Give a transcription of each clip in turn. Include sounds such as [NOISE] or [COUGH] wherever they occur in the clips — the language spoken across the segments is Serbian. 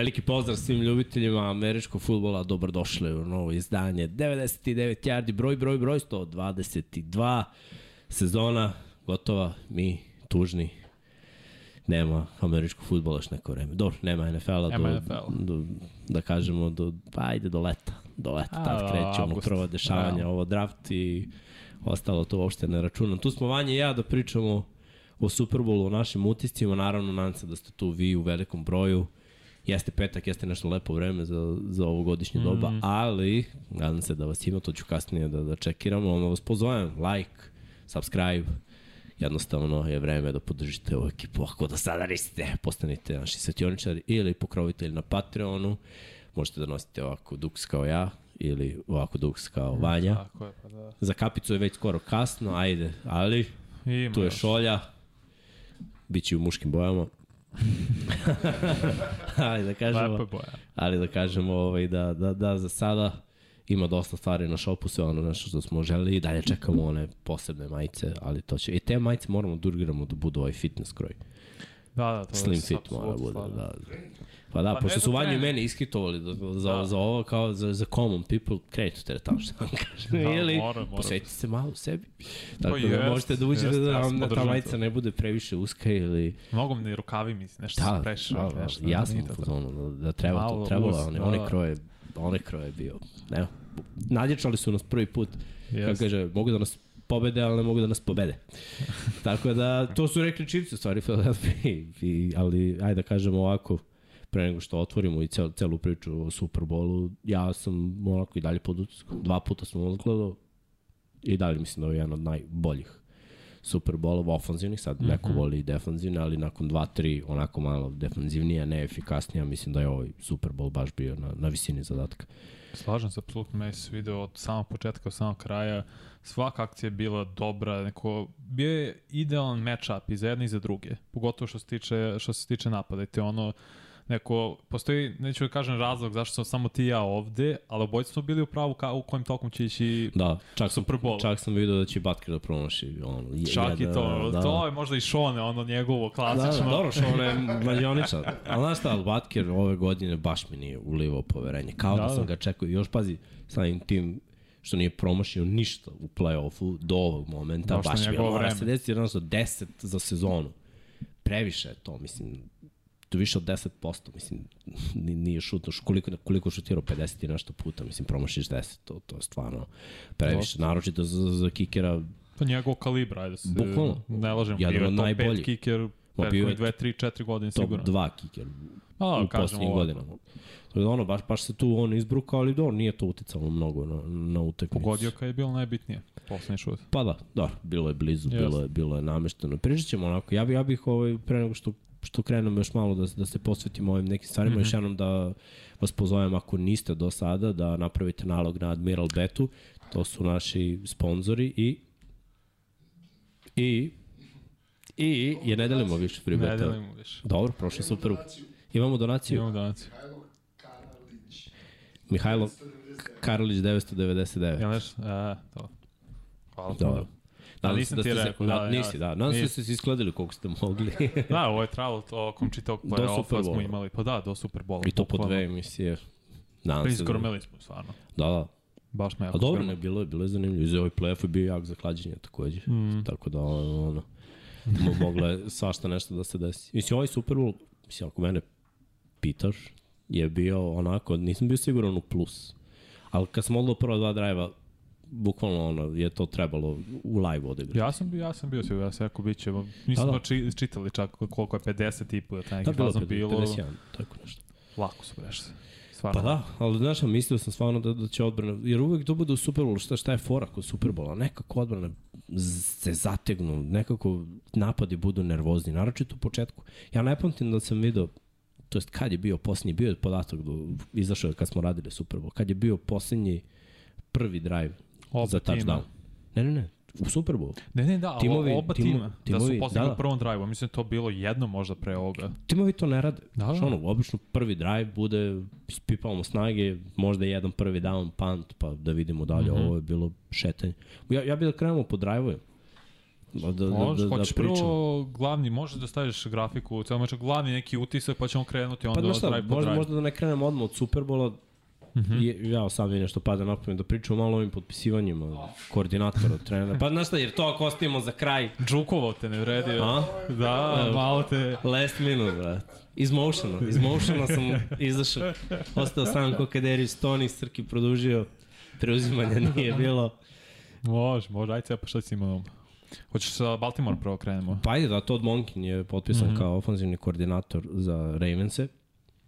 Veliki pozdrav svim ljubiteljima američkog futbola, dobrodošli u novo izdanje. 99 yardi, broj, broj, broj, 122 sezona, gotova, mi tužni, nema američkog futbola još neko vreme. Dobro, nema NFL-a Nema do, NFL. do, da kažemo, do, pa ajde do leta. Do leta, A, tad kreće ono dešavanja, Da. ovo draft i ostalo to uopšte ne računam. Tu smo Vanja i ja da pričamo o Superbowlu, o našim utiscima, naravno nadam se da ste tu vi u velikom broju. Jeste petak, jeste nešto lepo vreme za, za ovo godišnje doba, Mhm. ali nadam se da vas ima, to ću kasnije da, da čekiramo. Ono vas pozovem, like, subscribe, jednostavno je vreme da podržite ovu ekipu. Ako do sada niste, postanite naši svetioničari ili pokrovitelji na Patreonu. Možete da nosite ovako duks kao ja ili ovako duks kao Vanja. Tako je, pa da. Za kapicu je već skoro kasno, ajde, ali Ima tu je još. šolja, bit će u muškim bojama. [LAUGHS] ali da kažemo, Lepa boja. ali da kažemo ovaj, da, da, da za sada ima dosta stvari na šopu, sve ono nešto što smo želi i dalje čekamo one posebne majice, ali to će, i te majice moramo da urgiramo da budu ovaj fitness kroj. Da, da, to Slim je fit mora da bude, apsolutno da. Pa da, Pa pošto su Vanju i meni iskitovali da, za, Da. za ovo kao za, za common people, krenite teretano što vam kažem. Da, Ili mora, mora. posvetite se malo sebi. Tako Pa da jest, možete da uđete jest, da vam da ta majica to. ne bude previše uska ili... Mnogo mi rukavi mi nešto Da, da, prešao. da, da, nešto, ja sam nije u to to. fazonu da, da treba to, Malo trebalo, uz, one, da, one da. kroje, one kroje bio, ne, nadječali su nas prvi put, kako Jeste. kaže, mogu da nas pobede, ali ne mogu da nas pobede. [LAUGHS] Tako da, to su rekli Chiefs u stvari, Philadelphia, i, ali ajde da kažemo ovako, pre nego što otvorimo i cel, celu priču o Superbolu, ja sam onako i dalje pod utiskom. Dva puta sam odgledao i dalje mislim da je jedan od najboljih Superbolova ofanzivnih, sad neko Mhm. voli i defanzivne, ali nakon 2-3 onako malo defanzivnija, neefikasnija, mislim da je ovaj Super Bowl baš bio na, na visini zadatka. Slažem se, apsolutno meni se video od samog početka do samog kraja. Svaka akcija je bila dobra, neko, bio je idealan match-up i za jedne i za druge. Pogotovo što se tiče, što se tiče napada. I te ono, neko, postoji, neću da kažem razlog zašto smo samo ti i ja ovde, ali obojci smo bili u pravu ka, u kojem tokom će ići Da, čak sam, Super Bowl. čak sam vidio da će Butker da promaši. Ono, je- Čak i jedan, to, da. to je možda i Šone, ono njegovo Da, klasično. da, dobro što on je [LAUGHS] mlađoničar. Ali znaš šta, Butker ove godine baš mi nije ulivao poverenje. Kao da, Da, da sam da. ga čekao. I još pazi, samim tim što nije promašio ništa u play-offu do ovog momenta. Došlo baš mi je vreme. se desiti jedno za 10 za sezonu. Previše je to, mislim, to više od 10%, mislim, ni- nije šutno, koliko, koliko šutirao 50 i nešto puta, mislim, promašiš 10, to, to je stvarno previše, naročito za, za kikera, Pa njegov kalibra, ajde se Bukvalno. ne lažem. Jedan bio je top najboljih. 5 kicker Ma bio je prethodnih 2, 3, 4 godine top sigurno. 2 kiker A, u kažemo posljednjim ovako. godinama. Tako da ono, baš, baš se tu on izbrukao, ali dobro, nije to uticalo mnogo na, na utakmicu. Pogodio kad je bilo najbitnije. Poslednji šut. Pa da, da, bilo je blizu, Jeste. bilo je, bilo je namešteno. Pričat ćemo onako, ja, bi, ja bih ovaj, pre nego što što krenemo još malo da, da se posvetimo ovim nekim stvarima, mm. -hmm. još jednom da vas pozovem ako niste do sada da napravite nalog na Admiral Betu, to su naši sponzori i i i je ne delimo više free Ne delimo više. Dobro, prošlo super. Imamo donaciju. Imamo donaciju. Mihajlo Karolić 999. Jel nešto? E, to. Hvala. Dobro. Se nisam da ti rekao, da, da, nisi, da. Nadam se da ste se iskladili koliko ste mogli. [LAUGHS] Da, ovo je trajalo tokom čitavog Do play-offa smo imali. Pa da, do Super Bowla. I to po dve emisije. Nadam se da... Priskormili smo, stvarno. Da, da. Baš me jako A dobro, ne, bilo je, bilo je zanimljivo. I za ovaj playoff je bio jak za klađenje takođe. Mm. Tako da, ono, [LAUGHS] mo- moglo je svašta nešto da se desi. Mislim, ovaj Super Bowl, mislim, ako mene pitaš, je bio onako, nisam bio siguran u plus. Ali kad sam odlo prva dva drajva, bukvalno ono, je to trebalo u live odigrati. Ja sam bio, ja sam bio siguran, ja sam rekao bit će, nismo Da, da, da. či, čitali čak koliko je 50 i po, da taj Da, bilo, bilo, bilo, 51, tako nešto. lako su prešli. Stvarno. Pa da, ali znaš, mislio sam stvarno da, da će odbrana, jer uvek to bude u Superbowlu, šta, šta je fora kod Superbola, nekako odbrana se zategnu, nekako napadi budu nervozni, naročito u početku. Ja ne pamtim da sam video, to jest kad je bio posljednji, bio je podatak, do, izašao je kad smo radili Superbowl, kad je bio posljednji prvi drive Oba za touchdown. Ne, ne, ne, u Superbowlu. Ne, ne, da, Timovi- oba timo- tima, da timovi, su postigli da, da. prvom drive-u, mislim da to bilo jedno možda pre ovoga. Timovi to ne rade. Da, Da, da. ono, obično prvi drive bude, ispipavamo snage, možda jedan prvi down, punt, pa da vidimo dalje, mm. -hmm. ovo je bilo šetanje. Ja, ja bih da krenemo po drive-ovima. Da, da, Može, da, da, hoćeš pričamo. prvo glavni, možeš da staviš grafiku u celom meču, glavni neki utisak, pa ćemo krenuti onda Pa šta, drive po možda, drive. možda da ne krenemo odmah od Superbola, Mm. -hmm. ja sad mi nešto pada na pamet da pričamo malo o ovim potpisivanjima koordinatora, trenera. Pa znaš šta, jer to ako ostavimo za kraj, Džukovo te ne vredi. a? Da, malo te... Last minute, brat. Iz motiona. Iz motiona sam izašao. Ostao sam ko Kaderius Toni, Srki produžio. Preuzimanja nije bilo. Može, može, ajde pa šta si imao? Hoćeš sa Baltimore prvo krenemo? Pa ajde da, Todd Monkin je potpisan mm. -hmm. kao ofanzivni koordinator za Ravense.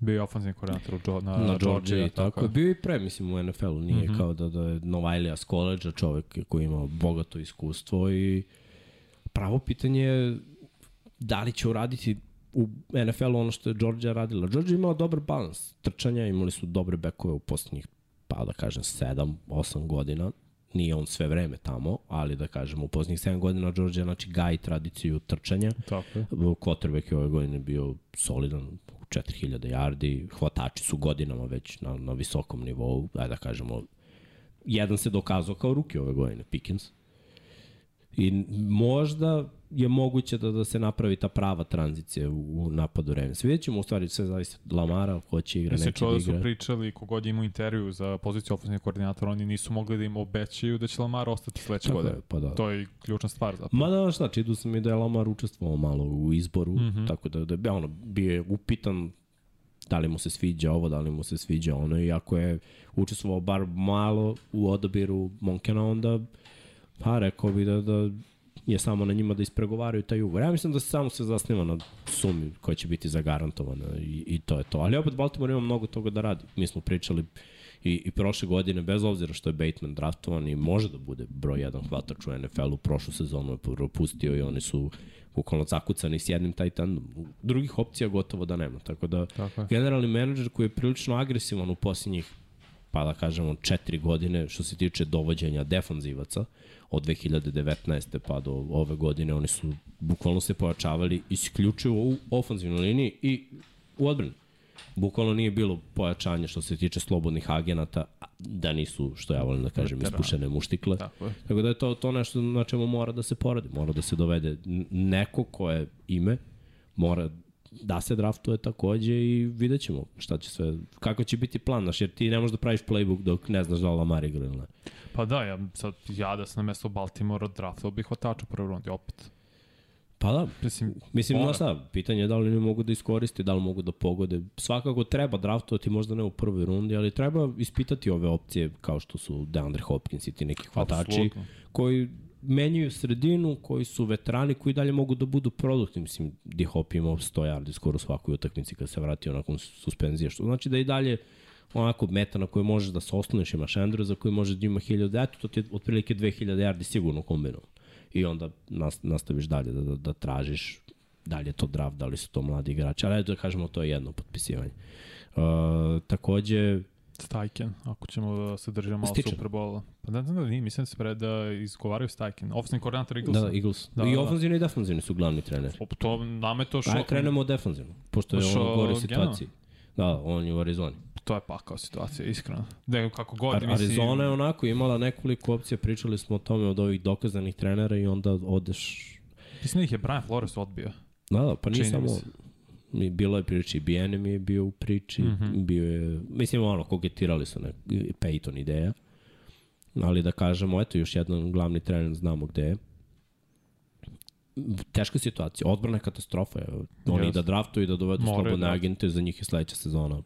Bio je ofenzivni koordinator Jo- na, na Georgia i tako. je. Bio i pre, mislim, u NFL-u. Nije mm. -hmm. kao da, da je Novajlija s koleđa, čovek koji ima bogato iskustvo i pravo pitanje je da li će uraditi u NFL-u ono što je Georgia radila. Georgia imala dobar balans trčanja, imali su dobre bekove u poslednjih, pa da kažem, 7-8 godina. Nije on sve vreme tamo, ali da kažem, u poslednjih 7 godina Georgia znači gaji tradiciju trčanja. Tako je. Quarterback je ove godine bio solidan, 4000 yardi, hvatači su godinama već na, na visokom nivou, ajde da kažemo, jedan se dokazao kao ruki ove godine, Pickens. I možda je moguće da, da se napravi ta prava tranzicija u, u napadu Ravens. Vidjet ćemo u stvari sve zavisi od Lamara, ko će igra, neće da da su igra. pričali kogod je imao intervju za poziciju ofenzivnog koordinatora, oni nisu mogli da im obećaju da će Lamar ostati sledeće Tako godine. je, pa da. To je ključna stvar zapravo. Ma da, šta, čidu sam i da je Lamar učestvovao malo u izboru, mm. -hmm. tako da, da ono, bio je upitan da li mu se sviđa ovo, da li mu se sviđa ono i ako je učestvovao bar malo u odabiru Monkena, onda pa rekao bi da, da je samo na njima da ispregovaraju taj ugovor. Ja mislim da se samo se zasniva na sumi koja će biti zagarantovana i, i to je to. Ali opet Baltimore ima mnogo toga da radi. Mi smo pričali i, i prošle godine, bez obzira što je Bateman draftovan i može da bude broj jedan hvatač u NFL-u, prošlu sezonu je propustio i oni su bukvalno zakucani s jednim taj tandem. Drugih opcija gotovo da nema. Tako da Tako generalni menadžer koji je prilično agresivan u posljednjih pa da kažemo četiri godine što se tiče dovođenja defanzivaca od 2019. pa do ove godine oni su bukvalno se pojačavali isključivo u ofanzivnoj liniji i u odbrani. Bukvalno nije bilo pojačanja što se tiče slobodnih agenata, da nisu, što ja volim da kažem, ispušene muštikle. Tako je. Tako da je to, to nešto na čemu mora da se poradi. Mora da se dovede neko ko je ime, mora da se draftuje takođe i vidjet ćemo šta će sve, kako će biti plan, znaš, jer ti ne možeš da praviš playbook dok ne znaš da li Lamar igra ili ne. Pa da, ja, sad, ja da sam na mesto Baltimora draftao bih hvatača u prvoj rundi opet. Pa da, Mislim, Mislim, znaš šta, pitanje je da li oni mogu da iskoriste, da li mogu da pogode. Svakako treba draftovati, možda ne u prvoj rundi, ali treba ispitati ove opcije kao što su DeAndre Hopkins i ti neki hvatači koji menjaju sredinu, koji su veterani, koji dalje mogu da budu produkti. Mislim, Di Hop imao 100 yardi skoro svakoj utakmici kad se vratio nakon suspenzije, što znači da i dalje onako meta na kojoj možeš da se osloniš, imaš Andrewsa koji može da ima 1000, eto, to ti je otprilike 2000 yardi sigurno kombinovan. I onda nas, nastaviš dalje da, da, da tražiš da li je to draft, da li su to mladi igrači, ali da kažemo to je jedno potpisivanje. Uh, takođe, Stajken, ako ćemo da se držimo malo Stičem. Superbola. Pa ne znam da nije, mislim da se pre da izgovaraju Stajken. Ofensivni koordinator Eaglesa. da, Eagles. Da, Da, I da. ofanzivni i defanzivni su glavni treneri. O, To nama je to šok. Ajde, krenemo od defanzivno, pošto je Što, gore u Geno? situaciji. Da, on je u Arizoni. To je pakao situacija, iskreno. Da, kako god, Ar mislim... Arizona je onako imala nekoliko opcija, pričali smo o tome od ovih dokazanih trenera i onda odeš... Mislim da ih je Brian Flores odbio. Da, da, pa nije samo... bilo je priči, BNM je bio u priči, mm. -hmm. bio je, mislim, ono, kogetirali su ne, Peyton ideja, ali da kažemo, eto, još jedan glavni trener, znamo gde je. Teška situacija, odbrana je katastrofa. je. Oni Jeste. da draftuju i da dovedu Moraju slobodne da. agente, za njih je sledeća sezona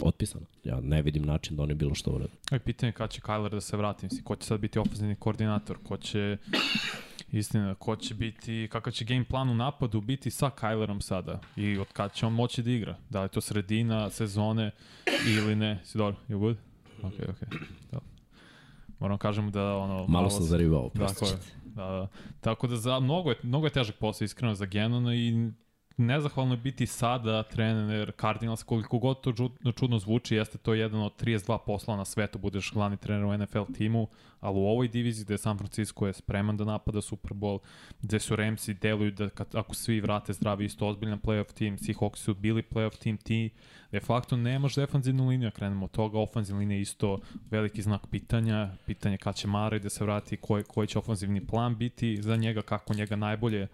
otpisana. Ja ne vidim način da oni bilo što urade. Aj, pitanje je kada će Kyler da se vrati. Mislim, ko će sad biti ofenzivni koordinator, ko će... Istina, ko će biti, kakav će game plan u napadu biti sa Kylerom sada i od kada će on moći da igra. Da li je to sredina sezone ili ne. Si dobro? You good? Ok, ok. Da. Moram kažem da ono... Malo sam zarivao. Tako je. Da, da. Tako da za, mnogo, je, mnogo je težak posao iskreno za Genona i nezahvalno je biti sada trener Cardinals, koliko god to čudno, zvuči, jeste to jedan od 32 posla na svetu, budeš glavni trener u NFL timu, ali u ovoj diviziji gde San Francisco je spreman da napada Super Bowl, gde su Ramsi deluju da kad, ako svi vrate zdravi isto ozbiljan playoff tim, Seahawks su bili playoff tim, ti de facto nemaš defanzivnu liniju, krenemo od toga, ofanzivna linija isto veliki znak pitanja, pitanje kad će Mare da se vrati, koji, koji će ofanzivni plan biti za njega, kako njega najbolje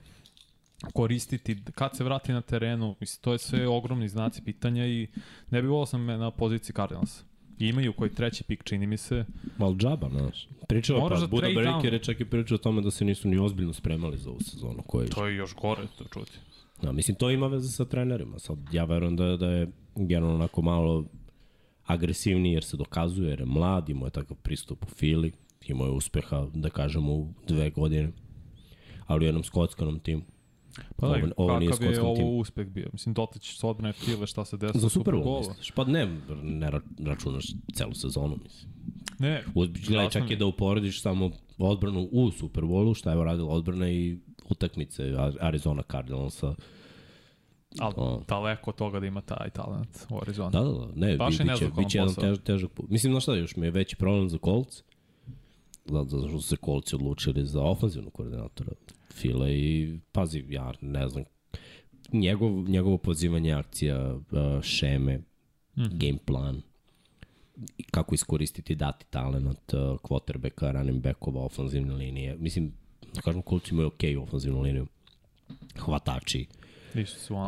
koristiti kad se vrati na terenu, mislim, to je sve ogromni znaci pitanja i ne bi volao sam na poziciji Cardinals. I imaju koji treći pik, čini mi se. Mal džaba, znaš. Pričao Moraš pa, da Buda Breaker je čak i pričao o tome da se nisu ni ozbiljno spremali za ovu sezonu. Koja je To je još gore to čuti. Da, mislim, to ima veze sa trenerima. Sad, ja verujem da, da je generalno onako malo agresivniji jer se dokazuje, jer je mlad, imao je takav pristup u Fili, imao je uspeha, da kažemo, u dve godine, ali u jednom skotskanom timu. Pa da, Ovo- ovo nije kakav je ovo timu. uspeh bio? Mislim, dotić odbrane File šta se desilo Za Super Bowl, misliš? Pa ne, ne ra- računaš celu sezonu, mislim. Ne, Gledaj, čak i da uporediš samo odbranu u Super Bowlu, šta je radila odbrana i utakmice Ar- Arizona Cardinalsa. ali O. daleko od toga da ima taj talent u Arizona. Da, da, da. Ne, Baš je bi, biće, biće jedan posao. tež, težak put. Mislim, znaš šta, još mi je veći problem za Colts. Zato zato što su se Coltsi odlučili za ofenzivnog koordinatora Fila i pazi, ja ne znam, njegov, njegovo pozivanje akcija, uh, šeme, Mhm. game plan, kako iskoristiti dati talent uh, quarterbacka, running backova, ofenzivne linije. Mislim, da kažem, Colts imaju okej okay ofenzivnu liniju. Hvatači,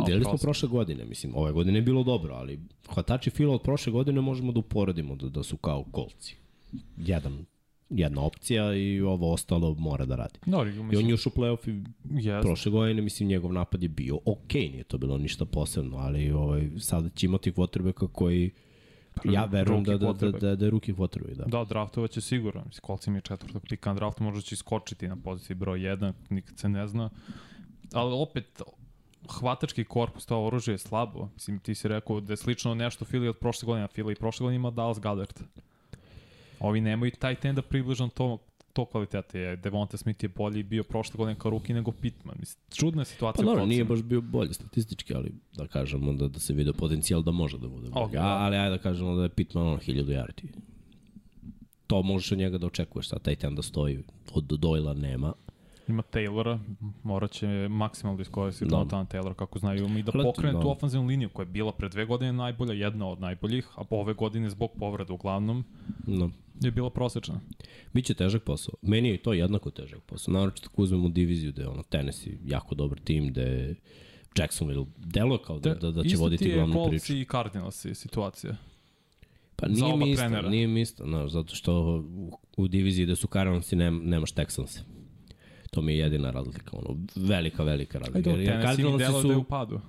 Delili smo prošle godine, mislim, ove godine je bilo dobro, ali hvatači fila od prošle godine možemo da uporedimo da, da su kao kolci. Jedan, jedna opcija i ovo ostalo mora da radi. No, I on mislim, je ušao u playoff i jest. prošle godine, mislim, njegov napad je bio okej, nije to bilo ništa posebno, ali ovaj, sada će imati quarterbacka koji ja verujem da, da, da, da, da je ruki quarterback, da. Da, draftovat će sigurno. Mislim, im je četvrtog pika na draftu, možda će iskočiti na poziciji broj 1, nikad se ne zna. Ali opet, hvatački korpus, to oružje je slabo. Mislim, ti si rekao da je slično nešto Fili od prošle godine, a Fili i prošle godine ima Dallas Goddard. Ovi nemaju taj ten da približan to, to kvalitete. Je. Devonta Smith je bolji bio prošle godine kao ruki nego Pittman. Mislim, čudna je Pa situacija u dobro, nije baš bio bolji statistički, ali da kažemo da, da se vide potencijal da može da bude bolji. Ok, A, da. ali ajde da kažemo da je Pittman ono 1000 yardi. To možeš od njega da očekuješ, sad taj ten da stoji. Od Doyla nema. Ima Taylora, morat će maksimalno da iskoristi Da. Jonathan Taylor kako znaju i da pokrene da. tu ofenzivnu liniju koja je bila pre dve godine najbolja, jedna od najboljih, a ove godine zbog povreda uglavnom No. je bila prosečna. Biće težak posao. Meni je i to jednako težak posao. Naravno ako uzmemo diviziju da je ono Tennessee jako dobar tim, da je Jacksonville delo kao da, da, da će voditi glavnu Isto ti priču. je Colts i Cardinals i situacija. Pa nije mi isto, trenera. nije mi isto, znaš, zato što u, u diviziji da su Cardinalsi nem, nemaš Texanse. To mi je jedina razlika, ono, velika, velika razlika. Ajde, Jer Cardinalsi delo su- da je u padu.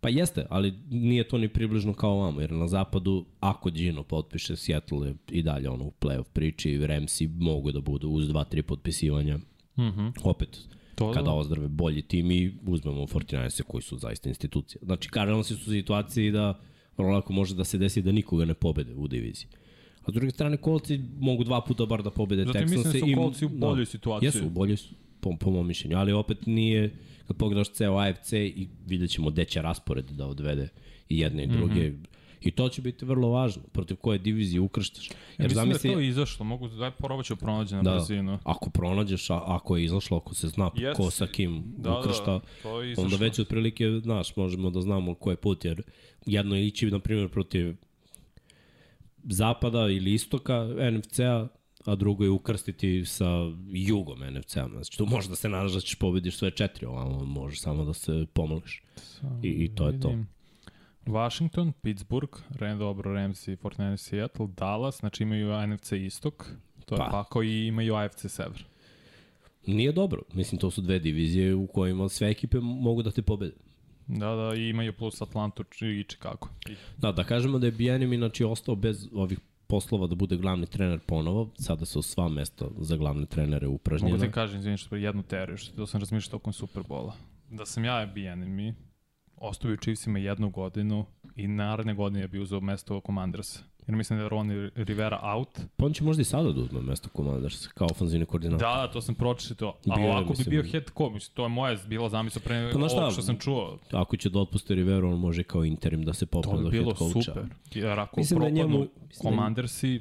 Pa jeste, ali nije to ni približno kao vamo, jer na zapadu, ako Gino potpiše, Seattle je i dalje ono u playoff priči, Ramsi mogu da budu uz dva, tri potpisivanja. Mhm. Opet, To kada da. ozdrave bolji tim i uzmemo 49 koji su zaista institucije. Znači, Cardinalsi su u situaciji da vrlo lako može da se desi da nikoga ne pobede u diviziji. A s druge strane, Coltsi mogu dva puta bar da pobede Zato Texanse. mislim da su i- Coltsi u boljoj situaciji. Jesu, u boljoj su, po, po mom mišljenju, ali opet nije, kad pogledaš ceo AFC i vidjet ćemo gde će raspored da odvede i jedne i druge. Mm -hmm. I to će biti vrlo važno, protiv koje divizije ukrštaš. Ja Jer mislim zamisli, da je to izašlo, mogu daj probat ću pronađi na Da. brzinu. ako pronađeš, a, ako je izašlo, ako se zna Jeste. ko sa kim Da, ukršta, da, je izašlo. onda već otprilike, znaš, možemo da znamo ko je put, jer jedno je ići, na primjer, protiv zapada ili istoka NFC-a, a drugo je ukrstiti sa jugom NFC-a. Znači, tu možda se nadaš da ćeš pobediš sve četiri, ovamo možeš samo da se pomoliš. I, i to je to. Vidim. Washington, Pittsburgh, Ren dobro, Ramsey, 49 Seattle, Dallas, znači imaju NFC istok, to je Pa. pa. i imaju AFC sever. Nije dobro. Mislim, to su dve divizije u kojima sve ekipe mogu da te pobede. Da, da, i imaju plus Atlantu i Chicago. Da, da kažemo da je Bijanim inači ostao bez ovih poslova da bude glavni trener ponovo. Sada su sva mesta za glavne trenere upražnjena. Mogu ti kažem, izvini što jednu teoriju, što to sam razmišljao tokom Superbola. Da sam ja BNM, ostavio Chiefsima jednu godinu i naredne godine bi uzeo mesto Commandersa. Jer mislim da je Ron Rivera out. Pa on će možda i sada da uzme mesto Commanders kao ofanzivni koordinator. Da, to sam pročitao. A Bio je, ovako bi mislim- bio head coach, mislim, to je moja bila zamisla pre Pa šta, što sam čuo. Ako će da otpuste Riveru, on može kao interim da se To popne bi do bilo head coacha. super. Jer ako Mislim da propadnu njemu- mislim da- Commandersi,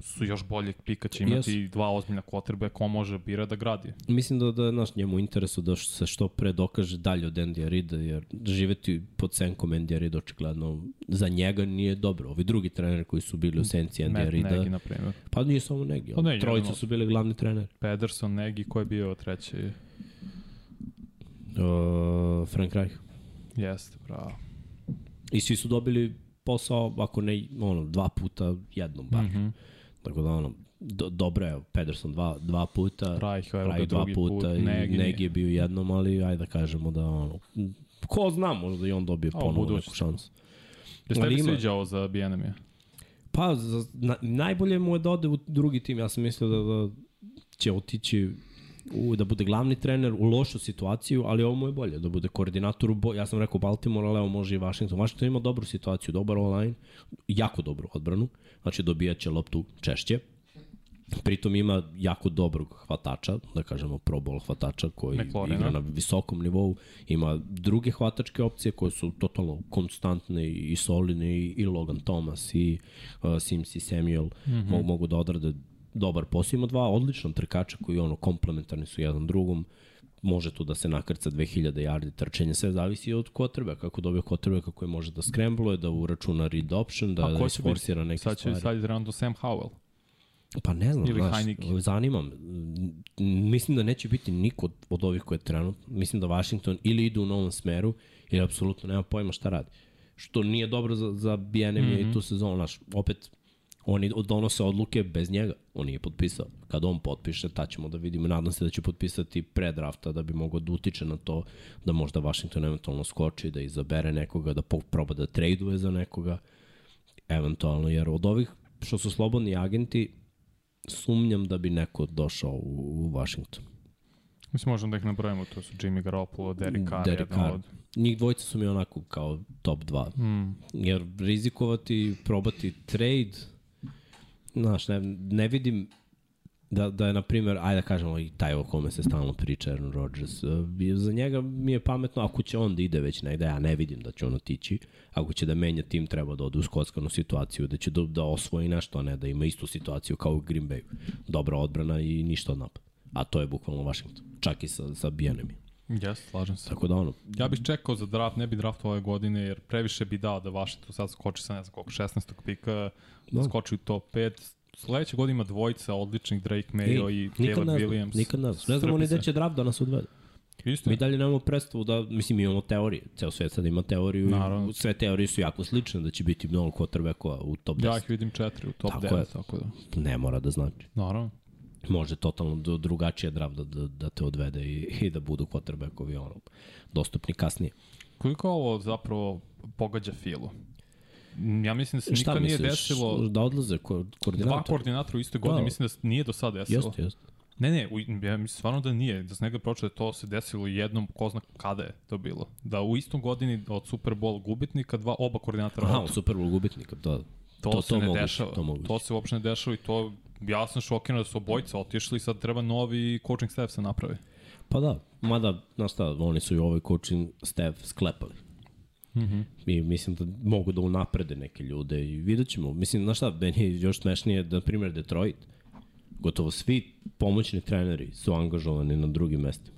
su još boljeg pika, će imati Jesu. dva ozbiljna kotrbe, ko može bira da gradi. Mislim da, da je naš njemu interesu da se što pre dokaže dalje od Andy Rida, jer živeti pod senkom Andy Rida očigledno za njega nije dobro. Ovi drugi treneri koji su bili u senci Andy Matt Rida, Nagy, na primjer. pa nije samo Negi, Pa ne, trojica su bili glavni treneri. Pederson, Nagy, ko je bio treći? Uh, Frank Reich. Jeste, bravo. I svi su dobili posao, ako ne, ono, dva puta jednom bar. Mm. -hmm. Tako da, ono, do, dobro je, Pederson dva, dva puta, evo ga Reich dva puta put, i Nagy. Negi je bio jednom, ali ajde da kažemo da, ono, ko zna, možda i on dobije ponovo neku šansu. Jeste Ali tebi ima- sviđa ovo za BNM-je? Pa, za, na, najbolje mu je da ode u drugi tim. Ja sam mislio da, da će otići u, da bude glavni trener u lošu situaciju, ali ovo mu je bolje, da bude koordinator u bo, ja sam rekao Baltimore, ali evo može i Washington. Washington ima dobru situaciju, dobar online, jako dobru odbranu, znači dobijaće loptu češće. Pritom ima jako dobrog hvatača, da kažemo pro bowl hvatača koji McLaurina. igra na visokom nivou. Ima druge hvatačke opcije koje su totalno konstantne i solidne i, i Logan Thomas i uh, Sims i Samuel mm -hmm. mogu, mogu da odrade dobar posao. Ima dva odlična trkača koji ono komplementarni su jedan drugom može tu da se nakrca 2000 yardi trčenja, sve zavisi od kotrbe, kako dobije kotrbe, kako je može da skrembluje, da uračuna read option, da, da će isforsira neke Sad će stvari. sad rando Sam Howell. Pa ne znam, Ili znaš, Heineke. zanima me. M, Mislim da neće biti niko od, od ovih koje je trenutno. Mislim da Washington ili ide u novom smeru ili apsolutno nema pojma šta radi. Što nije dobro za, za BNM mm -hmm. i tu sezonu. Znaš, opet, oni donose odluke bez njega. On nije potpisao. Kad on potpiše, ta ćemo da vidimo. Nadam se da će potpisati pre drafta da bi mogao da utiče na to da možda Washington eventualno skoči, da izabere nekoga, da proba da traduje za nekoga eventualno, jer od ovih što su slobodni agenti, sumnjam da bi neko došao u, u Washington. Mislim, možemo da ih nabrojimo, to su Jimmy Garoppolo, Derek Carr, Derek Carr. od... Njih dvojica su mi onako kao top 2. Mm. Jer rizikovati, probati trade, znaš, ne, ne vidim da, da je, na primjer, ajde da kažemo i taj o kome se stalno priča Aaron Rodgers, uh, za njega mi je pametno ako će on da ide već negde, ja ne vidim da će on otići, ako će da menja tim treba da ode u skockanu situaciju, da će da, da osvoji nešto, a ne da ima istu situaciju kao u Green Bay. Dobra odbrana i ništa od napada. A to je bukvalno Washington. Čak i sa, sa Bijanemi. Jes, slažem se. Tako da ono, Ja bih čekao za draft, ne bi draft ove godine, jer previše bi dao da Washington sad skoči sa ne znam koliko, 16. pika, da. Da. skoči u top 5. Sledeće godine ima dvojica odličnih, Drake Mayo i nikad Caleb ne Williams. nikad ne znam. Ne znamo ni gde će draft da nas odvede. Isto Mi je. dalje nemamo predstavu da, mislim, imamo teorije. Ceo svet sad ima teoriju Naravno. i sve teorije su jako slične da će biti mnogo quarterbackova u top 10. Ja ih vidim četiri u top Tako 9, je. tako da. Ne mora da znači. Naravno. Može totalno do, drugačije draft da, da, da te odvede i, i da budu quarterbackovi ono, dostupni kasnije. Koliko ovo zapravo pogađa Filu? Ja mislim da se Šta nikad nije misliš? desilo Da odlaze ko, dva koordinator? koordinatora u istoj godini, Da. mislim da se nije do sada desilo. Jeste, jeste. Ne, ne, u, ja mislim stvarno da nije, da se negde pročeo da to se desilo jednom, ko zna kada je to bilo. Da u istom godini od Super Bowl gubitnika dva oba koordinatora Aha, odu. u Super Bowl gubitnika, da. To, To- se to ne moguće, dešava. to moguće. to se uopšte ne dešava i to ja sam šokiran da su obojica otišli i sad treba novi coaching staff se napravi. Pa da, mada, znaš šta, oni su i ovaj coaching staff sklepali. Mm -hmm. I mislim da mogu da unaprede neke ljude i vidjet ćemo. Mislim, znaš šta, meni je još smešnije, da, na primjer, Detroit. Gotovo svi pomoćni treneri su angažovani na drugim mestima.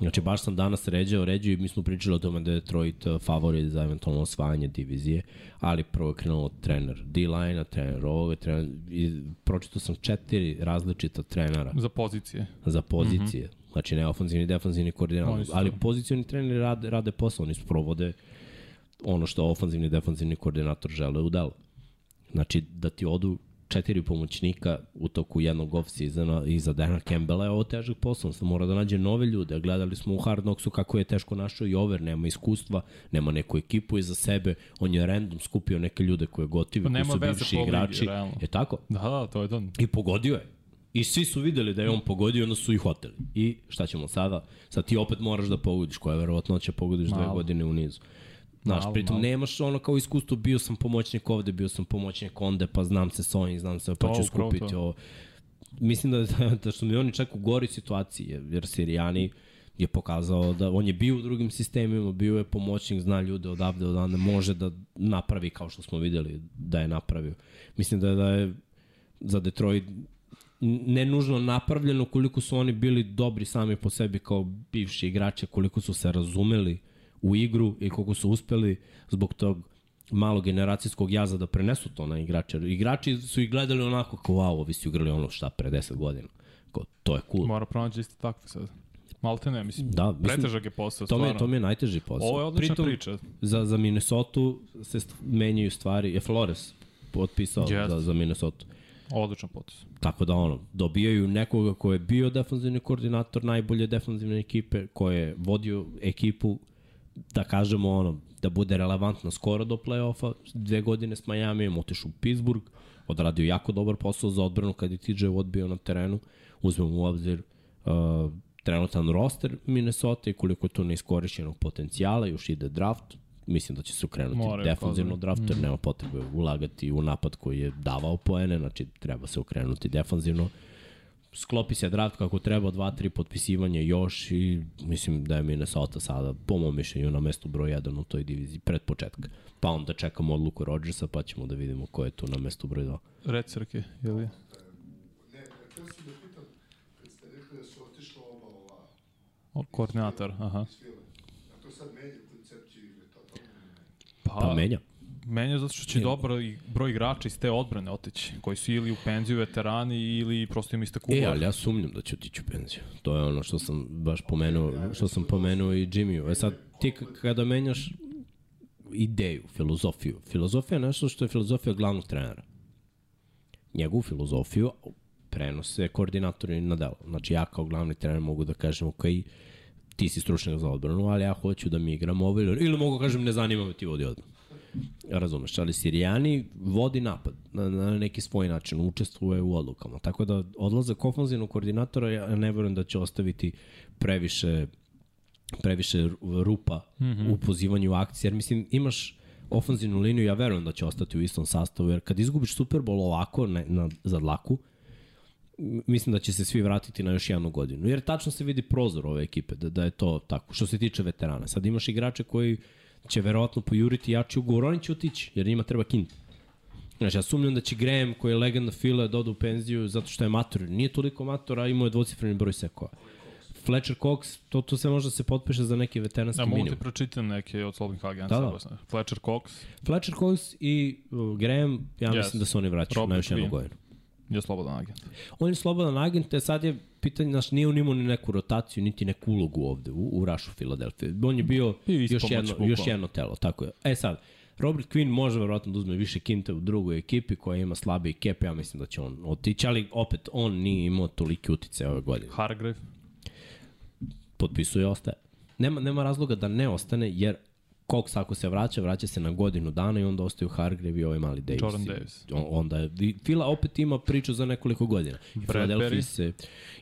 Znači, baš sam danas ređao, ređao i mi smo pričali o tome da je Detroit uh, favorit za eventualno osvajanje divizije, ali prvo je krenuo trener D-line-a, trener ovoga, trener, i pročitao sam četiri različita trenera Za pozicije. za pozicije. Mm -hmm. Znači ne ofanzivni i defanzivni koordinator, ali pozicioni treneri rade, rade posao, oni sprovode ono što ofanzivni i defanzivni koordinator žele u delu. Znači da ti odu četiri pomoćnika u toku jednog off-seasona i za Dana Campbella je ovo težak posao, on mora da nađe nove ljude. Gledali smo u Hard Knocksu kako je teško našao i over, nema iskustva, nema neku ekipu iza sebe, on je random skupio neke ljude koje gotive, Pa koji su bivši po ligi, igrači. realno. Je tako? Da, da, to je to. I pogodio je. I svi su videli da je on pogodio, onda su ih hoteli. I šta ćemo sada? Sad ti opet moraš da pogodiš, koja je verovatnoća pogodiš dve Malo. godine u nizu. Znaš, Malo, pritom malo. nemaš ono kao iskustvo, bio sam pomoćnik ovde, bio sam pomoćnik onde, pa znam se s ovim, znam se, pa To, ću skupiti to. ovo. Mislim da, [LAUGHS] da, da su mi oni čak u gori situaciji, jer, Sirijani je pokazao da on je bio u drugim sistemima, bio je pomoćnik, zna ljude odavde, odavde, može da napravi kao što smo videli da je napravio. Mislim da, da je za Detroit ne nužno napravljeno koliko su oni bili dobri sami po sebi kao bivši igrači, koliko su se razumeli u igru i koliko su uspeli zbog tog malo generacijskog jaza da prenesu to na igrače. Igrači su ih gledali onako kao, wow, ovi su igrali ono šta pre 10 godina. Kao, to je cool. Mora pronaći isto takve sad. Malte ne, mislim, Da, mislim, pretežak je posao, To mi, stvarno. je, to mi je najteži posao. Ovo je odlična Pritom, priča. Za, za Minnesota se menjaju stvari. Je Flores potpisao Jeste. za, za Minnesota. Odličan potes. Tako da ono, dobijaju nekoga ko je bio defanzivni koordinator najbolje defanzivne ekipe, ko je vodio ekipu, da kažemo ono, da bude relevantna skoro do play-offa, dve godine s Miami, otišao u Pittsburgh, odradio jako dobar posao za odbranu kad je TJ Watt bio na terenu, uzmemo u obzir uh, trenutan roster Minnesota i koliko je tu neiskorišćenog potencijala, još ide draft, mislim da će se ukrenuti Moraju, defanzivno da. draft, jer nema potrebe ulagati u napad koji je davao poene, znači treba se ukrenuti defanzivno. Sklopi se draft kako treba, dva, tri potpisivanja još i mislim da je Minnesota sada, po mom mišljenju, na mestu broj 1 u toj diviziji pred početka. Pa onda čekamo odluku Rodgersa, pa ćemo da vidimo ko je tu na mestu broj 2. Reci, Srke, je li? Ne, htio sam da pitam, kad ste rekli da su otišla oba ova O, koordinator, aha. iz File, a to sad menja koncepciju igre, totalno? Pa, Pa menja. Menja zato što će dobar i- broj igrača iz te odbrane otići, koji su ili u penziju veterani ili prosto im isteklu. E, ali ja sumnjam da će otići u penziju. To je ono što sam baš pomenuo, što sam pomenuo i Jimmyu. E sad, ti kada menjaš ideju, filozofiju, filozofija je nešto što je filozofija glavnog trenera. Njegovu filozofiju prenose koordinatori na delo. Znači ja kao glavni trener mogu da kažem, ok, ti si stručnjak za odbranu, ali ja hoću da mi igram ovo ili, ili mogu kažem ne zanima me ti vodi odbranu. Razumeš, ali Sirijani vodi napad na, na neki svoj način, učestvuje u odlukama. Tako da odlazak ofanzivnog koordinatora ja ne verujem da će ostaviti previše previše rupa mm -hmm. u pozivanju akcije, jer mislim imaš ofanzivnu liniju, ja verujem da će ostati u istom sastavu, jer kad izgubiš Super Bowl ovako ne, na, za dlaku, mislim da će se svi vratiti na još jednu godinu. Jer tačno se vidi prozor ove ekipe, da, da je to tako. Što se tiče veterana. Sad imaš igrače koji će verovatno pojuriti jači ugovor, oni će otići, jer njima treba kint. Znači, ja sumnjam da će Graham, koji je legenda Fila, da ode u penziju zato što je mator. Nije toliko mator, a imao je dvocifreni broj sekova. Fletcher Cox, to, to se možda se potpiše za neki veteranski Ja mogu ti minimum. pročitam neke od slobodnih agencija. Da, da. Fletcher Cox Fletcher Cox i uh, Graham, ja Yes. mislim da se oni vraćaju Robert na još jednu godinu. Je slobodan agent. On je slobodan agent, te sad je pitanje, znaš, nije on imao ni neku rotaciju, niti neku ulogu ovde u, u Rašu Filadelfije. On je bio još jedno, bukvalno. još jedno telo, tako je. E sad, Robert Quinn može verovatno da uzme više kinte u drugoj ekipi koja ima slabiji kep, ja mislim da će on otići, ali opet on nije imao toliki utice ove godine. Hargrave, Potpisuje i ostaje. Nema, nema razloga da ne ostane, jer Cox ako se vraća, vraća se na godinu dana i onda ostaju Hargrave i ovaj mali Davis. Jordan Davis. on- Onda je, Fila opet ima priču za nekoliko godina. I. Philadelphia se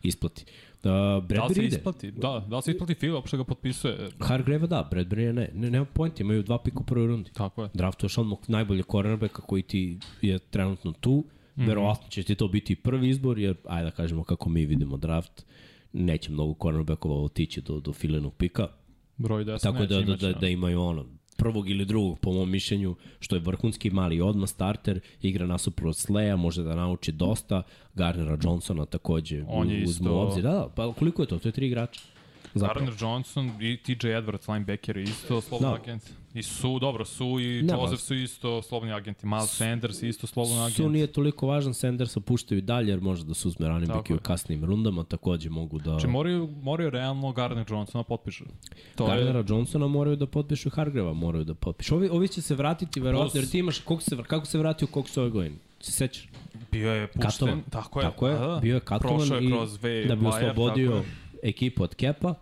isplati. Uh, da li Bradbury se ide. isplati? Da, da li se isplati Phil, uopšte ga potpisuje? Hargrave da, Bradbury ne. ne nema pojnti, imaju dva pika u prvoj rundi. Tako je. Draftuješ odmah najbolje cornerbacka koji ti je trenutno tu. Mm. -hmm. Verovatno će ti to biti prvi izbor, jer, ajde da kažemo kako mi vidimo draft, neće mnogo cornerbackova otići do, do filenog pika. Broj 10 Tako da, da, da, da imaju ono prvog ili drugog po mom mišljenju, što je vrhunski mali odmah starter, igra nasuprot Sleja, može da nauči dosta, Garnera Johnsona takođe On je uzmu isto- u obzir. Da, da, pa koliko je to? To je tri igrača. Zapravo. Gardner Johnson i TJ Edwards, linebacker, isto slobodni Da. agent. I su, dobro, su i Nema. Joseph su isto slobodni agenti. Miles Sanders isto slobodni agent. Su nije toliko važan, Sandersa puštaju i dalje, jer može da se uzme running back u kasnim rundama, takođe mogu da... Znači moraju, moraju realno Gardner Johnsona potpišu. To Gardnera je, Johnsona moraju da potpišu Hargreva, moraju da potpišu. Ovi, ovi će se vratiti, verovatno, Plus- jer ti imaš, kako se, kako se vratio Cox ove godine? Se sećaš? bio je pušten, Katovan. tako je. Tako je, da, da. bio je katovan je i kroz ve, da bi oslobodio. Ekipu od kepa,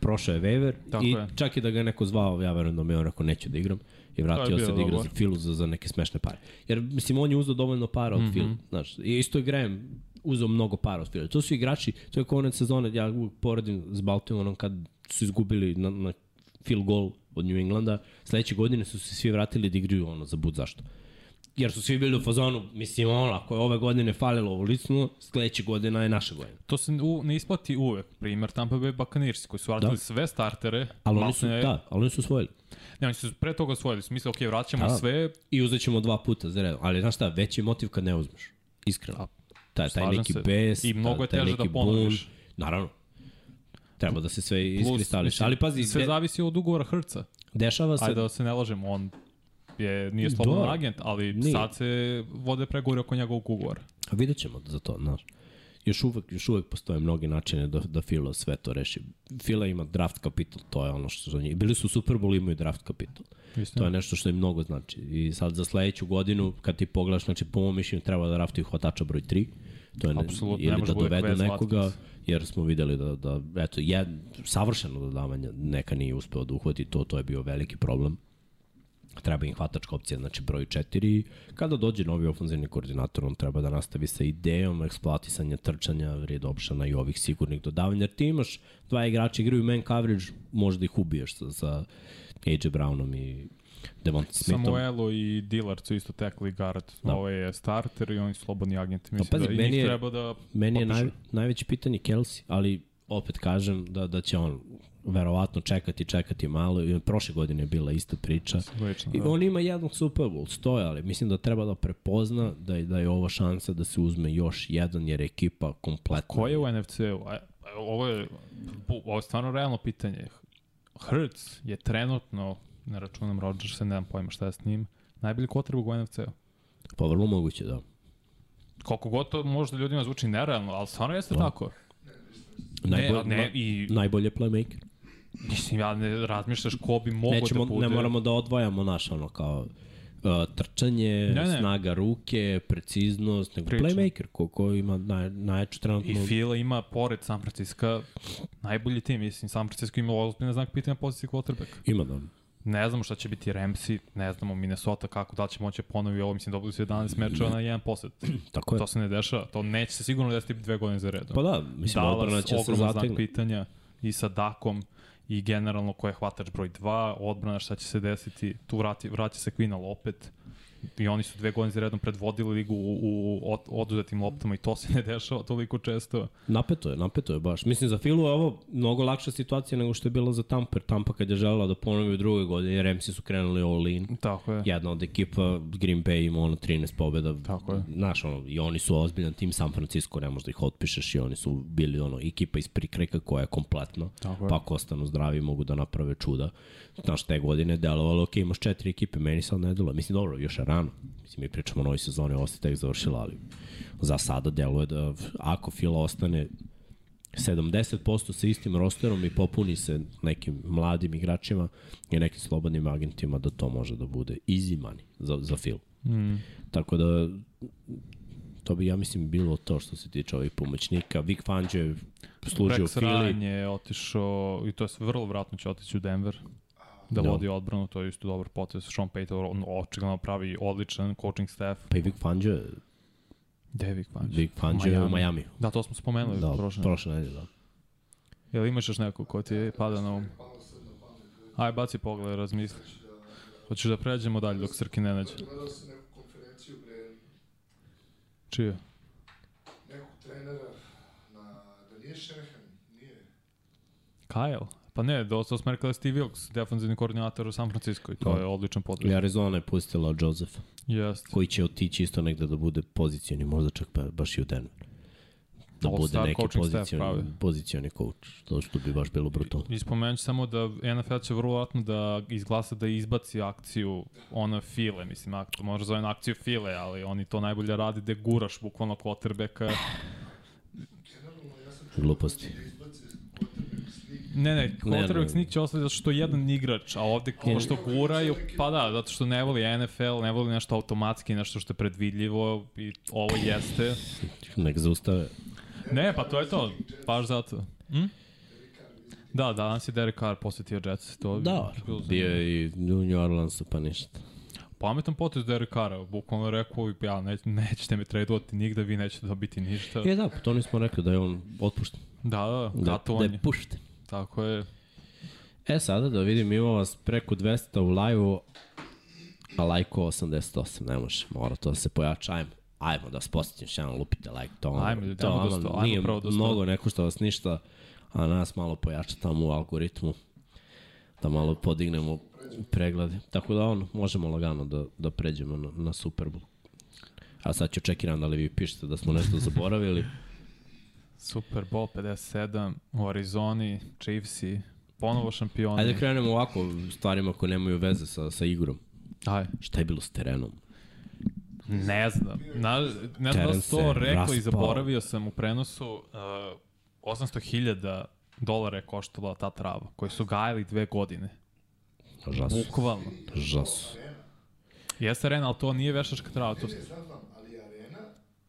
prošao je waiver Tako i je. čak i da ga je neko zvao, ja verujem da mi on rekao neću da igram i vratio se da igra za Filu za, za neke smešne pare. Jer, mislim, on je uzao dovoljno para od mm -hmm. Filu, znaš, i isto je Graham uzeo mnogo para od Fila. To su igrači, to je konec sezone, ja poredim s Baltimoreom kad su izgubili na, na field goal od New Englanda, sledeće godine su se svi vratili da igraju ono za bud zašto. Jer su svi bili u fazonu, mislim, ono, ako je ove godine falilo ovo licno, sledeće godina je naša godina. To se u, ne isplati uvek. Primer Tampa Bay Buccaneers koji su vratili Da. sve startere. Ali oni su, maltene- da, ali oni su osvojili. Ne, oni su pre toga osvojili. Su mislili, ok, vraćamo Da. sve. I uzet ćemo dva puta za redom. Ali znaš šta, veći je motiv kad ne uzmeš. Iskreno. Da. Taj, taj Slažem neki se. bes, I mnogo je teže da ponoviš. Naravno. Treba da se sve iskristališ. Ali pazi, sve zavisi od ugovora Hrca. dešava se... Ajde da se ne lažemo, on je, nije slobodan Da. agent, ali Nije. sad se vode pregovore oko njegovog ugovora. A vidjet ćemo za to, znaš. Još uvek, još uvek postoje mnogi načine da, da Fila sve to reši. Fila ima draft kapital, to je ono što za njih. Bili su Super Bowl, imaju draft kapital. To je nešto što im mnogo znači. I sad za sledeću godinu, kad ti pogledaš, znači po mom mišljenju treba da raftuju hvatača broj 3. To je ne, ili da dovedu nekoga, jer smo videli da, da eto, je, savršeno dodavanje neka nije uspeo da uhvati to, to je bio veliki problem. Treba im hvatačka opcija, znači broj 4. Kada dođe novi ofenzivni koordinator, on treba da nastavi sa idejom eksploatisanja trčanja, red opšana i ovih sigurnih dodavanja. Jer ti imaš dva igrača igraju man coverage, možda ih ubiješ sa, sa AJ Brownom i Devonta Smithom. Samuelo i Dillard su isto tekli guard. Da. Ovo je starter i oni su slobodni agenti. Mislim pazi, da i njih je- treba da Meni je naj, najveće pitanje Kelsey, ali opet kažem da, da će on verovatno čekati, čekati malo. I prošle godine je bila ista priča. Slično, I da. on ima jednog Super Bowl, stoje, ali mislim da treba da prepozna da je, da je ovo šansa da se uzme još jedan, jer je ekipa kompletna. Ko je u NFC-u? Ovo je, ovo je stvarno realno pitanje. Hurts je trenutno, ne računam Rodgersa, nemam pojma šta je s njim, najbolji quarterback u NFC-u. Pa vrlo moguće, da. Koliko god to možda ljudima zvuči nerealno, ali stvarno jeste Da. tako. Najbolje, ne, ne, i najbolje playmaker. Mislim, ja ne razmišljaš ko bi mogo Nećemo, da bude. ne moramo da odvajamo naš, ono, kao uh, trčanje, Ne, ne. snaga ruke, preciznost, nego Pričam. playmaker ko, ko ima naj, najjaču trenutno. I Fila ima, pored San Francisco, najbolji tim. Mislim, San Francisco ima ozbiljne znak pitanja poziciji quarterback. Ima da. Ne znamo šta će biti Ramsey, ne znamo Minnesota kako, da će moći ponovi ovo, mislim, dobili su 11 mečeva na jedan posed. [CLEARS THROAT] Tako je. To se ne dešava, to neće se sigurno desiti dve godine za redom. Pa da, mislim, Dallas, će se zategne. pitanja i sa Dakom i generalno ko je hvatač broj 2, odbrana šta će se desiti, tu vrati, vraća se Quinal opet i oni su dve godine za redom predvodili ligu u, u od, oduzetim loptama i to se ne dešava toliko često. Napeto je, napeto je baš. Mislim, za Filu je ovo mnogo lakša situacija nego što je bila za Tampa. jer Tampa kad je želela da ponovi u drugoj godini, Ramsi su krenuli all in. Tako je. Jedna od ekipa Green Bay ima ono 13 pobjeda. Tako je. Znaš, ono, i oni su ozbiljan tim, San Francisco ne možeš da ih otpišeš i oni su bili ono, ekipa iz prikreka koja je kompletna. Tako je. Pa ako ostanu zdravi mogu da naprave čuda. Znaš, te godine delovalo, ok, imaš četiri ekipe, meni sad ne deluje. Mislim, dobro, još rano. Mislim, mi pričamo o novoj sezoni, ovo se tek završila, ali za sada deluje da ako Fila ostane 70% sa istim rosterom i popuni se nekim mladim igračima i nekim slobodnim agentima da to može da bude easy money za, za Phil. Mm. Tako da to bi ja mislim bilo to što se tiče ovih pomoćnika. Vic Fangio je služio Rex Philly. Ryan je otišao, i to je vrlo vratno će otići u Denver da Da. vodi odbranu, to je isto dobar potez. Sean Payton on očigledno pravi odličan coaching staff. Pa i Vic Fangio, je- David Fangio. Vic Fangio je u Miami. Da, to smo spomenuli Da, prošle. prošle nedelje, da. Jel imaš još neko ko ti pada na um? Aj, baci pogled, razmisli. Hoćeš da pređemo dalje dok Srki ne nađe. Gledao sam neku konferenciju bre Čije? nekog trenera na, da nije Shanahan, nije. Kyle? Pa ne, dosta je Steve Wilkes, defensivni koordinator u San Francisco i to Da. je odličan potez. I Arizona je pustila Joseph, Jest. koji će otići isto negde da bude pozicioni, možda čak pa baš i u Denver. Da All bude neki pozicioni, pozicioni coach. To što bi baš bilo brutalno. I spomenut ću samo da NFL će vrlo vratno da izglasa da izbaci akciju ona file, mislim, ak- može zove na akciju file, ali oni to najbolje radi da guraš bukvalno quarterbacka. Gluposti. da izbaci quarterback sneak. Ne, ne, quarterback sneak će ostati zato što je jedan igrač, a ovde kao što guraju, pa da, zato što ne voli NFL, ne voli nešto automatski, nešto što je predvidljivo i ovo jeste. Nek zaustave. Ne, pa to je to, baš zato. Hm? Da, danas je Derek Carr posetio Jets. To Da, bilo bio je i u New Orleansu, pa ništa. Pametan potez Derek Carra, bukvalno rekao, ja, ne, nećete me tradovati nigde, vi nećete dobiti ništa. E da, pa to nismo rekli da je on otpušten. Da, da, Da, da je je. pušten. Tako je. E, sada da vidim, ima vas preko 200 u live-u, a lajko 88, ne može, mora to da se pojača, ajmo. Ajmo da vas posjetim što jedan lupite like, to ono, Ajmo, ljudi, to ajmo ono dosta, ajmo nije dosta. mnogo, ne košta vas ništa, a nas malo pojača tamo u algoritmu, da malo podignemo preglede. Tako da ono, možemo lagano da, da pređemo na, na Super Bowl. A sad ću čekiram da li vi pišete da smo nešto zaboravili. Super Bowl 57 u Arizoni, Chiefsi, ponovo šampioni. Ajde da krenemo ovako stvarima koje nemaju veze sa, sa igrom. Ajde. Šta je bilo s terenom? Ne znam. Na, ne znam da to rekao i raspao. zaboravio sam u prenosu. Uh, 800.000 dolara je koštala ta trava, koju su gajali dve godine. Žasu. Bukvalno. Žasu. Jeste arena, ali to nije veštačka trava. To... Ne, znam, znam, ali je arena,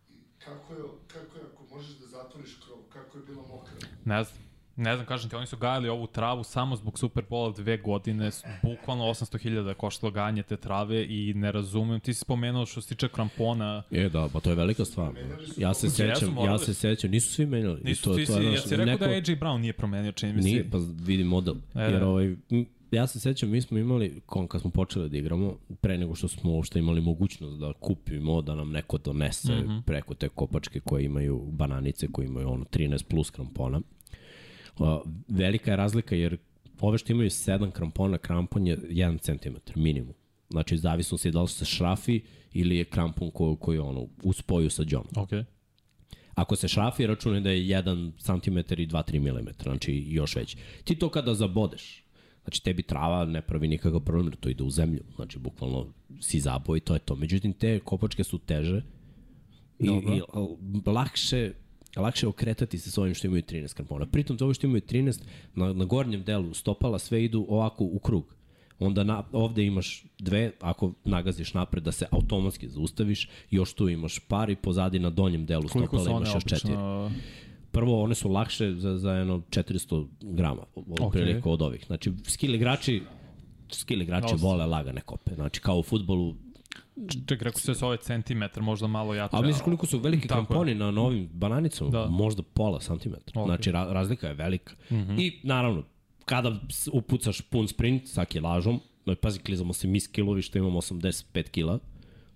i kako je, kako je, ako možeš da zatvoriš krov, kako je bila mokra. Ne znam. Ne znam, kažem ti, oni su gajali ovu travu samo zbog Superbola dve godine, bukvalno 800.000 je koštalo gajanje te trave i ne razumem, ti si spomenuo što se tiče krampona, E, da, pa to je velika stvar. Ja se sećam, ja se sećam, nisu svi menjali. Nisu to, ti to je, ja si rekao neko, da AJ Brown nije promenio, čini mi se. Nije, pa vidi model. E, Jer da. ovaj, m, ja se sećam, mi smo imali, kon, kad smo počeli da igramo, pre nego što smo uopšte imali mogućnost da kupimo, da nam neko donese mm. -hmm. preko te kopačke koje imaju bananice, koje imaju ono 13 plus krampona. Uh, velika je razlika jer ove što imaju 7 krampona, krampon je 1 cm minimum. Znači, zavisno se da li se šrafi ili je krampon ko, koji je ono, u spoju sa džom. Ok. Ako se šrafi, računaj da je 1 cm i 2-3 mm, znači još veći. Ti to kada zabodeš, znači tebi trava ne pravi nikakav problem, to ide u zemlju, znači bukvalno si zaboj i to je to. Međutim, te kopačke su teže i, Dobro. i lakše lakše je okretati se s ovim što imaju 13 krampona. Pritom, to ovo što imaju 13, na, na gornjem delu stopala sve idu ovako u krug. Onda na, ovde imaš dve, ako nagaziš napred da se automatski zaustaviš, još tu imaš par i pozadi na donjem delu Koliko stopala imaš još četiri. obično? Prvo, one su lakše za, za jedno 400 grama, otprilike Okej. od ovih. Znači, skill igrači, skill igrači vole lagane kope. Znači, kao u futbolu, Ček, rekao se da ove centimetar, možda malo jače. ali misliš koliko su veliki je. kramponi na novim bananicama? Da. Možda pola santimetra. Ok. Znači, ra razlika je velika. Mm -hmm. I, naravno, kada s- upucaš pun sprint sa kilažom, no, pazi, klizamo se mi skillovi što imamo 85 kila,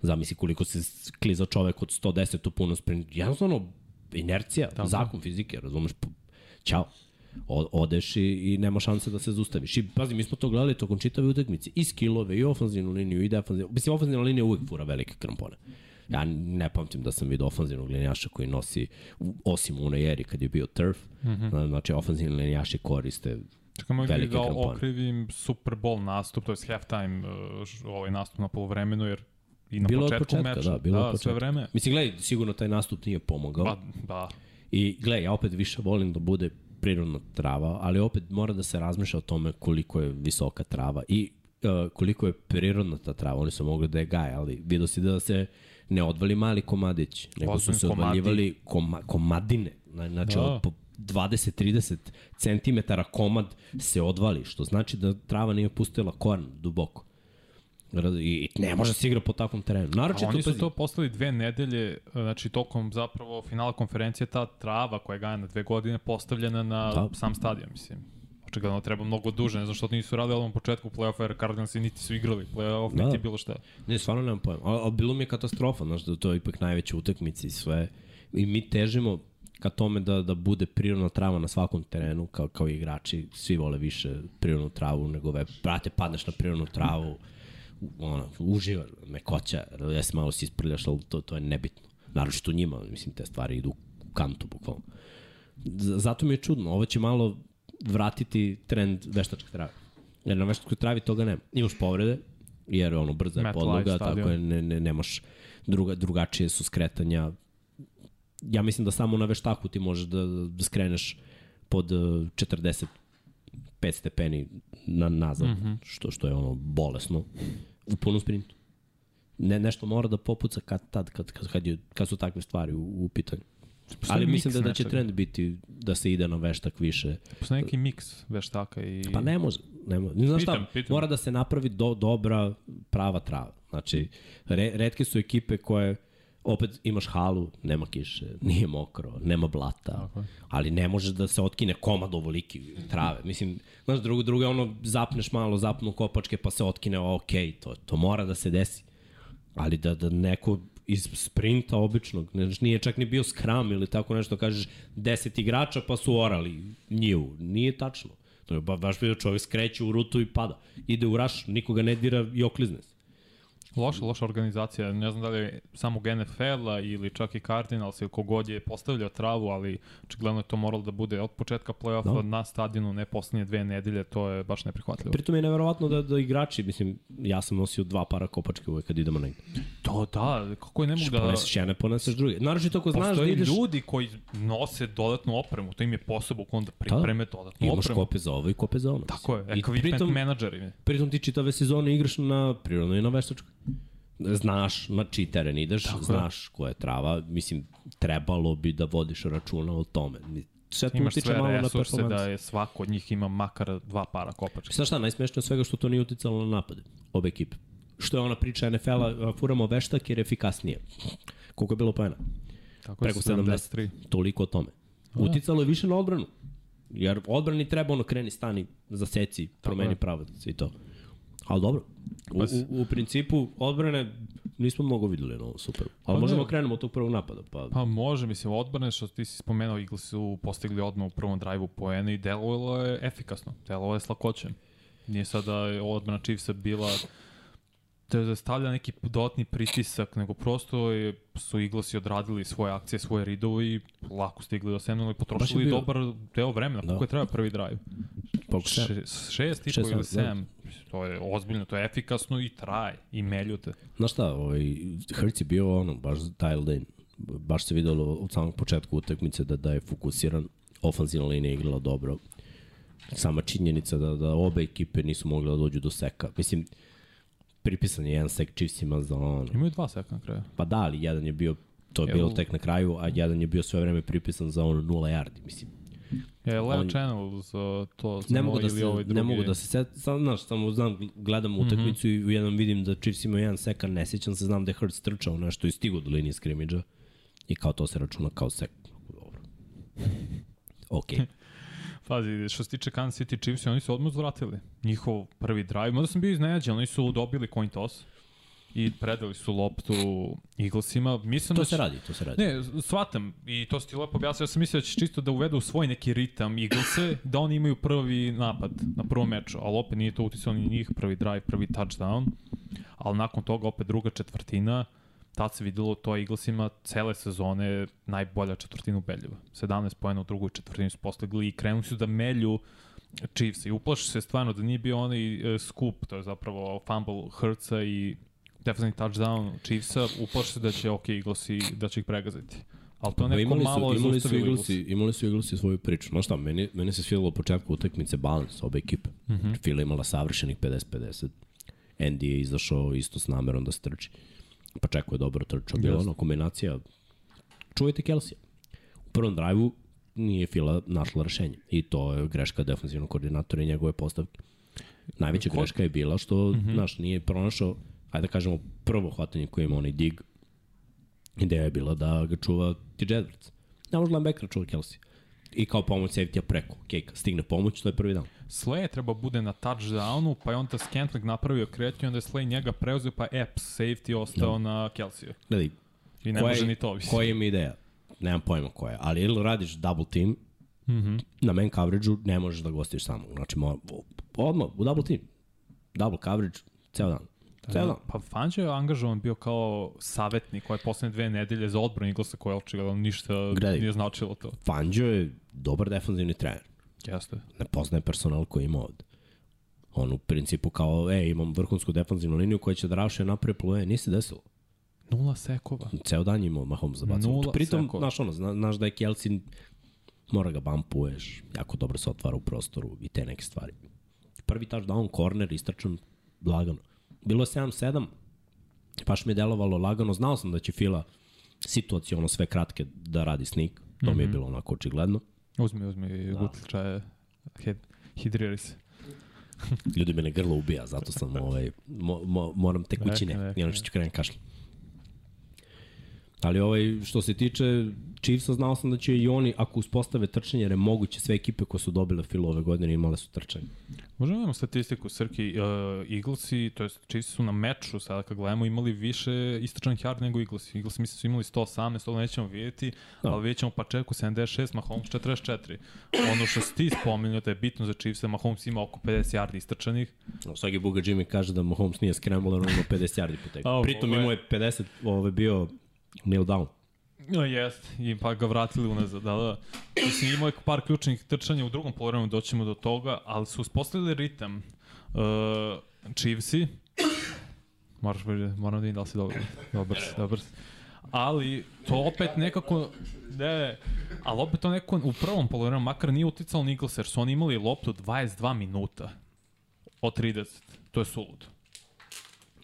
zamisli koliko se s- kliza čovek od 110 u punom sprintu. Jednostavno, inercija, Tako. zakon fizike, razumeš? Ćao. Odeš i, i nema šanse da se zaustaviš. I pazi, mi smo to gledali tokom čitave utakmice. I skillove, i ofanzivnu liniju, i defanzivnu. Mislim, ofanzivna linija uvijek fura velike krampone. Ja ne pamtim da sam vidio ofanzivnog linijaša koji nosi, osim u onoj eri kad je bio turf, mm -hmm. znači ofanzivni linijaši koriste Čekaj, mogu da krampone. okrivim Super Bowl nastup, to je halftime, ž- ovaj nastup na polovremenu, jer i na Bilo početku početka, meča. da, bilo da, sve početka. vreme. Mislim, gledaj, sigurno taj nastup nije pomogao. Pa, da. I gledaj, ja opet više volim da bude prirodna trava, ali opet mora da se razmišlja o tome koliko je visoka trava i uh, koliko je prirodna ta trava. Oni su mogli da je gaje, ali vidio si da se ne odvali mali komadić, nego su Ozbiljni se komadi. odvaljivali koma, komadine. Zna- Znači, Da. po 20-30 cm komad se odvali, što znači da trava nije pustila koren duboko. I i ne može da se igra po takvom terenu. A Naročito, oni su to postali dve nedelje, znači tokom zapravo finala konferencije, ta trava koja je gajana dve godine postavljena na Da. sam stadion, mislim. Očigledno treba mnogo duže, ne znam što nisu radili u početku play-offa, jer Cardinals niti su igrali play-off, Da. niti bilo šta. Ne, stvarno nemam pojma. Ali, ali bilo mi je katastrofa, znaš, da to je ipak najveća utakmica i sve. I mi težimo ka tome da, da bude prirodna trava na svakom terenu, kao, kao igrači. Svi vole više prirodnu travu nego ove. Brate, padneš na prirodnu travu, ono, uživa, mekoća, jes malo si isprljaš, ali to, to je nebitno. Naročito njima, mislim, te stvari idu u kantu, bukvalno. Zato mi je čudno, ovo će malo vratiti trend veštačke trave. Jer na veštačkoj travi toga nema. Imaš povrede, jer ono brza je podloga, tako je, ne, ne, nemaš druga, drugačije su skretanja. Ja mislim da samo na veštaku ti možeš da, da skreneš pod eh, 45 stepeni na, nazad, mm -hmm. što, što je ono bolesno, u punom sprintu. Ne, nešto mora da popuca kad, tad, kad, kad, kad, je, kad su takve stvari u, u pitanju. Ali miks mislim da, da će nečega. trend biti da se ide na veštak više. Postoji neki miks veštaka i... Pa ne može. Ne može. Ne znaš Pitam, šta, pitam. mora da se napravi do, dobra, prava trava. Znači, re, redke su ekipe koje opet imaš halu, nema kiše, nije mokro, nema blata, ali ne može da se otkine komad ovoliki trave. Mislim, znaš, drugo, drugo je ono, zapneš malo, zapnu kopačke pa se otkine, ok, to, to mora da se desi. Ali da, da neko iz sprinta običnog, ne, nije čak ni bio skram ili tako nešto, kažeš 10 igrača pa su orali njivu. Nije tačno. To je ba, baš bio čovjek skreće u rutu i pada. Ide u raš, nikoga ne dira i oklizne. Loša, loša organizacija. Ne znam da li je samog NFL-a ili čak i Cardinals ili kogod je postavljao travu, ali očigledno je to moralo da bude od početka play-offa Da. na stadionu, ne poslednje dve nedelje, to je baš neprihvatljivo. Pritom je neverovatno da, da igrači, mislim, ja sam nosio dva para kopačke uvek kad idemo negde. To da, kako je ne mogu da... Poneseš jedne, poneseš druge. Naravno ako znaš da ideš... ljudi koji nose dodatnu opremu, to im je posao bukvalno da pripreme dodatnu Imaš opremu. kope za ovo i kope za ono. Tako je, pritom, menadžeri. pritom ti čitave sezone igraš na prirodnoj i na veštačkoj. Znaš na čiji teren ideš, Tako je. znaš koja je trava. Mislim, trebalo bi da vodiš računa o tome. Sve to Imaš sve malo resurse da je svako od njih ima makar dva para kopačke. Znaš šta, najsmešnije od svega što to nije uticalo na napade. Obe ekipe. Što je ona priča NFL-a, furamo veštak jer je efikasnije. Koliko je bilo pojena? Tako Preko 70. Toliko o tome. Uticalo je više na odbranu. Jer odbrani treba ono kreni stani, zaseci, promeni pravac i to. Ali dobro. U, u, u principu odbrane nismo mnogo videli na ovom super. Ali Pa možemo da. krenemo od tog prvog napada. Pa, Pa može, mislim, odbrane što ti si spomenuo, Eagles su postigli odmah u prvom drive-u poene i delovalo je efikasno, delovalo je s lakoćem. Nije sada odbrana Chiefsa bila te da stavlja neki dodatni pritisak, nego prosto je, su Eaglesi odradili svoje akcije, svoje ridove i lako stigli do Semnola i potrošili bio- dobar deo vremena, Da. koliko je treba prvi drive. Še, šest i Šest, po ili da. Sedam. To je ozbiljno, to je efikasno i traje i meljute. Znaš šta, ovaj, Hertz je bio ono, baš dialed in. Baš se videlo od samog početka utakmice da, da je fokusiran. Ofanzivna linija igrala dobro. Sama činjenica da, da obe ekipe nisu mogle da dođu do seka. Mislim, pripisan je jedan sek Chiefsima za ono. Imaju dva seka na kraju. Pa da, ali jedan je bio, to je Evo. bilo tek na kraju, a jedan je bio sve vreme pripisan za ono nula yardi, mislim. Je Leo On- Channel za to Ne mogu da se, ovaj drugi? Mhm. ne mogu da se set, sam, znaš, samo znam, gledam utakmicu i u jednom vidim da Chiefs ima jedan sek, a ne sjećam se, znam da je Hurts trčao nešto i stigo do linije skrimidža i kao to se računa kao sek. Dobro. [LAUGHS] Ok. [LAUGHS] Pazi, što se tiče Kansas City Chiefs, oni su odmah uzvratili. Njihov prvi drive, možda sam bio iznenađen, oni su dobili coin toss i predali su loptu Eaglesima. Mislim to da se će- radi, to se radi. Ne, shvatam i to si ti lepo objasnio, ja sam mislio da će čisto da uvedu svoj neki ritam Eaglese, da oni imaju prvi napad na prvom meču, ali opet nije to uticalo ni njih, prvi drive, prvi touchdown, ali nakon toga opet druga četvrtina, tad se videlo to Eaglesima cele sezone najbolja četvrtina ubedljiva. 17 pojena u drugoj četvrtini su postigli i krenuli su da melju Chiefs i uplaši se stvarno da nije bio onaj e, skup, to je zapravo fumble Hurtsa i defensivni touchdown Chiefsa, uplaši se da će ok Eaglesi, da će ih pregaziti. Ali to neko imali su, malo imali su Eaglesi, imali su Eaglesi svoju priču. Znaš šta, meni, meni se svidelo u početku utakmice balans obe ekipe. Mm. -hmm. Fila imala savršenih 50-50. Andy je izašao isto s namerom da strči. Pa čeko je dobro trčao. Bila Jeste. ono kombinacija. Čujete Kelsija. U prvom drive-u nije Fila našla rešenje. I to je greška defensivnog koordinatora i njegove postavke. Najveća greška je bila što, mm. -hmm. znaš, nije pronašao, ajde da kažemo, prvo hvatanje koje ima onaj dig. Ideja je bila da ga čuva ti Edwards. Ne može linebacker čuva Kelsey. I kao pomoć safety-a preko. Kejka, stigne pomoć, to je prvi dan. Slay je treba bude na touchdownu, pa je onda Scantling napravio kretnju, onda je Slay njega preuzeo, pa Epps, safety, ostao na Kelsiju. Gledaj, I ne koja može ni to više. koja im ideja? Nemam pojma koja je. Ali ili radiš double team, Mm -hmm. na man coverage-u ne možeš da gostiš samo. Znači, odmah, u double team. Double coverage, ceo dan. Ceo dan. Pa Fangio je angažovan bio kao savjetnik koje poslednje dve nedelje za odbranu Eaglesa koje očigledno ništa Gledaj. nije značilo to. Fangio je dobar defanzivni trener. Jeste. ne poznaje personal koji ima ovde. On u principu kao, e, imam vrhunsku defanzivnu liniju koja će da rašuje napred plove, nije se desilo. Nula sekova. Ceo dan je imao Mahomes za bacanje. Nula Pritom, sekova. znaš ono, zna, znaš da je Kelsey, mora ga bampuješ, jako dobro se otvara u prostoru i te neke stvari. Prvi touchdown, corner, istračan, lagano. Bilo je 7-7, baš mi je delovalo lagano, znao sam da će Fila situacijono sve kratke da radi sneak, to mm -hmm. mi je bilo onako očigledno. Uzmi, uzmi, da. gutličaje, hid, hidriri se. Ljudi mene grlo ubija, zato sam [LAUGHS] ovaj, mo, mo, moram tekućine Neka, neka, i ono što ću krenem kašljem. Ali ovaj, što se tiče Chiefsa, znao sam da će i oni, ako uspostave trčanje, jer je moguće sve ekipe koje su dobile filo ove godine imale su trčanje. Možemo imamo statistiku, Srki, uh, Eaglesi, to jest Chiefs su na meču, sada kad gledamo, imali više istračanih yard nego Eaglesi. Eaglesi mislim su imali 118, to nećemo vidjeti, Da. ali vidjet ćemo Pačeku 76, Mahomes 44. Ono što si ti spominjao da je bitno za Chiefs, Mahomes ima oko 50 yardi istračanih. No, svaki buga Jimmy kaže da Mahomes nije scrambler, on ima 50 yardi po tebi. A, Pritom ovo je- imao je 50, ovaj bio kneel down. No, jest, i pa ga vratili unazad, da, da. Mislim, imao je par ključnih trčanja u drugom polovremenu, doćemo do toga, ali su uspostavili ritam. Uh, Chiefsi, moraš moram da vidim da li si dobar, dobar si, dobar si. Ali, to opet nekako, ne, ali opet to neko u prvom polovremenu, makar nije uticalo Eagles, jer su oni imali loptu 22 minuta od 30. To je suludo.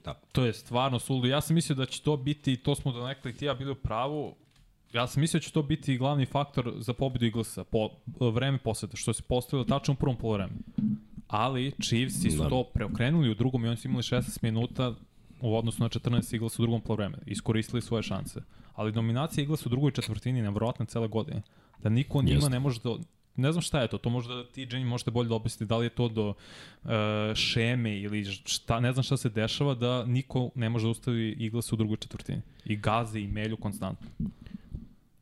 Da. To je stvarno suludo. Ja sam mislio da će to biti, to smo donekli ti i ja bili u pravu, ja sam mislio da će to biti glavni faktor za pobedu Eaglesa, po, vreme poseta, što se postavilo tačno u prvom polovremenu. Ali Chiefsi su Da. to preokrenuli u drugom i oni su imali 16 minuta u odnosu na 14 Eaglesa u drugom polovremenu. Iskoristili svoje šanse. Ali dominacija Eaglesa u drugoj četvrtini je nevjerojatna cele godine. Da niko njima Jeste. ne može da ne znam šta je to, to možda ti Jenny možete bolje da objasnite da li je to do uh, šeme ili šta, ne znam šta se dešava da niko ne može da ustavi Eagles u drugoj četvrtini. I gaze i melju konstantno.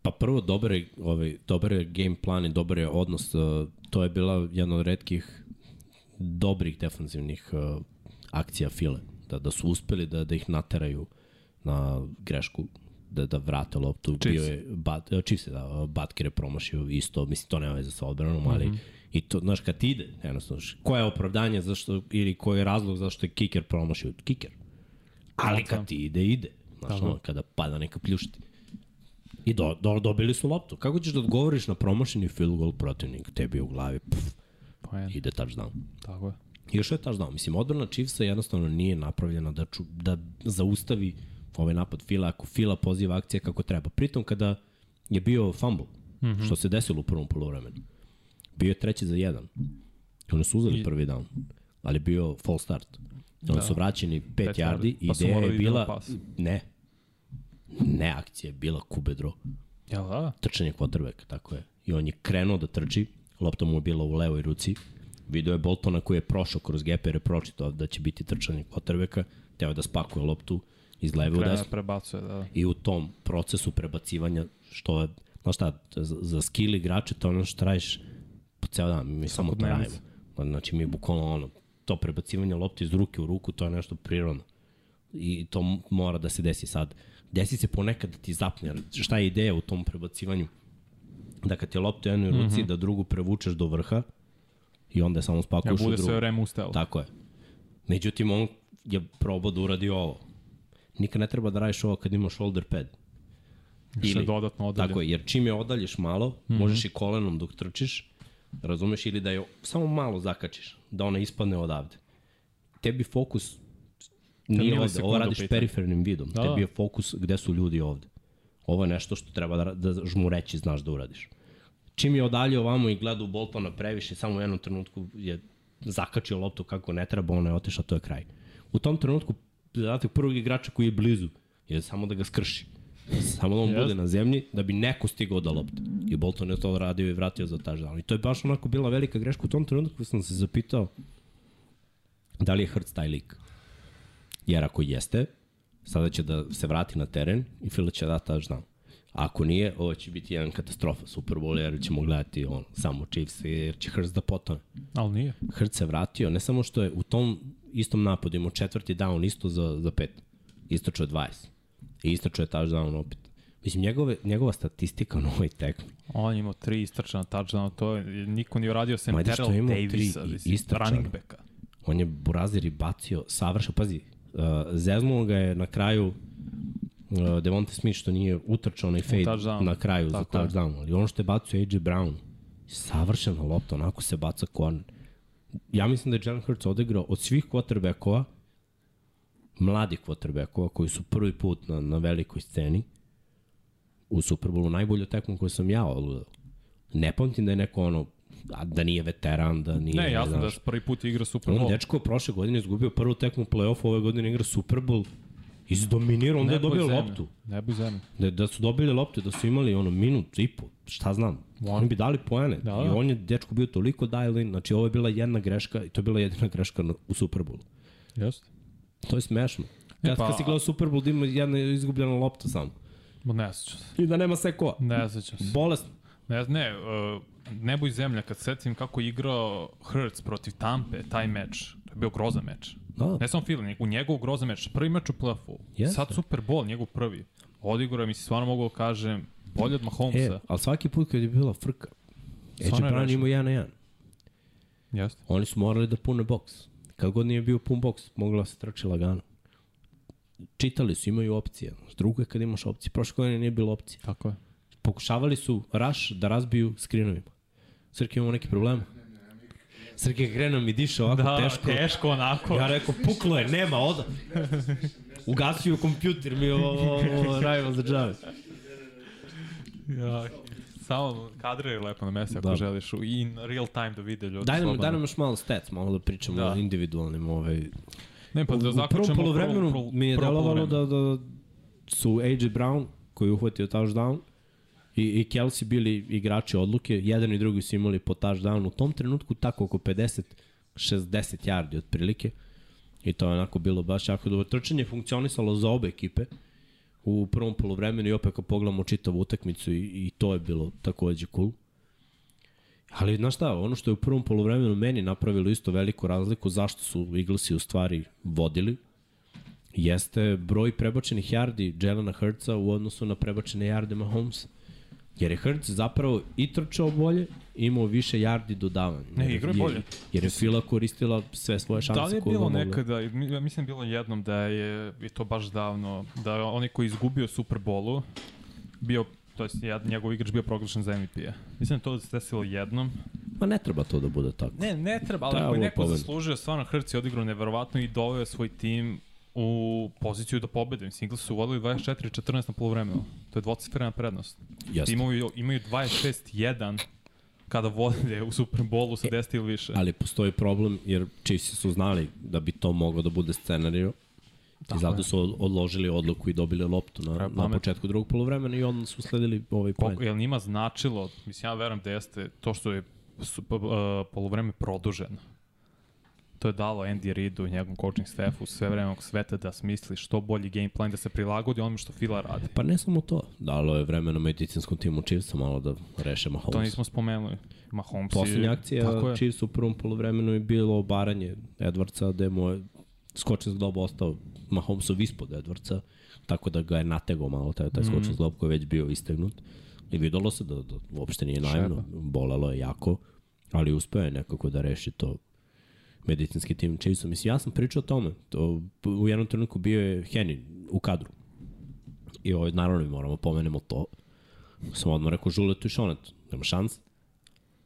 Pa prvo, dobar je, ovaj, dobar je game plan i dobar je odnos. Uh, to je bila jedna od redkih dobrih defanzivnih uh, akcija File. Da, da su uspeli da, da ih nateraju na grešku da, da vrate loptu. Chiefs. Bio je, bat, uh, Chiefs je, da, Butker je promašio isto, mislim, to nema veze sa odbranom, ali mm -hmm. i to, znaš, kad ti ide, jednostavno, koje je opravdanje zašto, ili koji je razlog zašto je kiker promašio? Kiker. Ali kad ti ide, ide. Znaš, ono, kada pada neka pljušti. I do, do, dobili su loptu. Kako ćeš da odgovoriš na promašeni field goal protivnika? Tebi u glavi, pff, Poen. ide touchdown. Tako je. I još je touchdown. Mislim, odbrana Chiefsa jednostavno nije napravljena da, ču, da zaustavi ovaj napad Fila ako Fila poziva akcije kako treba. Pritom kada je bio fumble, mm -hmm. što se desilo u prvom polovremenu, bio je treći za jedan. I oni su uzeli I- prvi down, ali bio false start. Oni Da. su vraćeni 5 Pet yardi i Pa ideja je da bila... Ne. Ne akcija je bila kubedro Jel da? trčanje quarterback, tako je. I on je krenuo da trči, lopta mu je bila u levoj ruci, video je Boltona koji je prošao kroz gepe jer je pročitao da će biti trčanje quarterbacka, teo je da spakuje loptu iz leve u desno. prebacuje, da. da. I u tom procesu prebacivanja, što je, znaš šta, za, za skill igrače to ono što radiš po ceo dan, mi samo. Pa, Znači mi bukvalno ono, to prebacivanje lopte iz ruke u ruku, to je nešto prirodno. I to mora da se desi sad. Desi se ponekad da ti zapne, šta je ideja u tom prebacivanju? Da kad ti je lopta u jednoj ruci, mm -hmm. da drugu prevučeš do vrha i onda je samo Ja spakuješ u bude drugu. sve vreme ustao. Tako je. Međutim, on je probao da uradi ovo. Nikad ne treba da radiš ovo kad imaš shoulder pad. Što je dodatno odalje. Tako je, jer čim je odaljiš malo, mm -hmm. možeš i kolenom dok trčiš, razumeš, ili da je samo malo zakačiš, da ona ispadne odavde. Tebi fokus nije ovde, ovo radiš pitanju. perifernim vidom, Da, da. da. tebi je fokus gde su ljudi ovde. Ovo je nešto što treba da, da žmureći znaš da uradiš. Čim je odalje ovamo i gleda u Boltona previše, samo u jednom trenutku je zakačio loptu kako ne treba, ona je otišla, to je kraj. U tom trenutku zadatak prvog igrača koji je blizu je samo da ga skrši. Samo da on Jeste. bude na zemlji da bi neko stigao do lopte. I Bolton je to radio i vratio za touchdown. I to je baš onako bila velika greška u tom trenutku sam se zapitao da li je Hurts taj lik. Jer ako jeste, sada će da se vrati na teren i Fila će da touchdown. A ako nije, ovo će biti jedan katastrofa Super Bowl jer ćemo gledati on, samo Chiefs jer će Hurts da potone. Ali nije. Hurts se vratio, ne samo što je u tom istom napadu imao četvrti down isto za, za pet. Istočio je 20. I istočio je touchdown opet. Mislim, njegove, njegova statistika na ovoj tekmi. On je imao tri istrčana touchdowna, to je, niko nije uradio sem Terrell Davisa, tri mislim, running backa. On je Burazir i bacio savršeno. Pazi, uh, zeznuo ga je na kraju uh, Devonte Smith što nije utrčao onaj fade touchdown. na kraju Tako za touchdown. Ali ono što je bacio AJ Brown, savršena lopta, onako se baca korner. Ja mislim da je Jalen Hurts odigrao od svih quarterbackova, mladih quarterbackova koji su prvi put na, na velikoj sceni u Superbowlu najbolju tekmu koju sam ja odgledao. Ne pamtim da je neko ono, da nije veteran, da nije... Ne, jasno da znaš, je prvi put igra Super On dečko prošle godine izgubio prvu tekmu u play-offu, ove godine igra Super Bowl Izdominirao, onda je dobio zemlja. loptu. Nebo i zemlja. Da, da su dobili loptu, da su imali ono minut i po, šta znam. Oni bi dali poene. Da, Da, I on je dečko bio toliko dial in, znači ovo je bila jedna greška i to je bila jedina greška u Superbowlu. Jeste. To je smešno. E, Kad, pa- kad si gledao Super Bowl da ima jedna izgubljena lopta samo. Ma ne sećam se. I da nema sekova. Ne sećam se. Bolesno. Ne, ne, uh, nebo i zemlja, kad setim kako je igrao Hurts protiv Tampe, taj meč, to je bio grozan meč. Da. Ne samo Philly, nego njegov grozan meč. Prvi meč u play-offu. Jeste. Sad Super Bowl, njegov prvi. Odigrao je, mislim, stvarno mogu da kažem, bolje od E, Mahomesa. ali svaki put kad je bila frka, Edge je Brown imao jedan na jedan. Jeste. Oni su morali da pune boks. Kad god nije bio pun boks, mogla se trči lagano. Čitali su, imaju opcije. Drugo je kad imaš opcije. Prošle godine nije bilo opcije. Tako je. Pokušavali su rush da razbiju skrinovima. Srke, imamo neki problem? Srke krenuo mi diše ovako Da, teško. teško onako. Ja rekao, puklo je, nema, oda. Ugasio kompjuter mi ovo, ovo, rival za džave. Ja, samo kadre je lepo na mesi ako Da. želiš u in real time da vide ljudi. Daj nam, slobodno. daj nam još malo stats, malo da pričamo Da. o individualnim ovaj, Ne, pa da u prvom zaključemo polovremenu prvo- mi je delovalo da, da su AJ Brown, koji je uhvatio touchdown, i, i Kelsey bili igrači odluke, jedan i drugi su imali po touchdown u tom trenutku tako oko 50 60 yardi otprilike i to je onako bilo baš jako dobro. Trčanje je funkcionisalo za obe ekipe u prvom polovremenu i opet kad pogledamo čitavu utakmicu i, i to je bilo takođe cool. Ali, znaš šta, ono što je u prvom polovremenu meni napravilo isto veliku razliku zašto su Eaglesi u stvari vodili, jeste broj prebačenih yardi Jelena Hurtsa u odnosu na prebačene yarde Mahomesa. Jer je Hurts zapravo i trčao bolje, imao više yardi dodavanja. Ne, igrao je bolje. Jer je Fila koristila sve svoje šanse Da li je bilo mogla. nekada, ja mislim da bilo jednom da je, i to baš davno, da onaj koji izgubio Super Bowlu, bio, to jest jed- njegov igrač bio proglašen za MVP-a. Mislim da to se desilo jednom. Ma ne treba to da bude tako. Ne, ne treba, ali ako je neko pobedu. zaslužio, stvarno Hrc je odigrao neverovatno i doveo svoj tim u poziciju da pobede. Mislim, Eagles su vodili 24-14 na polovremenu. To je dvocifrena prednost. Jeste. Imaju, imaju 26-1 kada vode u Super Bowlu sa 10 ili više. Ali postoji problem jer Chiefs su znali da bi to moglo da bude scenario i zato su od- odložili odluku i dobili loptu na, na početku drugog polovremena i onda su sledili ovaj poen. Koliko, jel njima značilo, mislim ja verujem da jeste to što je su, uh, polovreme produženo. To je dalo Andy Reidu, njegovom coaching staffu, sve vreme ovog sveta da smisli što bolji game plan, da se prilagodi onome što Fila radi. Pa ne samo to, dalo je vremena medicinskom timu Chiefsa malo da reše Mahomes. To nismo spomenuli. Mahomes Poslednja akcija. Chiefs u prvom polovremenu je bilo obaranje Edwardsa, mu je skočen zglob ostao Mahomesov ispod Edwardsa, tako da ga je nategao malo taj, taj skočen zglob koji je već bio istegnut. I videlo se da, da uopšte nije naivno, bolelo je jako, ali uspeo je nekako da reši to medicinski tim Chiefsa. Mislim, ja sam pričao o tome. To, u jednom trenutku bio je Henry u kadru. I ovaj, naravno mi moramo pomenemo to. Sam odmah rekao Žuletu i Šonetu. Nema šanse.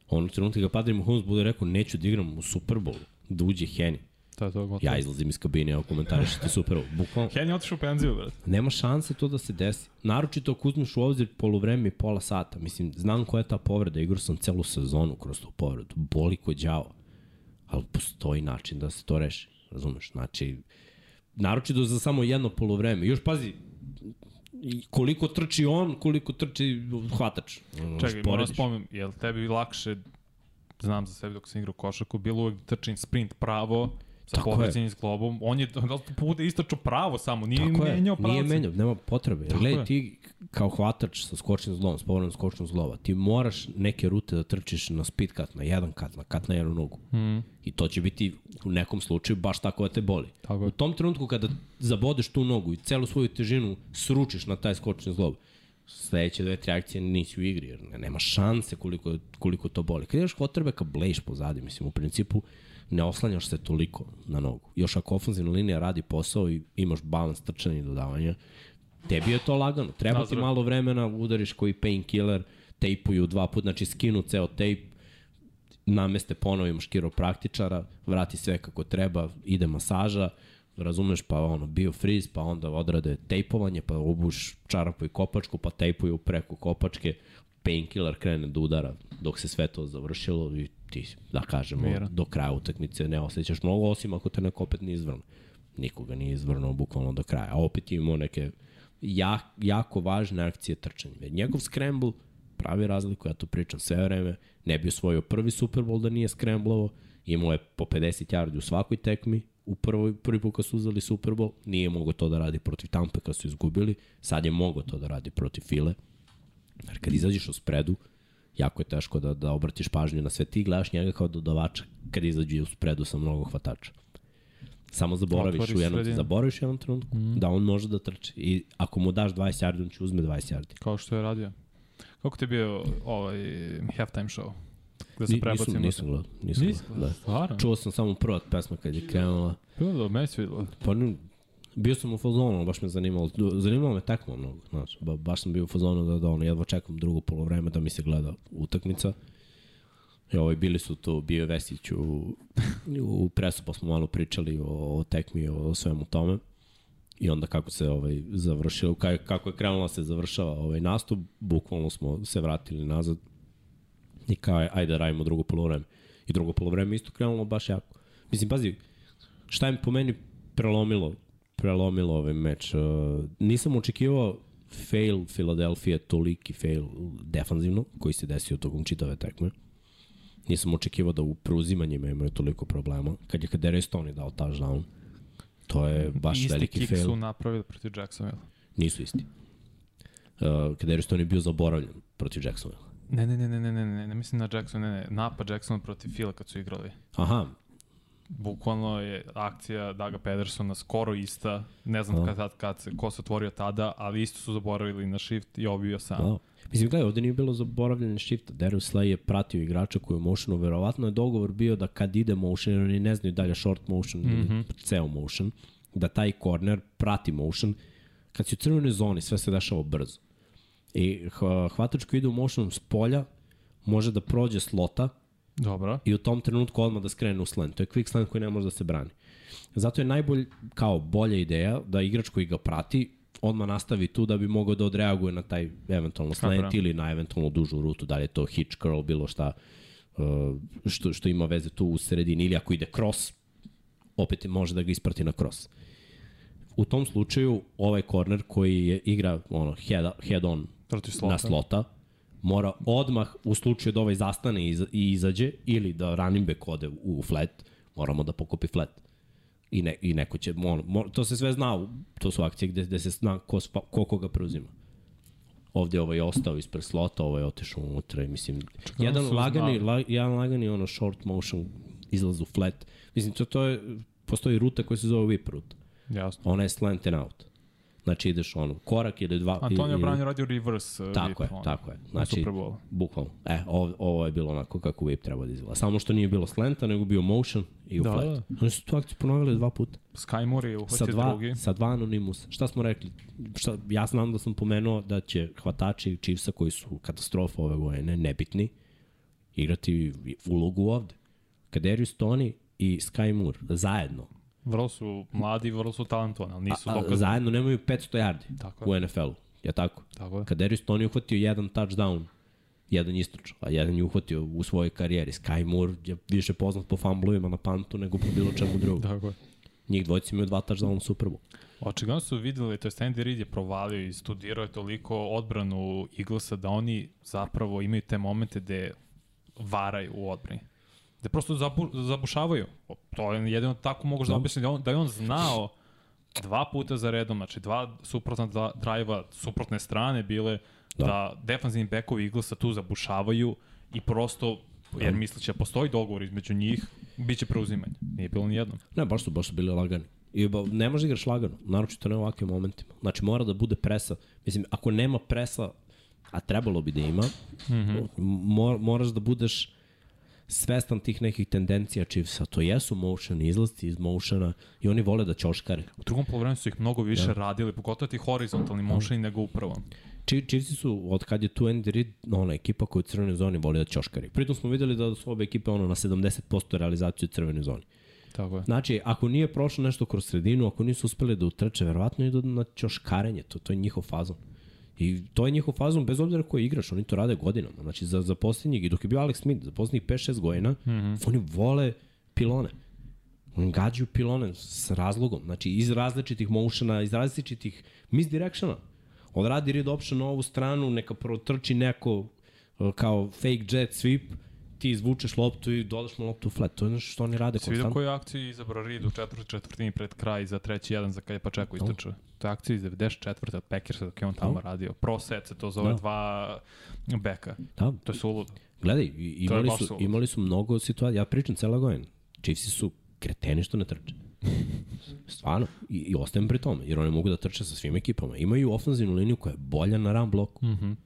Onog trenutka ga Padre Mahomes bude rekao neću da igram u Super Bowl, da uđe Henny. To je to. Ja izlazim iz kabine, evo komentarišite [LAUGHS] Super. Bukvalno, Henry je otišao u penziju, brate. nema šanse to da se desi. Naročito ako uzmeš u obzir polovreme i pola sata. Mislim, znam koja je ta povreda, igrao sam celu sezonu kroz tu povredu. Boli ko đavo. Ali postoji način da se to reši. Razumeš? Znači, naročito za samo jedno polovreme. Još pazi, koliko trči on, koliko trči hvatač. Čekaj, moram da spomenu, je li tebi lakše, znam za sebe dok sam igrao košarku, bilo uvek trčim sprint pravo, sa povređenim s globom. On je da li puta istračao pravo samo, nije Tako menjao pravce. nije menjao, nema potrebe. Tako gledaj, je. ti kao hvatač sa skočnim zglobom, s povredom skočnom zgloba, ti moraš neke rute da trčiš na speed kat, na jedan kat, na kat na jednu nogu. Mm. I to će biti u nekom slučaju baš tako da te boli. Tako je. U tom trenutku kada zabodeš tu nogu i celu svoju težinu sručiš na taj skočni zglob, sledeće dve, tri akcije nisi u igri, jer ne- nema šanse koliko, koliko to boli. Kad imaš potrebe ka bleješ pozadi, mislim, u principu ne oslanjaš se toliko na nogu. Još ako ofenzivna linija radi posao i imaš balans trčanja i dodavanja, tebi je to lagano. Treba ti malo vremena, udariš koji painkiller, tejpuju dva puta, znači skinu ceo tejp, nameste ponovo imaš kiropraktičara, vrati sve kako treba, ide masaža, razumeš, pa ono, bio friz, pa onda odrade tejpovanje, pa obuš čarapu i kopačku, pa tejpuju preko kopačke, painkiller krene da udara dok se sve to završilo i ti, da kažemo, Miran. do kraja utakmice ne osjećaš mnogo, osim ako te neko opet ne izvrne. Nikoga nije izvrnuo bukvalno do kraja. A opet imamo neke jak, jako važne akcije trčanja. Jer njegov scramble pravi razliku, ja to pričam sve vreme, ne bi osvojio prvi Super Bowl da nije scramblovo, imao je po 50 yardi u svakoj tekmi, u prvoj, prvi put kad su uzeli Super Bowl, nije mogo to da radi protiv Tampa kad su izgubili, sad je mogo to da radi protiv File. Jer kad izađeš u spredu, jako je teško da, da obratiš pažnju na sve. Ti gledaš njega kao dodavača kad izađe u spredu sa mnogo hvatača. Samo zaboraviš Otvori u jednom, sredinu. zaboraviš u jednom trenutku mm. da on može da trči. I ako mu daš 20 yardi, on će uzme 20 yardi. Kao što je radio. Kako ti je bio ovaj halftime show? Gde se Ni, prebacimo? nisam, nisam gledao. Nisam Nisi gledao, da. Stvarno? Čuo sam samo prva pesma kad je krenula. Bilo da meni se videlo. Pa bio sam u fazonu, baš me zanimalo. Zanimalo me tekmo mnogo, znaš. Ba, baš sam bio u fazonu da, da ono, jedva čekam drugo polovreme da mi se gleda utakmica. I ovaj, bili su tu, bio Vesić u, u presu, pa smo malo pričali o, o tekmi, o, svemu tome. I onda kako se ovaj završilo, kako, kako je krenulo da se završava ovaj nastup, bukvalno smo se vratili nazad i kao ajde da radimo drugo polovreme. I drugo polovreme isto krenulo baš jako. Mislim, pazi, šta je po meni prelomilo prelomilo ovaj meč. Uh, nisam očekivao fail Filadelfije, toliki fail defanzivno, koji se desio tokom čitave tekme. Nisam očekivao da u preuzimanjima imaju toliko problema. Kad je Kadere Stone dao touchdown, to je baš Isti veliki kick fail. su napravili protiv Jacksonville. Nisu isti. Uh, Kadere Stone je bio zaboravljen protiv Jacksonville. Ne, ne, ne, ne, ne, ne, ne, ne mislim na Jackson, ne, ne, napad Jackson protiv Fila kad su igrali. Aha, Bukvalno je akcija Daga Pedersona skoro ista, ne znam Da. kad, kad, se, ko se otvorio tada, ali isto su zaboravili na shift i obio sam. Da. Mislim, gledaj, ovde nije bilo zaboravljanje shifta. Darius Slay je pratio igrača koji je motionu. Verovatno je dogovor bio da kad ide motion, jer oni ne znaju dalje short motion mm -hmm. ili ceo motion, da taj corner prati motion. Kad si u crvenoj zoni, sve se dešava brzo. I hvatač koji ide u motion s polja može da prođe slota Dobro. i u tom trenutku odmah da skrene u slant. To je quick slant koji ne može da se brani. Zato je najbolj, kao bolja ideja, da igrač koji ga prati odmah nastavi tu da bi mogao da odreaguje na taj eventualno slant Dobro. ili na eventualno dužu rutu, da li je to hitch curl, bilo šta uh, što, što ima veze tu u sredini ili ako ide cross, opet može da ga isprati na cross. U tom slučaju ovaj corner koji je igra ono head, head on Protiv slota. na slota, mora odmah u slučaju da ovaj zastane i, iza- i izađe ili da running back ode u, flat, moramo da pokupi flat. I, ne, i neko će, ono, mo, to se sve zna, to su akcije gde, gde se zna ko, spa, ko koga preuzima. Ovde je ovaj ostao ispred slota, ovaj je otišao unutra i mislim, Čekaj, jedan lagani, znali. la, jedan lagani ono short motion izlaz u flat. Mislim, to, to je, postoji ruta koja se zove whip route. Jasno. Ona je slant and out. Znači ideš ono, korak ili dva. Antonio ili- Brown je radio reverse uh, Tako whip, je, tako je. na Znači, bukvalno. E, ovo, ovo je bilo onako kako whip treba da izgleda. Samo što nije bilo slenta, nego bio motion i u Da, flat. da. Oni su tu akciju ponovili dva puta. Sky Moore je Sa uhvatio dva, drugi. sa dva anonimus. Šta smo rekli? Šta, ja znam da sam pomenuo da će hvatači Chiefsa koji su katastrofa ove godine, nebitni, igrati ulogu ovde. Kaderius Tony i Sky Moore zajedno. Vrlo su mladi, vrlo su talentovani, ali nisu dokazani. zajedno nemaju 500 yardi Tako u. NFL-u. Je tako? Tako je. Kaderius Tony uhvatio jedan touchdown, jedan istoč, a jedan je uhvatio u svojoj karijeri. Sky Moore je više poznat po fumblovima na pantu nego po bilo čemu drugom. Tako je. Njih dvojica imaju dva touchdowna u Super Bowl. Očigledno su videli, to je Andy Reid je provalio i studirao je toliko odbranu Eaglesa da oni zapravo imaju te momente gde varaju u odbrani. Da prosto zabu, zabušavaju. To je jedino tako mogu da Da. objasnim da, on, da je on znao dva puta za redom, znači dva suprotna dva drajva, suprotne strane bile da, da defanzivni bekovi Eaglesa tu zabušavaju i prosto jer misleće da postoji dogovor između njih, bit će preuzimanje. Nije bilo ni jednom. Ne, baš su, baš su bili lagani. I ba, ne može da igraš lagano, naročito ne u ovakvim momentima. Znači mora da bude presa. Mislim, ako nema presa, a trebalo bi da ima, mm -hmm. mor, moraš da budeš svestan tih nekih tendencija Chiefsa. To jesu motion, izlasci iz motiona i oni vole da ćoškare. U drugom polovremenu su ih mnogo više da. radili, pogotovo ti horizontalni motion nego u prvom. Su, od kad je tu Andy Reid, ona ekipa koja u crvenoj zoni voli da ćoškari. Pritom smo videli da su obe ekipe ono na 70% realizaciju u crvenoj zoni. Tako je. Znači, ako nije prošlo nešto kroz sredinu, ako nisu uspeli da utrče, verovatno idu na ćoškarenje, to, to je njihov fazon. I to je njihov fazon bez obzira koji igraš, oni to rade godinama. Znači, za, za posljednjih, i dok je bio Alex Smith, za posljednjih 5-6 godina, mm -hmm. oni vole pilone. On gađaju pilone s razlogom, znači iz različitih motiona, iz različitih misdirectiona. On radi read option na ovu stranu, neka protrči neko uh, kao fake jet sweep, ti izvučeš loptu i dodaš mu loptu u flat. To je nešto što oni rade Si vidio konstantno. koju akciju je izabrao Reed u četvrti četvrtini pred kraj za treći jedan za kad je Pačeko istračao? To je akcija iz 94. od Packersa dok je on tamo radio. Pro set se to zove Da. dva beka. Da, To je suludo. Gledaj, imali su, imali su mnogo situacija, ja pričam cela godina. Chiefsi su kreteni što ne trče. [LAUGHS] Stvarno, i, i ostajem pri tome, jer oni mogu da trče sa svim ekipama. Imaju ofenzivnu liniju koja je bolja na run bloku. Mm -hmm.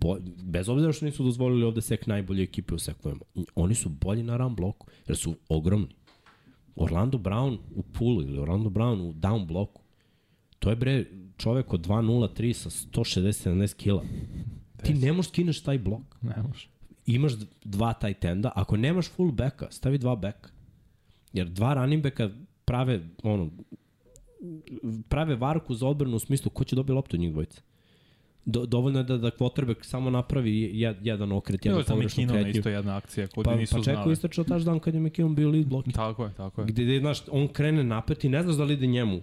Bo, bez obzira što nisu dozvolili ovde sek najbolje ekipe u sekovima. Oni su bolji na run bloku, jer su ogromni. Orlando Brown u pulu ili Orlando Brown u down bloku. To je bre čovek od 2.03 sa 160-70 kila. Ti ne možeš skineš taj blok Ne može. imaš dva tight enda, ako nemaš full backa, stavi dva backa. Jer dva running backa prave, ono, prave varku za odbranu u smislu ko će dobiti loptu od njih dvojice. Do, dovoljno je da, da quarterback samo napravi je- jedan okret, za pogrešnu kretnju. isto jedna akcija koju Pa, nisu pa čekao znali. istračao touchdown kad je McKinnon bio lead blocker. Tako je, tako je. Gde, gde, znaš, on krene napet i ne znaš da li ide njemu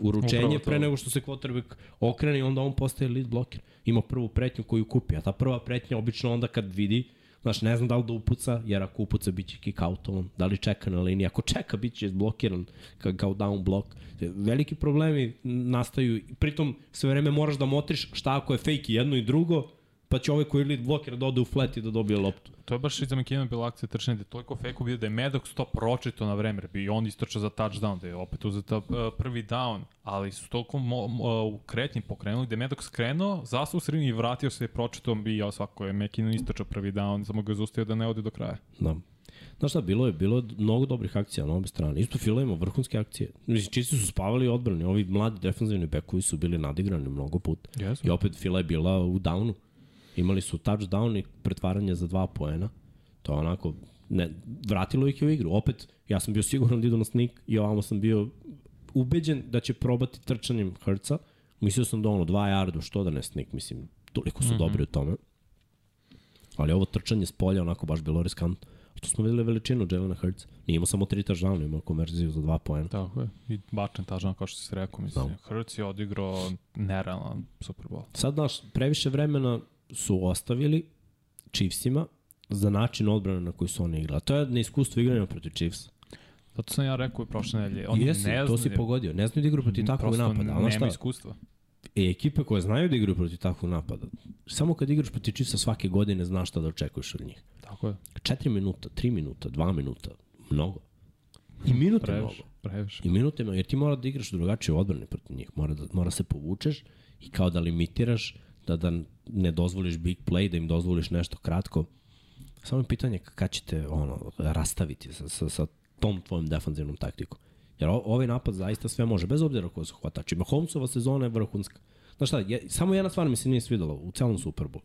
uručenje to. pre nego što se quarterback okrene i onda on postaje lead blocker. Ima prvu pretnju koju kupi, a ta prva pretnja obično onda kad vidi, znaš, ne znam da li da upuca, jer ako upuca bit će kick outovan, da li čeka na liniji, ako čeka bit će blokiran ka, kao down block. Veliki problemi nastaju, pritom sve vreme moraš da motriš šta ako je fake jedno i drugo, pa će ovaj koji je lead blocker da ode u flat i da dobije loptu. To je baš i za McKinnon bila akcija trčanja gde je toliko fejku bio da je Maddox to pročito na vreme, bi on istrčao za touchdown, da je opet uzeta uh, prvi down, ali su toliko mo, mo, u kretnji pokrenuli da je Maddox krenuo, zastao u sredini i vratio se pročitom i ja svako je McKinnon istrčao prvi down, samo ga je zaustavio da ne ode do kraja. Da. Znaš šta, bilo je, bilo je mnogo dobrih akcija na obe strane. Isto Fila ima vrhunske akcije. Mislim, čisti su spavali odbrani. Ovi mladi defensivni bekovi su bili nadigrani mnogo puta. Jesu. I opet Fila je bila u downu. Imali su touchdown i pretvaranje za dva poena. To je onako, ne, vratilo ih je u igru. Opet, ja sam bio siguran da idu na sneak i ovamo sam bio ubeđen da će probati trčanjem Hrca. Mislio sam da ono, dva yardu, što da ne sneak, mislim, toliko su mm -hmm. dobri u tome. Ali ovo trčanje s polja onako baš bilo riskantno. Što smo videli veličinu Jelena Hurts. Nije imao samo tri touchdowna, imao konverziju za dva poena. Tako je. I bačen touchdown kao što si rekao, mislim. Da. Hurts je odigrao nerealan Super Bowl. Sad, znaš, previše vremena su ostavili Chiefsima za način odbrane na koji su oni igrali. To je neiskustvo igranja protiv Chiefs. Zato sam ja rekao i prošle nedelje. Oni Jesi, ne to si znaju- pogodio. Ne znaju da igraju protiv takvog prosto napada. Znaš nema iskustva. E, ekipe koje znaju da igraju protiv takvog napada, samo kad igraš protiv Chiefsa svake godine znaš šta da očekuješ od njih. Tako je. 4 minuta, 3 minuta, 2 minuta, mnogo. I minute mnogo. Previše. Previše. I minute, jer ti mora da igraš drugačije odbrane protiv njih. Mora, da, mora se povučeš i kao da limitiraš, da, da ne dozvoliš big play, da im dozvoliš nešto kratko. Samo je pitanje kada ćete ono, rastaviti sa, sa, sa tom tvojom defanzivnom taktikom. Jer o, ovaj napad zaista sve može, bez obzira ko su hvatači. Mahomesova sezona je vrhunska. Znaš šta, je, samo jedna stvar mi se nije svidela u celom Superbowlu.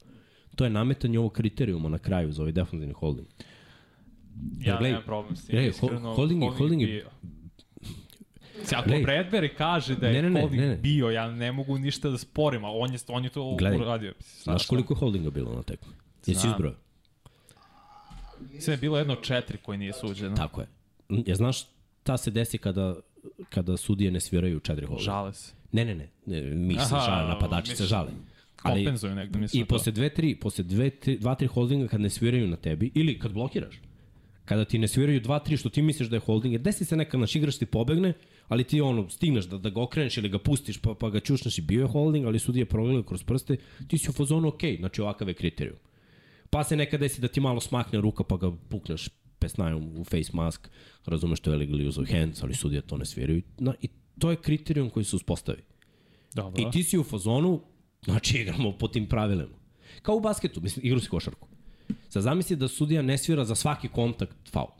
To je nametanje ovog kriterijuma na kraju za ovaj defanzivni holding. Ja gledaj, nemam problem s tim. gledaj, iskreno, holding je- holding je- bio. Ako Gledaj. Bradbury kaže da je Ne, ne, holding ne, ne. bio, ja ne mogu ništa da sporim, a on je, on je to Gledaj. uradio. Znaš koliko je holdinga bilo na tekmu? Jesi Znam. izbrojao? Sve je bilo jedno četiri koje nije suđeno. Tako je. Ja znaš šta se desi kada, kada sudije ne sviraju četiri holdinga? Žale se. Ne, ne, ne. ne mi se Aha, žale, napadači se žale. Ali, Kompenzuju negde, mislim. I posle dve, tri, posle dve, tri, dva, tri holdinga kad ne sviraju na tebi, ili kad blokiraš, kada ti ne sviraju dva, tri što ti misliš da je holding, jer desi se nekad naš igrač ti pobegne, ali ti ono, stigneš da, da ga okreneš ili ga pustiš pa, pa ga čušneš i bio je holding, ali sudije progledaju kroz prste, ti si u fazonu ok, znači ovakav je kriterijum. Pa se nekad desi da ti malo smakne ruka pa ga pukneš pesnajom u face mask, razumeš to je legal use of hands, ali sudije to ne sviraju. Na, I to je kriterijum koji se uspostavi. Dobro. I ti si u fazonu, znači igramo po tim pravilima. Kao u basketu, mislim, igru si košarku. Sad zamisli da sudija ne svira za svaki kontakt faul.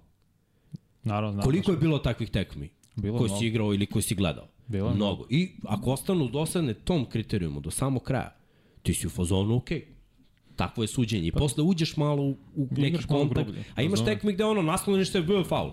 Naravno, znam. Koliko je bilo takvih tekmi? Bilo koji mnogo. si igrao ili koji si gledao? Bilo mnogo. I ako ostanu dosadne tom kriterijumu do samog kraja, ti si u fazonu, ok, takvo je suđenje. I posle uđeš malo u, u neki kontakt, grublje, a imaš tekme gde ono se bio je faul.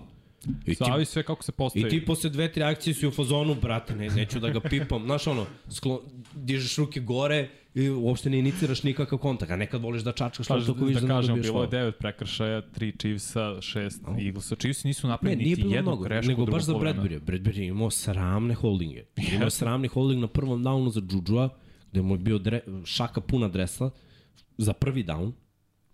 I ti, Zavi sve kako se postavi. I ti posle dve, tri akcije si u fazonu, brate, ne, neću da ga pipam. Znaš ono, sklo, dižeš ruke gore i uopšte ne iniciraš nikakav kontakt, a nekad voliš da čačkaš Pa, loptu vidiš da da, kažem, bilo je devet prekršaja, tri Chiefsa, šest Eaglesa. Chiefs nisu Ne, napravili nije niti jednu mnogo, grešku nego baš za. Bradbury. Bradbury je imao sramne holdinge. [LAUGHS] Imao je sramni holding na prvom downu za Džudžua, gde mu je bio dre, šaka puna dresa za prvi down,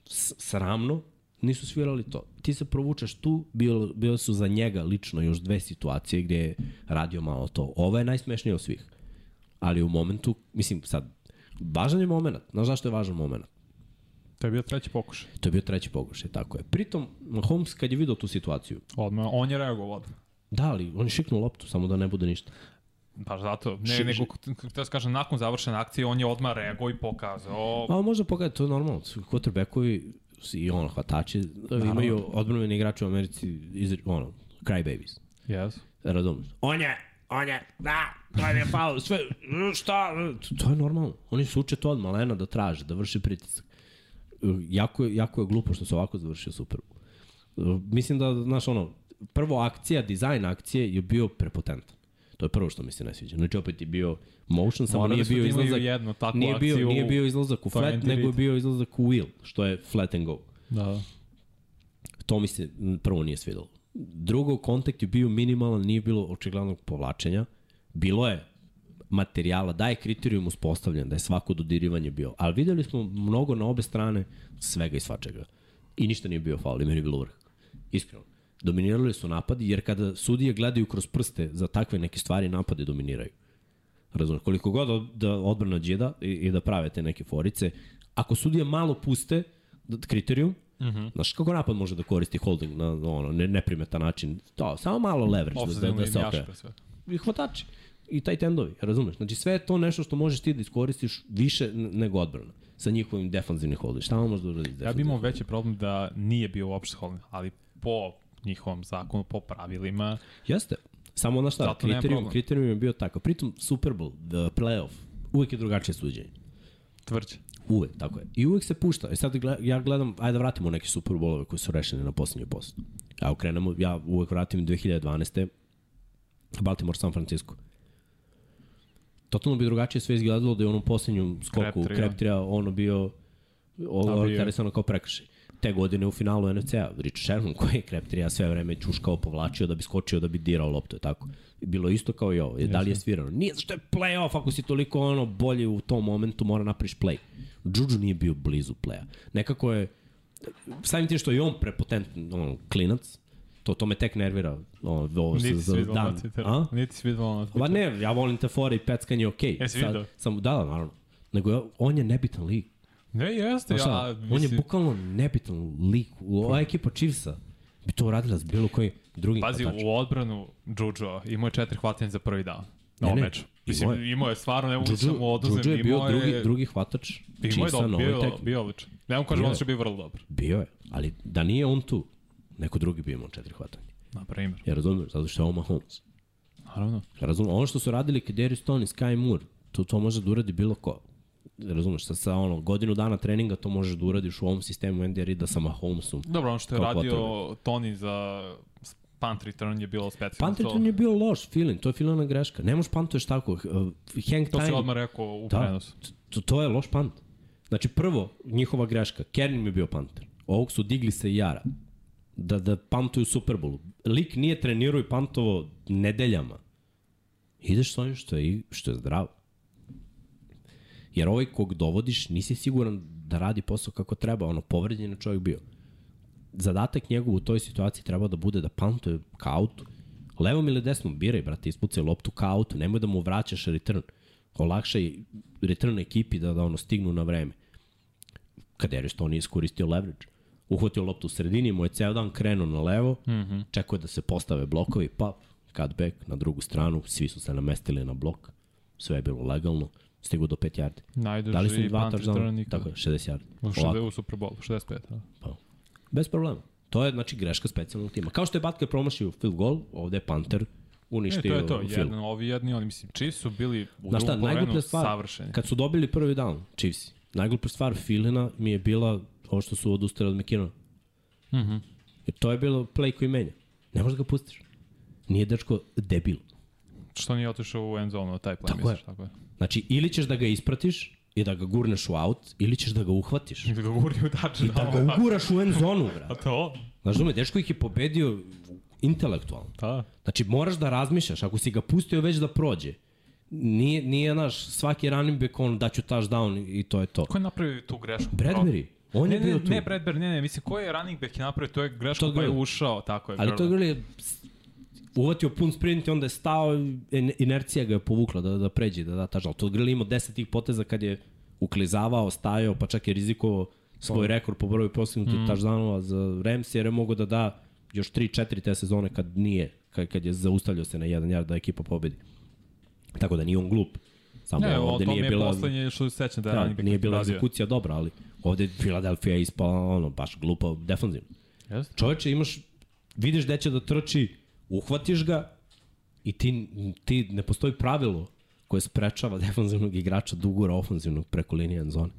s, sramno, nisu svirali to. Ti se provučeš tu, bilo, bilo su za njega lično još dve situacije gde je radio malo to. Ovo je najsmešnije od svih. Ali u momentu, mislim sad, važan je moment. Znaš zašto je važan moment? To je bio treći pokušaj. To je bio treći pokušaj, tako je. Pritom, Mahomes kad je video tu situaciju, Odmah, on je reagovao odmah. da li, on je šiknuo loptu, samo da ne bude ništa. Baš zato. Ne, Ši- nego, da se kažem, nakon završene akcije, on je odmah reagovao i pokazao. A možda pogledaj, to je normalno. Quarterbackovi i ono, hvatači imaju odbrojeni igrači u Americi iz, ono, cry babies. Yes. Razumeš? On je, on je, da, to je faul, sve, šta, to je normalno. Oni se uče to od malena da traže, da vrše pritisak. Jako jako je glupo što se ovako završio Super Bowl. Mislim da, znaš, ono, prvo akcija, dizajn akcije je bio prepotentan. To je prvo što mi se ne sviđa. Znači opet je bio motion, samo Morali nije bio da izlazak, jednu takvu nije bio, nije bio izlazak u flat, nego je bio izlazak u wheel, što je flat and go. Da. To mi se prvo nije svidalo. Drugo, kontakt je bio minimalan, nije bilo očiglednog povlačenja. Bilo je materijala, da je kriterijum uspostavljen, da je svako dodirivanje bio. Ali videli smo mnogo na obe strane svega i svačega. I ništa nije bio faul, i meni je bilo vrh. Iskreno. Dominirali su napadi, jer kada sudije gledaju kroz prste za takve neke stvari, napade dominiraju. Razumeš, koliko god od- da odbrana džida i, i da prave te neke forice, ako sudije malo puste da, kriterijum, mm -hmm. znaš kako napad može da koristi holding na ono, ne, neprimetan način, to, samo malo leverage da, da, da se sve. i hvatači i taj tendovi, razumeš? Znači sve je to nešto što možeš ti da iskoristiš više nego odbrana sa njihovim defanzivnim holding. Šta on može da uradi? Ja bih imao veći problem da nije bio uopšte holding, ali po njihovom zakonu, po pravilima, Jeste. Samo na šta, Zato kriterijum, kriterijum je bio tako. Pritom Super Bowl, the playoff, uvek je drugačije suđenje. tvrđe. Uvek, tako je. I uvek se pušta. E sad ja gledam, ajde da vratimo neke Super Bowlove koji su rešeni na poslednjoj postu. Ja okrenemo, ja uvek vratim 2012. Baltimore San Francisco. Totalno bi drugačije sve izgledalo da je u onom poslednjom skoku Crabtree, ono bio ovo kao prekršaj. Te godine u finalu NFC-a, Rich Sherman koji je Kreptrija sve vreme čuškao, povlačio da bi skočio, da bi dirao loptu, tako. I Bilo je isto kao i ovo. Da li je svirano? Nije, zašto je play-off, ako si toliko ono bolji u tom momentu, mora napriš play. Juju nije bio blizu playa. Nekako je, samim tim što je on prepotentan ono, klinac, to, to me tek nervira. Ono, ovo Niti za videlo dan. A? Niti si videlo na Pa ne, ja volim te fore i peckanje, okej. Jesi Sad- video? Samo, da, da, naravno. Nego je- on je nebitan lik. Ne, jeste. Ja, on je bukvalno nebitan lik. Ova ekipa Chiefsa bi to uradila s bilo koji drugi Pazi, hvatač. u odbranu Juju imao je četiri hvatanja za prvi down. Na ovom meču. Mislim, imao je. imao je stvarno, ne mogu Juju, oduzem. Juju je bio imao drugi, drugi hvatač Imao je Chiefsa na dobro, ovoj bio, tekmi. bio odličan. Ne vam kažem, on je. će bio vrlo dobar. Bio je, ali da nije on tu, neko drugi bi imao četiri hvatanja. Na primjer. Ja razumem, zato što je ovo Mahomes. Naravno. Ja razumem, ono što su radili Kaderi Stone i Sky Moore, to, to može da uradi bilo ko. Razumeš, sa, sa ono, godinu dana treninga to možeš da uradiš u ovom sistemu Andy Rida sa Mahomesom. Dobro, ono što je radio. Tony za punt return je bilo specijalno. Punt return je bio loš feeling, to je filana greška. Ne možeš pantuješ tako. Uh, hang To time, si odmah rekao u Da. prenosu. to, to je loš pant. Znači prvo, njihova greška. Kernin mi je bio panter. Ovog su digli sa jara. Da, da pantuju Super Bowlu. Lik nije trenirao i pantovo nedeljama. Ideš s ovim što je, što je zdravo. Jer ovaj kog dovodiš, nisi siguran da radi posao kako treba. Ono, povređen je čovjek bio. Zadatak njegov u toj situaciji treba da bude da pantuje ka autu. Levom ili desnom, biraj, brate, ispucaj loptu ka autu. Nemoj da mu vraćaš return. Olakšaj return ekipi da, da ono stignu na vreme. Kaderius to nije iskoristio leverage. Uhvatio loptu u sredini, mu je ceo dan krenuo na levo, mm -hmm. čekao da se postave blokovi, pa cut back na drugu stranu, svi su se namestili na blok, sve je bilo legalno, stigu do 5 yardi. Najduži Dali su im dva touchdowna, tako je, 60 yardi. U, šede, u Super Bowl, 65. Da. Pa, bez problema. To je, znači, greška specijalnog tima. Kao što je Butker promašio field goal, ovde je Panther Ne, uništio to je to, jedan, ovi jedni, oni mislim, Chiefs su bili u Znaš šta, najgluplja stvar, savršeni. kad su dobili prvi down, Chiefs, najgluplja stvar Filina mi je bila ovo što su odustali od McKinnona. Mm Jer to je bilo play koji menja. Ne možeš da ga pustiš. Nije dečko debil. Što nije otišao u end zone, taj play, Tako misliš, je. tako je. Znači, ili ćeš da ga ispratiš, i da ga gurneš u aut ili ćeš da ga uhvatiš I da ga guri u tačan. i da ga uguraš u end zonu, A brate. to? Znaš da me, dečko ih je pobedio intelektualno. Da. Znači, moraš da razmišljaš, ako si ga pustio već da prođe, nije, nije naš svaki running back on daću touchdown i to je to. Ko je napravio tu grešku? Bradbury, on Ne, je ne, bio tu. ne, Bradbury, ne, ne, mislim, ko je running back je napravio, to je greška koja je ušao, tako je. Ali to je uvatio pun sprint i onda je stao, in- inercija ga je povukla da, da pređe, da da touchdown. To Gurley imao 10 tih poteza kad je uklizavao, stajao, pa čak je rizikovao svoj rekord po broju postignutih mm. touchdownova za Rams, jer je mogo da da još 3-4 te sezone kad nije, kad, kad je zaustavljao se na jedan yard da ekipa pobedi. Tako da nije on glup. Samo Ne, o ovde nije je bila... poslednje što se sećam da je Da, nije bila egzekucija dobra, ali ovde Philadelphia je ispala ono, baš glupa defanzivno. Jeste? Čoveče, imaš, vidiš gde će da trči, uhvatiš ga i ti, ti ne postoji pravilo koje sprečava defanzivnog igrača da ugura ofanzivnog preko linije end zone.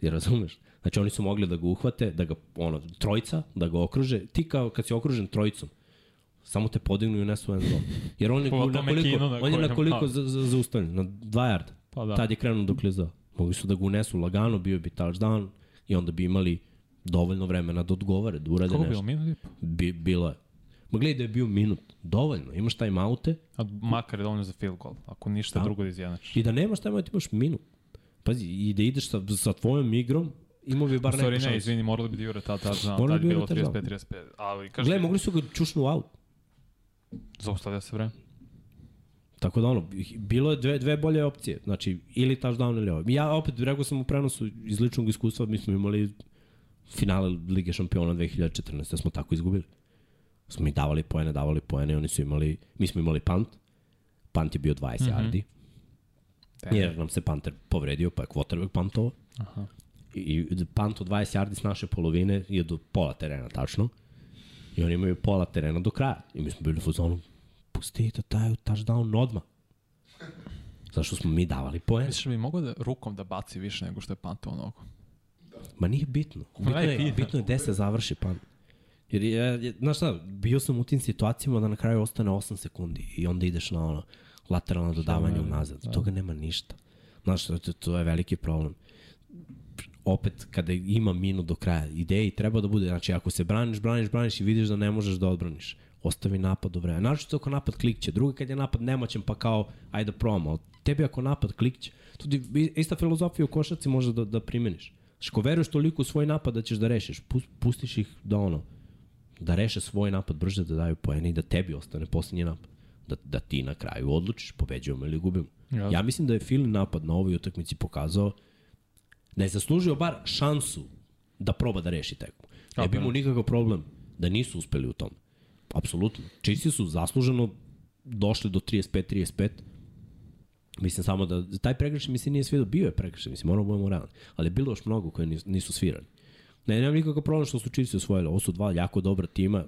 Jer razumeš? Znači oni su mogli da ga uhvate, da ga, ono, trojica, da ga okruže. Ti kao kad si okružen trojicom, samo te podignu i unesu end zone. Jer on je, [LAUGHS] Pogotovo na koliko, na on je na koliko da. za, za, zaustavljen? Na dva yarda. Pa da. Tad je krenuo dok klizao. Mogli su da ga unesu lagano, bio bi touchdown i onda bi imali dovoljno vremena da odgovore, da urade Koliko nešto. bilo, minut i po? Bi, bilo je. Ma gledaj da je bio minut. Dovoljno. Imaš taj maute A makar je dovoljno za field goal, ako ništa Da. drugo da izjednačiš. i da nemaš taj maute, imaš minut. Pazi, i da ideš sa, sa tvojom igrom, imao bi bar stvari šansu. ne, izvini, morali bi da jure ta touchdown, Morali tad bi da bilo jure touchdown. 35-35, ali Gle, mogli su ga čušnu u aut. zaustavlja se vreme. Tako da ono, bilo je dve, dve bolje opcije. Znači, ili touchdown ili ovo. Ja opet, rekao sam u prenosu iz ličnog iskustva, mi smo imali finale Lige šampiona 2014. smo tako izgubili. Smo mi davali poene, davali poene, oni su imali, mi smo imali punt. Punt je bio 20 mm -hmm. yardi. Damn. Jer nam se Panter povredio, pa je quarterback puntovo. Aha. I, i punt od 20 yardi s naše polovine je do pola terena tačno. I oni imaju pola terena do kraja. I mi smo bili u fazonu, pustite taj touchdown odmah. Zašto smo mi davali poen? Misliš da bi mogao da rukom da baci više nego što je panto nogu? Ma nije bitno. Bitno je, bitno je gde se završi pan. Jer, je, je, znaš šta, bio sam u tim situacijama da na kraju ostane 8 sekundi i onda ideš na ono lateralno dodavanje unazad. Da. Toga nema ništa. Znaš, to, to je veliki problem. Opet, kada ima minut do kraja, ideji treba da bude, znači ako se braniš, braniš, braniš i vidiš da ne možeš da odbraniš, ostavi napad do vremena. Naravno ako napad klikće, drugo kad je napad nemoćan pa kao, ajde da probamo, ali tebi ako napad klikće, to ti ista filozofija u košarci može da, da primeniš. Znači, ako veruješ toliko u svoj napad da ćeš da rešiš, pus- pustiš ih da ono, da reše svoj napad brže, da daju poene i da tebi ostane posljednji napad. Da, da ti na kraju odlučiš, pobeđujemo ili gubimo. Jasno. Ja mislim da je Filin napad na ovoj utakmici pokazao da je zaslužio bar šansu da proba da reši tekmu. Ne bi mu nikakav problem da nisu uspeli u tom. Apsolutno. Čisi su zasluženo došli do 35-35. Mislim samo da taj pregrešaj mi se nije svidio, bio je pregrešaj, mislim, moramo da budemo realni. Ali je bilo još mnogo koje nisu, nisu svirani. Ne, nemam nikakav problem što su Chiefs osvojili. Ovo su dva jako dobra tima,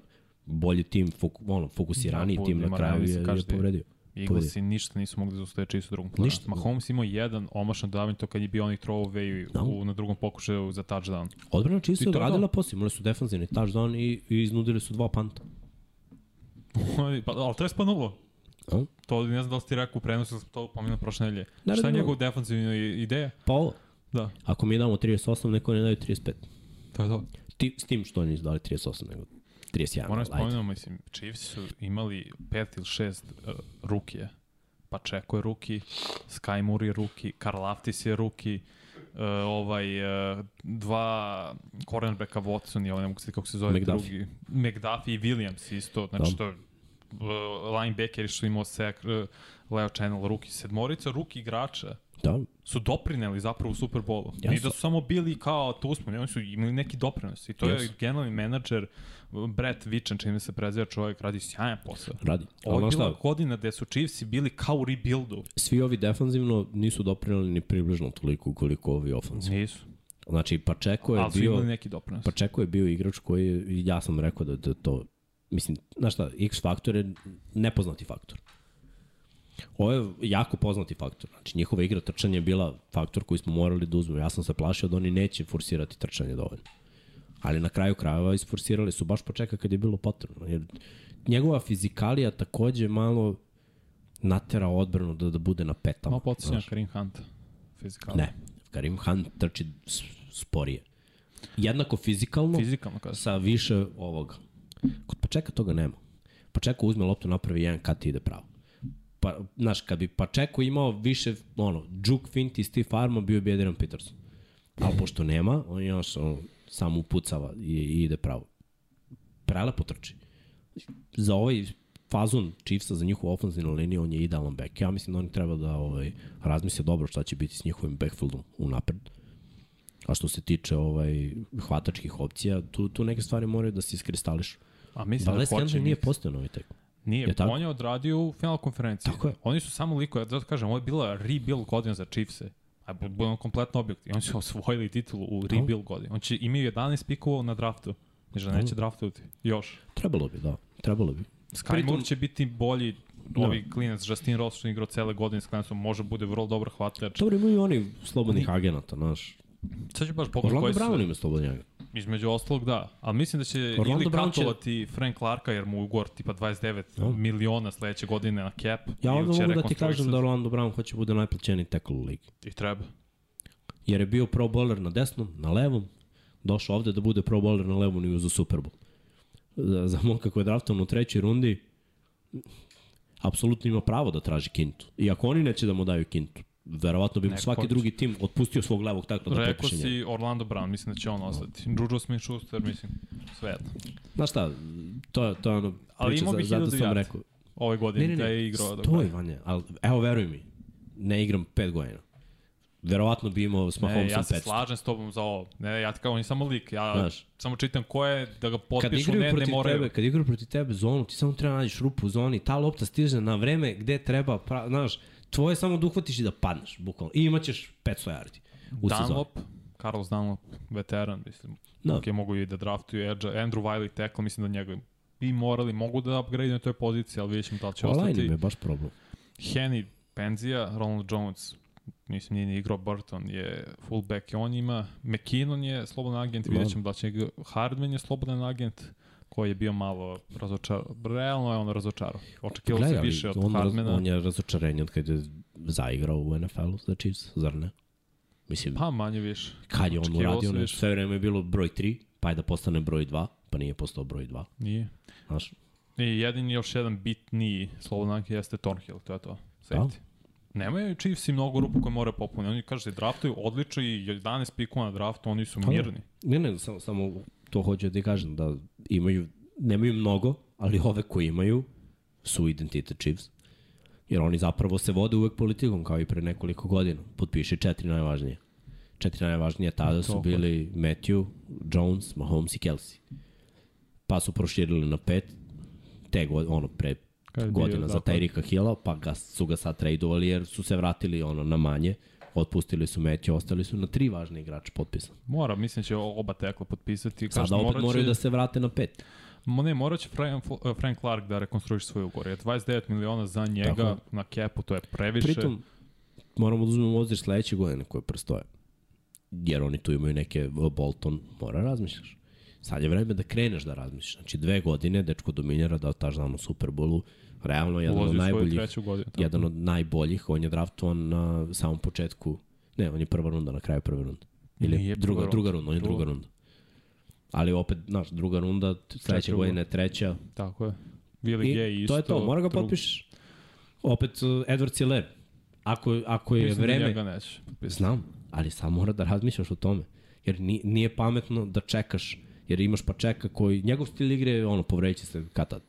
bolji tim, fok, ono, fokusiraniji Da, tim na budimo kraju je, je kažete, povredio. Eaglesi ništa nisu mogli da zaustaje čisto u drugom planu. Ništa. Mahomes imao jedan omašan dodavanje to kad je bio onih throwaway Da. u, na drugom pokušaju za touchdown. Odbrana Chiefs je je to. posle, imali su defanzivni touchdown i, i iznudili su dva panta. [LAUGHS] pa, ali to je spanulo. A? To ne znam da li si ti rekao u prenosu, sam to pominao prošle nedelje. Ne Šta je njegov defanzivna i- ideja? Pa ovo, Da, ako mi damo 38, neko ne daju 35. to je to. Ti, s tim što oni nisu dali 38, nego 31. Moram ajde. spomenuti, mislim, Chiefs su imali pet ili šest uh, rukije. Pa Čeko je ruki, Sky Moore je ruki, Karl Aftis je ruki, uh, ovaj, uh, dva cornerbacka Watson i ovaj, ne mogu se kako se zove McDuffie. drugi. McDuffie i Williams isto, znači Da. to je uh, linebacker što imao sek, uh, Leo Channel, ruki, sedmorica ruki igrača Da, su doprineli zapravo u Superbolu. Jasno. I da su samo bili kao tu smo, ne, oni su imali neki doprinos. I to je Jesu. generalni menadžer Brett Vičan, čime se preziva čovjek, radi sjajan posao. radi. Ovo je bila šta, godina gde su Chiefsi bili kao u rebuildu. svi ovi defanzivno nisu doprinali ni približno toliko koliko ovi ofanzivno. Nisu. Znači, Pačeko je Ali bio, neki doprinos. Pačeko je bio igrač koji je, ja sam rekao da, da to, mislim, znaš šta, X faktor je nepoznati faktor. Ovo je jako poznati faktor. Znači, njihova igra trčanja je bila faktor koji smo morali da uzmemo. Ja sam se plašio da oni neće forsirati trčanje dovoljno. Ali na kraju krajeva isforsirali su baš počeka kad je bilo potrebno. Jer njegova fizikalija takođe malo natera odbranu da, da bude na petama. Malo podsjeća. Karim Hunt. Fizikalno. Ne. Karim Hunt trči sporije. Jednako fizikalno, Fizikalno kada sa više ovoga. Kod Pačeka toga nema. Pačeko uzme loptu, napravi jedan kat i ide pravo. Pa, znaš, kad bi Pačeko imao više, ono, Juke Fint i Steve Arma, bio bi Adrian Peterson. Ali pošto nema, on još ono, samo upucava i, i ide pravo. Prelepo trči. Za ovaj fazon Chiefsa, za njihovu ofenzivnu liniju, on je idealan back. Ja mislim da oni treba da ovaj, razmisle dobro šta će biti s njihovim backfieldom unapred. A što se tiče ovaj hvatačkih opcija, tu, tu neke stvari moraju da se iskristališu. A mislim Vales da hoće nije postao novi tek. Nije, Je on je odradio u final konferenciji. Tako je. Oni su samo liko, ja da kažem, ovo je bila rebuild godina za Chiefse. A bu- budemo kompletno objekti. Oni su [LAUGHS] osvojili titulu u rebuild godini. On će imaju 11 pikova na draftu. Znači da neće draftovati. Još. Trebalo bi, da. Trebalo bi. Sky Pritom- Moore će biti bolji ovi klinac, Justin Ross što igrao cele godine s klinicom, može bude vrlo dobar hvatač. Dobro, imaju i oni slobodnih agenata, znaš. Sad ću baš pogledati Orlando koji su... Brown ima slobodnih agenata. Između ostalog, da. Ali mislim da će Orlando ili Brown će- katovati Frank Clarka, jer mu ugovor tipa 29 Da. miliona sledeće godine na cap. Ja onda će mogu da ti kažem da Orlando Brown hoće bude najplaćeniji tackle u ligi. I treba. Jer je bio pro bowler na desnom, na levom, došao ovde da bude pro bowler na levom i uzao Super Bowl. Za, za momka koji je draftovan u trećoj rundi, apsolutno ima pravo da traži kintu. I ako oni neće da mu daju kintu, verovatno bi mu svaki drugi tim otpustio svog levog takla da Rekao si Orlando Brown, mislim da će on ostati. Juju Smith-Schuster, mislim, sve jedno. Znaš šta, to, to je ono Ali priča, za, zato 1000 sam rekao. Ove godine Ne, ne, da ne, je igrao. stoj. Vanja, ali evo veruj mi, ne igram pet godina. Verovatno bi imao s Ne, Mahomesom ja se 500. slažem s tobom za ovo. Ne, ja kao, on je samo lik. Ja Znaš. samo čitam ko je da ga potpišu, ne, ne moraju. tebe, kad igraju protiv tebe zonu, ti samo treba nađeš rupu u zoni, ta lopta stiže na vreme gde treba, pra, znaš, tvoje je samo da uhvatiš i da padneš, bukvalno. I imaćeš 500 yardi u sezoni. Dunlop, Carlos Dunlop, veteran, mislim. Da. Da. Ok, mogu i da draftuju Edge. Andrew Wiley tackle, mislim da njega bi morali, mogu da upgrade na toj poziciji, ali vidjet ćemo da li će Online ostati. im je baš problem. Henny, penzija, Ronald Jones, mislim nije ni igrao Burton, je fullback i on ima. McKinnon je slobodan agent, vidjet ćemo da će. Hardman je slobodan agent koji je bio malo razočarao. Realno je on razočarao. Očekivalo se više od on, raz, Hardmana. on je razočarenje od kada je zaigrao u NFL-u za Chiefs, zar ne? Mislim, Pa manje više. kad je on uradio, se ne, više. sve vreme je bilo broj 3, pa je da postane broj 2, pa nije postao broj 2. Nije. Znaš, I jedini još jedan bitniji slobodan agent jeste Thornhill, to je to. Safety. Nemaju Chiefs i mnogo rupu koje moraju popuniti. Oni kažu da draftuju odlično i 11 pikova na draftu, oni su mirni. Ne, ne, samo, samo to hoću da ti kažem, da imaju, nemaju mnogo, ali ove koji imaju su identitet Chiefs. Jer oni zapravo se vode uvek politikom, kao i pre nekoliko godina. Potpiši četiri najvažnije. Četiri najvažnije tada su je. bili Matthew, Jones, Mahomes i Kelsey. Pa su proširili na pet, te god, ono, pre Kad godina za. Tyrika Hilla, pa ga su ga sad tradeovali jer su se vratili ono na manje. Otpustili su Matthew, ostali su na tri važne igrače potpisani. Mora, mislim da će oba tekla potpisati. Sada opet morat će- moraju da se vrate na pet. Mo ne, morat će Frank, Frank Clark da rekonstruiše svoj ugovor. Jer 29 miliona za njega Tako je. na kepu, to je previše. Pritom, moramo da uzmemo u obzir sledeće godine koje prestoje. Jer oni tu imaju neke uh, Bolton, mora razmišljaš. Sad je vreme da kreneš da razmišljaš. Znači dve godine, dečko dominira da otaš znam u Superbolu, realno jedan ulazi od najboljih, godinu. tako. jedan od najboljih, on je draftovan na samom početku, ne, on je prva runda, na kraju prve runde. Ili Nije druga, prva druga runda. runda, on je druga Druga. runda. Ali opet, znaš, druga runda, sledeće godine je treća, Tako je. Willie I Gay isto. to je to, mora ga potpišeš. Opet uh, Edward Hiller. Ako, ako je Mislim da vreme... neće potpisati. Znam, ali sad mora da razmišljaš o tome. Jer ni, nije pametno da čekaš, jer imaš pa čeka koji, njegov stil igre je ono, povreći se katad.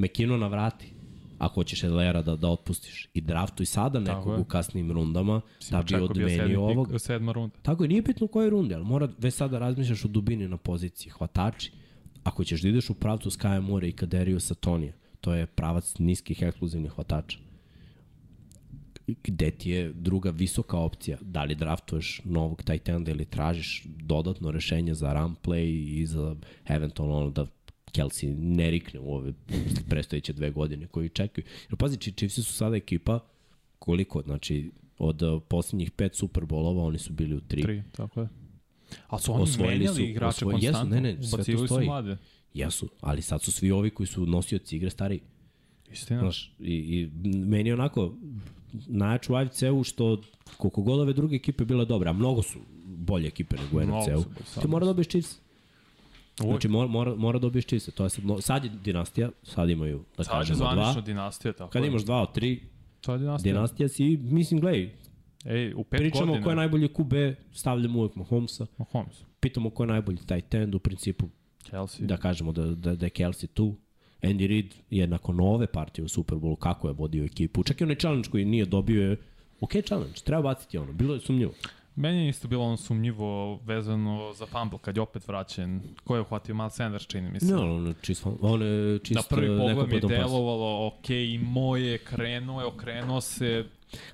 Mekino na vrati, ako hoćeš Edlera da, da otpustiš. I draftuj sada nekog u kasnim rundama da bi odmenio ovog. Sedma runda. Tako je, nije bitno u kojoj rundi, ali mora već sada razmišljaš o dubini na poziciji. Hvatači, ako ćeš da ideš u pravcu Skaja More i Kaderiju Satonija, to je pravac niskih ekskluzivnih hvatača. Gde ti je druga visoka opcija? Da li draftuješ novog tight enda ili tražiš dodatno rešenje za run play i za eventualno ono da Kelsey ne rikne u ove prestojeće dve godine koji čekaju. Jer pazi, Chi- Chiefs su sada ekipa koliko, znači od uh, poslednjih pet Superbolova oni su bili u tri. Tri, tako je. Ali su oni Osvojili menjali su- igrače osvoj- jesu, konstantno. ne, ne, sve to Ubacivali su stoji. mlade. Jesu, ali sad su svi ovi koji su nosioci igre stariji. Istina. Znaš, i, i meni onako najjač u AFC-u što koliko god ove druge ekipe bile dobre, a mnogo su bolje ekipe nego u NFC-u, bolje, ti mora dobiješ Chiefs. Uvijek. Znači, mora, mora, mora dobiješ Chiefs. To je sad, sad je dinastija, sad imaju, da Sad je kažemo, zvanično dva. dinastija, tako Kad je. imaš dva od tri, Sad je dinastija. dinastija si, mislim, gledaj, Ej, u pet pričamo godina. ko je najbolji QB, stavljamo uvek Mahomesa, Mahomes. pitamo ko je najbolji tight end, u principu Kelsey. da kažemo da, da, da je Kelsey tu. Andy Reid je nakon ove partije u Superbowlu kako je vodio ekipu. Čak i onaj challenge koji nije dobio je ok challenge, treba baciti ono, bilo je sumnjivo. Meni je isto bilo ono sumnjivo vezano za fumble kad je opet vraćen. Ko je uhvatio Miles Sanders, čini mi se. Ne, on je čist, on je čist Na prvi pogled mi je delovalo, ok, imao je, krenuo je, okrenuo se,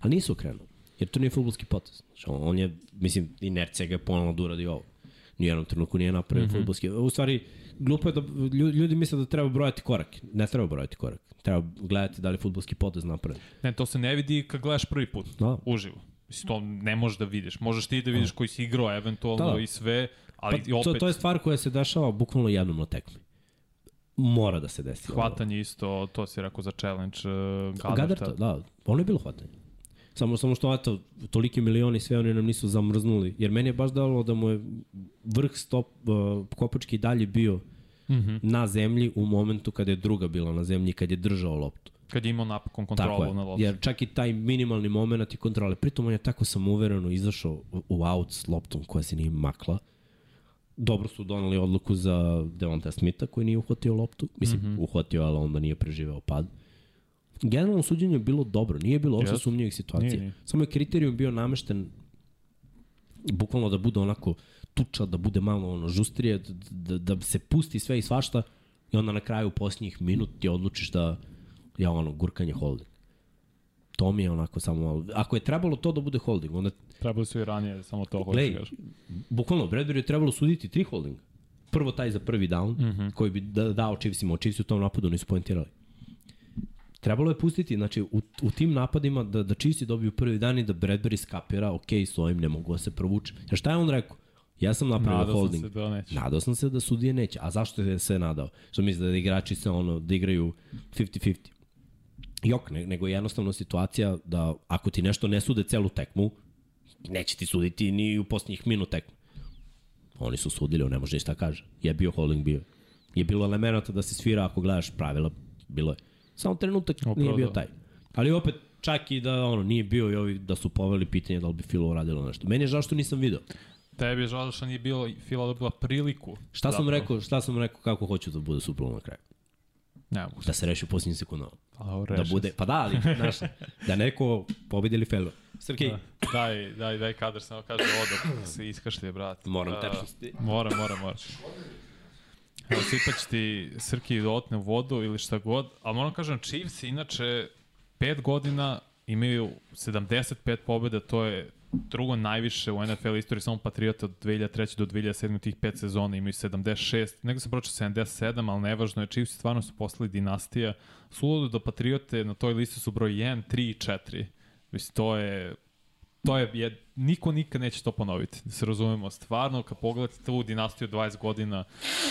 Ali nisu okrenuo, jer to nije futbolski potez. Znači, on, je, mislim, inercija ga je ponovno da uradi ovo. Ni u jednom trenutku nije napravio mm -hmm. futbolski. U stvari, glupo je da ljudi, misle da treba brojati korak. Ne treba brojati korak. Treba gledati da li je futbolski potez napravljen. ne, to se ne vidi kad gledaš prvi put, Da. uživo. Mislim, to ne možeš da vidiš. Možeš ti da vidiš koji si igrao eventualno Da, da. i sve, ali Pa, opet to, to je stvar koja se dešava bukvalno jednom na tekmi. Mora da se desi. ovo. hvatanje isto, to si rekao za challenge uh, Gadarta, Gadarta. da, ono je bilo hvatanje. Samo, samo što, eto, toliki milioni sve oni nam nisu zamrznuli. Jer meni je baš dalo da mu je vrh stop, uh, kopački dalje bio Mm -hmm. na zemlji u momentu kada je druga bila na zemlji, kad je držao loptu. Kad je imao napokon Tako kontrolu je. na loptu. Jer čak i taj minimalni moment i kontrole. Pritom on je tako samouvereno izašao u, out s loptom koja se nije makla. Dobro su donali odluku za Devonta Smitha koji nije uhvatio loptu. Mislim, mm. -hmm. uhvatio, ali onda nije preživeo pad. Generalno suđenje je bilo dobro, nije bilo uopšte Jeste. sumnjivih situacija. Nije, nije. Samo je kriterijum bio namešten bukvalno da bude onako tuča, da bude malo ono žustrije, da, da, da se pusti sve i svašta i onda na kraju posljednjih minut ti odlučiš da je ono gurkanje holding. To mi je onako samo malo... Ako je trebalo to da bude holding, onda Trebali su i ranije, samo to hoću Glej, kažem. bukvalno Bradbury je trebalo suditi tri holdinga. Prvo taj za prvi down, mm. -hmm. koji bi da, dao Chiefsima, o Chiefs u tom napadu nisu poentirali. Trebalo je pustiti, znači, u, u tim napadima da, da Chiefsi dobiju prvi dan i da Bradbury skapira, ok, s ovim ne mogu da se provuče. Jer šta je on rekao? Ja sam napravio Nadao sam holding. se da neće. Nadao sam se da sudije neće. A zašto je se nadao? Što misli da igrači se ono, da igraju 50-50? Jok, ne, nego je jednostavno situacija da ako ti nešto ne sude celu tekmu, neće ti suditi ni u posljednjih minut tekmu. Oni su sudili, on ne može ništa da kaže. Je bio holding bio. Je bilo elemenata da se svira ako gledaš pravila, bilo je. Samo trenutak Upravo nije bio da. taj. Ali opet, čak i da ono nije bio i ovi da su poveli pitanje da li bi Filo uradilo nešto. Meni je žao što nisam video. Tebi je žao što nije bilo, Fila dobila priliku. Šta sam Zapravo. rekao, šta sam rekao kako hoću da bude Bowl na kraju? Ne mogu. Da se reši u posljednjim sekundama. A, Da bude, pa da, ali, [LAUGHS] znaš, da neko pobedi ili failuje. Srkej, Da. Daj, daj, daj kadar, samo kaže da se iskašlje, brat. moram A, tečnosti. Moram, moram, moram. Evo, sipać ti Srki da otne vodu ili šta god, ali moram kažem, Chiefs inače pet godina imaju 75 pobjeda, to je drugo najviše u NFL istoriji, samo Patriota od 2003. do 2007. u tih pet sezona imaju 76, nego sam pročeo 77, ali nevažno je, Chiefs stvarno su postali dinastija. Suludo da Patriote na toj listi su broj 1, 3 i 4. Mislim, to je to je, je, niko nikad neće to ponoviti, da se razumemo. Stvarno, kad pogledate tu dinastiju 20 godina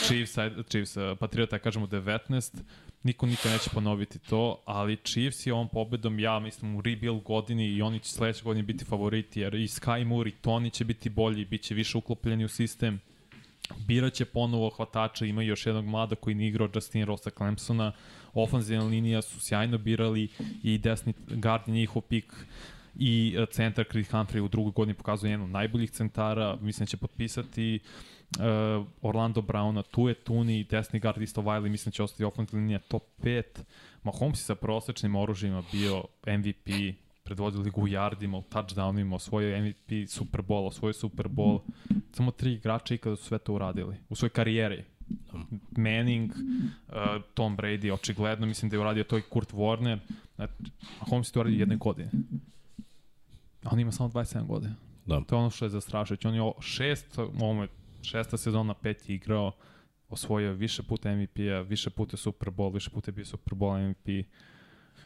Chiefs, Chiefs, Patriota, kažemo 19, niko nikad neće ponoviti to, ali Chiefs je ovom pobedom, ja mislim, u rebuild godini i oni će sledeće godine biti favoriti, jer i Sky Moore i Tony će biti bolji, bit će više uklopljeni u sistem, biraće ponovo hvatača, ima još jednog mlada koji nije igrao Justin Rosa Clemsona, ofenzivna linija su sjajno birali i desni guard njihov pik i e, centar Creed Humphrey u drugoj godini pokazuje jednu najboljih centara, mislim da će potpisati uh, Orlando Browna, tu je Tuni, desni guard isto Wiley, mislim da će ostati ofenzivna linija top 5. Mahomes je sa prosečnim oružjima bio MVP, predvodio ligu u yardima, u touchdownima, osvojio MVP Super Bowl, osvojio Super Bowl. Samo tri igrača ikada su sve to uradili u svojoj karijeri. Manning, uh, Tom Brady, očigledno, mislim da je uradio to i Kurt Warner. Znači, Mahomes je to uradio jedne godine. A on ima samo 27 godina. Da. To je ono što je zastrašujuće. On je šest, ovo je šesta sezona, pet je igrao, osvojio više puta MVP-a, više puta Super Bowl, više puta je bio Super Bowl MVP.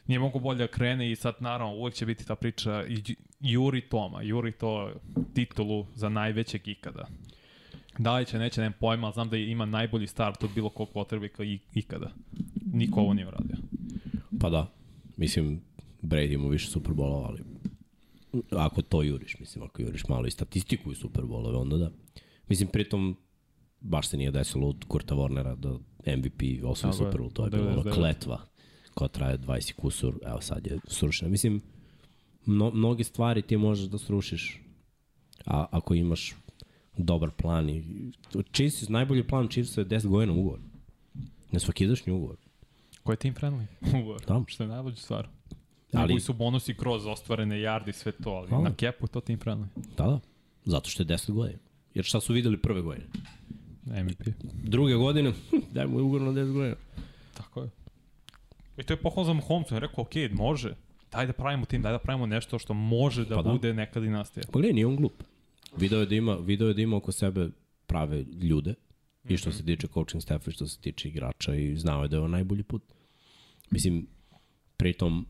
Nije mogu bolje da krene i sad naravno uvek će biti ta priča i Juri Toma, Juri to titulu za najvećeg ikada. Da li će, neće, nemam pojma, ali znam da ima najbolji start od bilo kog potrebika ikada. Niko ovo nije uradio. Pa da. Mislim, Brady ima više Superbolova, ali ako to juriš, mislim, ako juriš malo i statistiku i Superbolove, onda da. Mislim, pritom, baš se nije desilo od Kurta Warnera da MVP osvoji Super Bowl, to je 99. kletva koja traje 20 kusur, evo sad je srušena. Mislim, mno, mnoge stvari ti možeš da srušiš a, ako imaš dobar plan i Chiefs, najbolji plan Chiefs je 10 godina ugovor. Ne svakidašnji ugovor. Ko je team friendly? [LAUGHS] Ugovor. Da. Što je najbolja stvar. Ali- Ali... Koji su bonusi kroz ostvarene yardi, sve to, ali Da. na kepu to team friendly. Da, da. Zato što je 10 godina. Jer šta su videli prve godine? MVP. Druge godine, [LAUGHS] daj mu ugovor na 10 godina. Tako je. I to je pohval za Mahomesa. On je rekao, ok, može. Daj da pravimo tim, daj da pravimo nešto što može da, Pa da. bude neka dinastija. Pa gledaj, nije on glup. Video je da ima, video je da ima oko sebe prave ljude. I što se tiče coaching staffa i što se tiče igrača i znao je da je on najbolji put. Mislim, pritom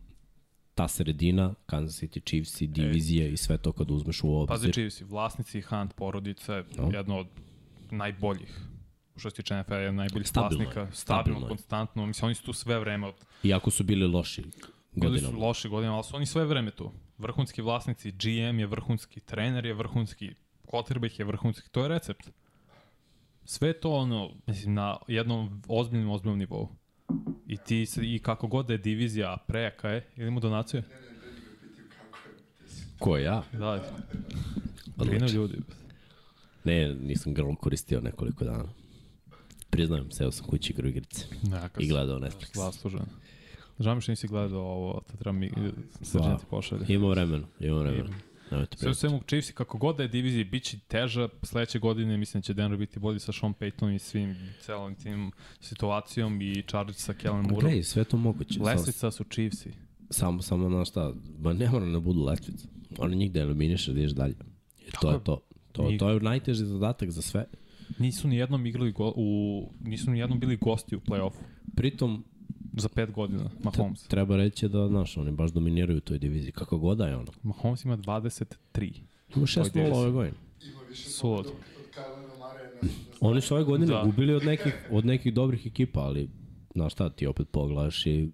ta sredina, Kansas City Chiefs i divizije i sve to kad uzmeš u Pazi obzir. Chiefs, vlasnici Hunt porodice, No. jedno od najboljih što se tiče NFL, jedan najboljih Stabilno je, vlasnika, stabilno stabilno, je. konstantno, mislim, oni su tu sve vreme, od, Iako su bili loši bili godinama. su loše godine, ali su oni sve vreme tu. Vrhunski vlasnici, GM je vrhunski, trener je vrhunski, quarterback je vrhunski, to je recept. Sve to ono, mislim, na jednom ozbiljnom, ozbiljnom nivou. I ti se, i kako god da je divizija prejaka je, ili mu donacije? Ko ja? Da, Odlično. brinu ljudi. Ne, nisam grlo koristio nekoliko dana. Priznajem, seo sam kući igrao igrice Neka i gledao Netflix. Zaslužen. Žao mi što nisi gledao ovo, to treba mi srđan ti pošalje. Ima vremena, ima vremena. Nemojte Sve u svemu Chiefs, kako god da je divizija, bit će teža sledeće godine, mislim da će Denver biti bolji sa Sean Paytonom i svim celom tim situacijom i Chargers sa Kellen Mooreom. Gledaj, sve to moguće. Samo, Leslica su Chiefsi. samo, samo na šta, ba ne mora da budu letvice. Oni njih da eliminiše, da ideš dalje. I to je to. To, to je najteži zadatak za sve. Nisu ni jednom igrali go, u, nisu ni jednom bili gosti u play-offu Pritom, za pet godina, Mahomes. treba reći da, znaš, oni baš dominiraju u toj diviziji. Kako god da je ono. Mahomes ima 23. Ima 6-0 diviziji. ove godine. Ima više na [CLEARS THROAT] Oni su ove godine Da. da. gubili od nekih, od nekih dobrih ekipa, ali znaš šta, ti opet pogledaš i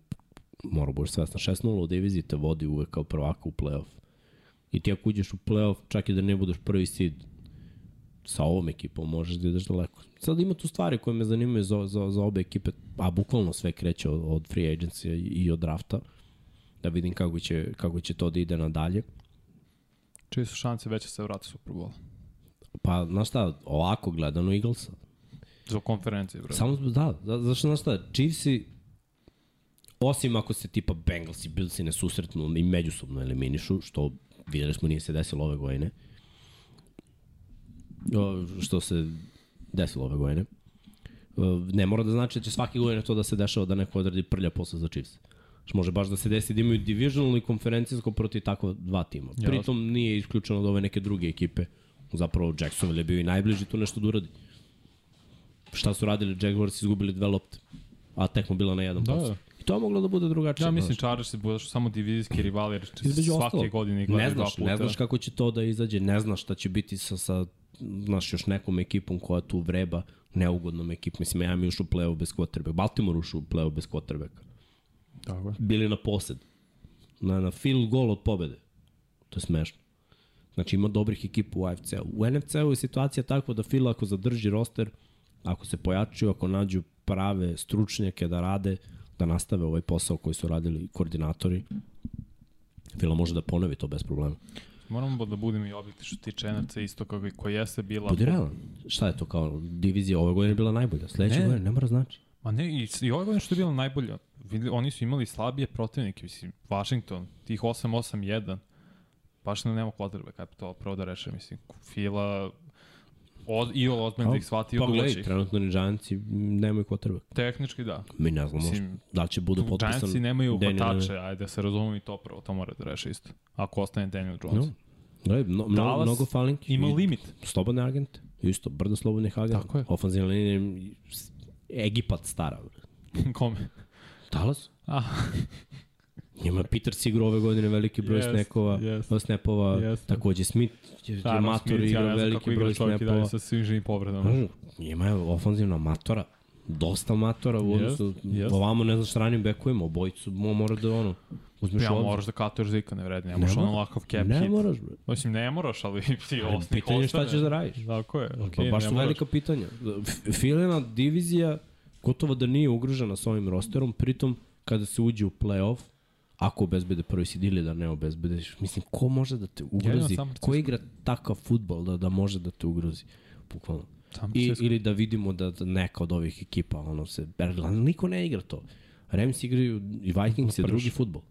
mora budeš svesna. 6-0 u diviziji te vodi uvek kao prvaka u playoff. I ti ako uđeš u playoff, čak i da ne budeš prvi seed, sa ovom ekipom možeš da ideš daleko. Sad ima tu stvari koje me zanimaju za, za, za obe ekipe, a bukvalno sve kreće od, od free agency i od drafta, da vidim kako će, kako će to da ide nadalje. Čiji su šanse veće se vrati Super Bowl? Pa, znaš šta, ovako gledano Eaglesa, Za konferencije, bro. Samo, da, da, zašto znaš šta, Chiefsi, osim ako se tipa Bengals i Billsi ne susretnu i međusobno eliminišu, što videli smo nije se desilo ove godine, o, što se desilo ove godine, ne mora da znači da će svake godine to da se dešava da neko odradi prlja posle za Chiefs. Što može baš da se desi da imaju divisional i konferencijsko protiv tako dva tima. Jasno. Pritom nije isključeno da ove neke druge ekipe, zapravo Jacksonville je bio i najbliži tu nešto da uradi šta su radili Jaguars, izgubili dve lopte. A tekmo bila na jedan Da, da. I to je moglo da bude drugačije. Ja mislim. Chargers se bude samo divizijski rivali, jer svake ostalog, godine ne znaš, puta. ne znaš kako će to da izađe, ne znaš šta će biti sa, sa znaš, još nekom ekipom koja tu vreba, neugodnom ekipom. Mislim, Miami ušao u play-off bez quarterbacka, Baltimore ušao u play-off bez quarterbacka. Tako je. Bili na posed. Na, na field goal od pobede. To je smešno. Znači ima dobrih ekipa u AFC-u. U NFC-u je situacija takva da Phil ako zadrži roster, ako se pojačaju, ako nađu prave stručnjake da rade, da nastave ovaj posao koji su radili koordinatori, Fila može da ponovi to bez problema. Moramo da budemo i objekti što tiče NFC isto kako i ko jeste bila. Budi realan. Šta je to kao divizija ove godine je bila najbolja? Sledeće Ne. godine ne mora znači. Ma ne, i, i ove godine što je bila najbolja. Oni su imali slabije protivnike, mislim, Washington, tih 8-8-1, baš ne nema quarterback, kaj to prvo da reše, mislim, Fila, od, i ozbiljno da ih shvati i Pa odluči gledaj, ih. trenutno ni Giantsi nemaju quarterback. Tehnički da. Mi ne znamo Mislim, da li će bude potpisan. Giantsi nemaju hvatače, ajde da se razumemo i to prvo, to mora da reše isto. Ako ostane Daniel Jones. No. Gledaj, no, mnogo, Dallas mnogo falinki. Ima limit. Slobodne agente. Isto, brdo slobodnih agenta. Tako je. Ofenzivna linija, Egipat stara. [LAUGHS] Kome? Dallas? Ah, Njima Peter igrao ove godine veliki broj Jest, snekova, jest. snapova, Jest. takođe Smith je, je Aaron mator Smith, igrao ja ne veliki igra broj snapova. sa svim živim povredama. Znaš, Njima je ofanzivna matora. dosta matora u odnosu, jest. ovamo ne znaš stranim bekovima, obojicu mo, mora da ono, uzmeš Ja obzir. moraš da katuješ zika, ne vredi, ne Ne ono lakav cap Ne hit. moraš, bre. Mislim, ne moraš, ali [LAUGHS] ti osnih pitanje je šta ćeš da radiš. Tako je, Pa okej, baš ne su moraš. velika pitanja. F- Filina divizija gotovo da nije ugrožena sa ovim rosterom, pritom kada se uđe u play-off, ako obezbede prvi seed ili da ne obezbedeš, mislim, ko može da te ugrozi? Francisco. Ko igra takav futbol da, da može da te ugrozi? Bukvalno. I, ili da vidimo da, da neka od ovih ekipa, ono se, jer niko ne igra to. Rams igraju i Vikings je drugi futbol.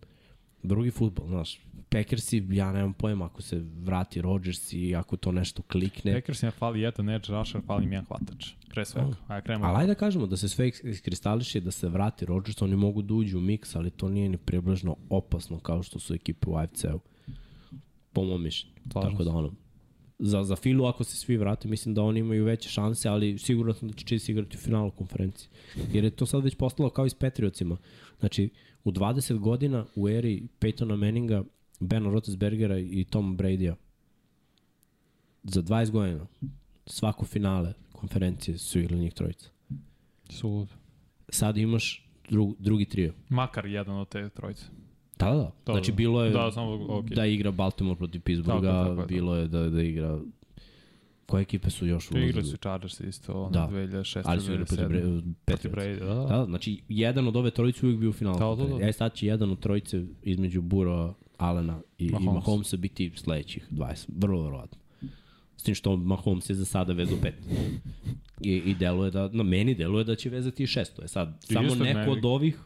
Drugi futbol, znaš. Packersi, ja nemam pojma, ako se vrati Rodgers i ako to nešto klikne. Packersima fali jedan edge rusher, fali im jedan hvatač. Pre svega. Ajde, krenemo. Ali ajde da kažemo da se sve is- iskristališe, da se vrati Rodgers, oni mogu da uđu u miks, ali to nije ni približno opasno kao što su ekipe u AFC-u. Po mom mišljenju. Tako da ono, za, za Filu ako se svi vrate, mislim da oni imaju veće šanse, ali sigurno sam da će Chiefs igrati u finalu konferencije. Jer je to sad već postalo kao i s Patriotsima. Znači, u 20 godina u eri Peytona Manninga, Bena Roethlisbergera i Tom Brady-a, za 20 godina, svako finale konferencije su igrali njih trojica. Sulud. Sad imaš drug, drugi trio. Makar jedan od te trojice. Da, da, da. Da, Znači, da. bilo je Da, samo, okej. da igra Baltimore protiv Pittsburgha, Tako je, tako je, bilo je da, da igra... Koje ekipe su još Tu igrali ulazili? su Chargers isto, ono, Da. 2006. Ali su igrali protiv 2007. Bra- Protiv Patriots. Brady, da, da. Da, da, znači jedan od ove trojice uvijek bio u finalu. Da, da, da. E sad će jedan od trojice između Bura, Alena i, Mahomes. i Mahomes. Mahomesa biti sledećih 20, vrlo verovatno. S tim što Mahomes je za sada vezao pet. I, i deluje da, na meni deluje da će vezati i šesto. E sad, I samo neko od ovih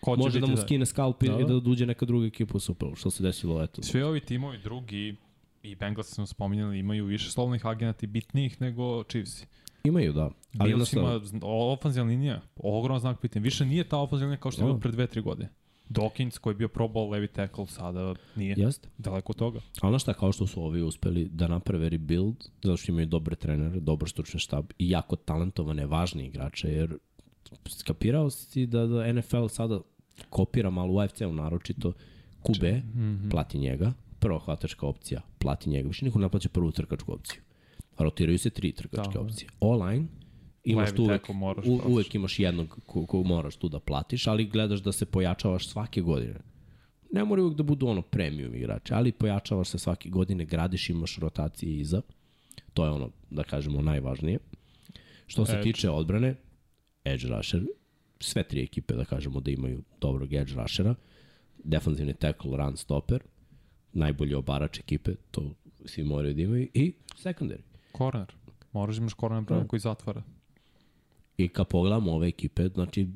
Ko može da mu da- skine skalp i Da, da, da. da uđe neka druga ekipa u Super Bowl, što se desilo, eto. Svi ovi timovi drugi i Bengals smo spominjali imaju više slovnih agenata i bitnijih nego Chiefs. Imaju, da. Ali Bills ima ofenzivna linija, ogroman znak pitanja. Više nije ta ofenzivna linija kao što je Da. bilo pre dve, tri godine. Dawkins koji je bio pro bowl levi tackle sada nije. Jeste. Daleko od toga. A ono šta, kao što su ovi uspeli da naprave rebuild, zato što imaju dobre trenere, dobar stručni štab i jako talentovane, važne igrače, jer skapirao si da, da NFL sada kopira malo u AFC-u naročito QB, mm -hmm. plati njega, prva hvatačka opcija, plati njega, više niko ne plaća prvu trkačku opciju. Rotiraju se tri trkačke Da. opcije. O-line, imaš tu uvek, moraš u, plaćaš. uvek imaš jednog ko, ko moraš tu da platiš, ali gledaš da se pojačavaš svake godine. Ne mora uvek da budu ono premium igrači, ali pojačavaš se svake godine, gradiš, imaš rotacije iza. To je ono, da kažemo, najvažnije. Što se Edge. tiče odbrane, edge rusher, sve tri ekipe, da kažemo, da imaju dobrog edge rushera, defensivni tackle, run stopper, najbolji obarač ekipe, to svi moraju da imaju, i secondary. Corner. Moraš da imaš corner broj Da. koji zatvara. I kad pogledamo ove ekipe, znači,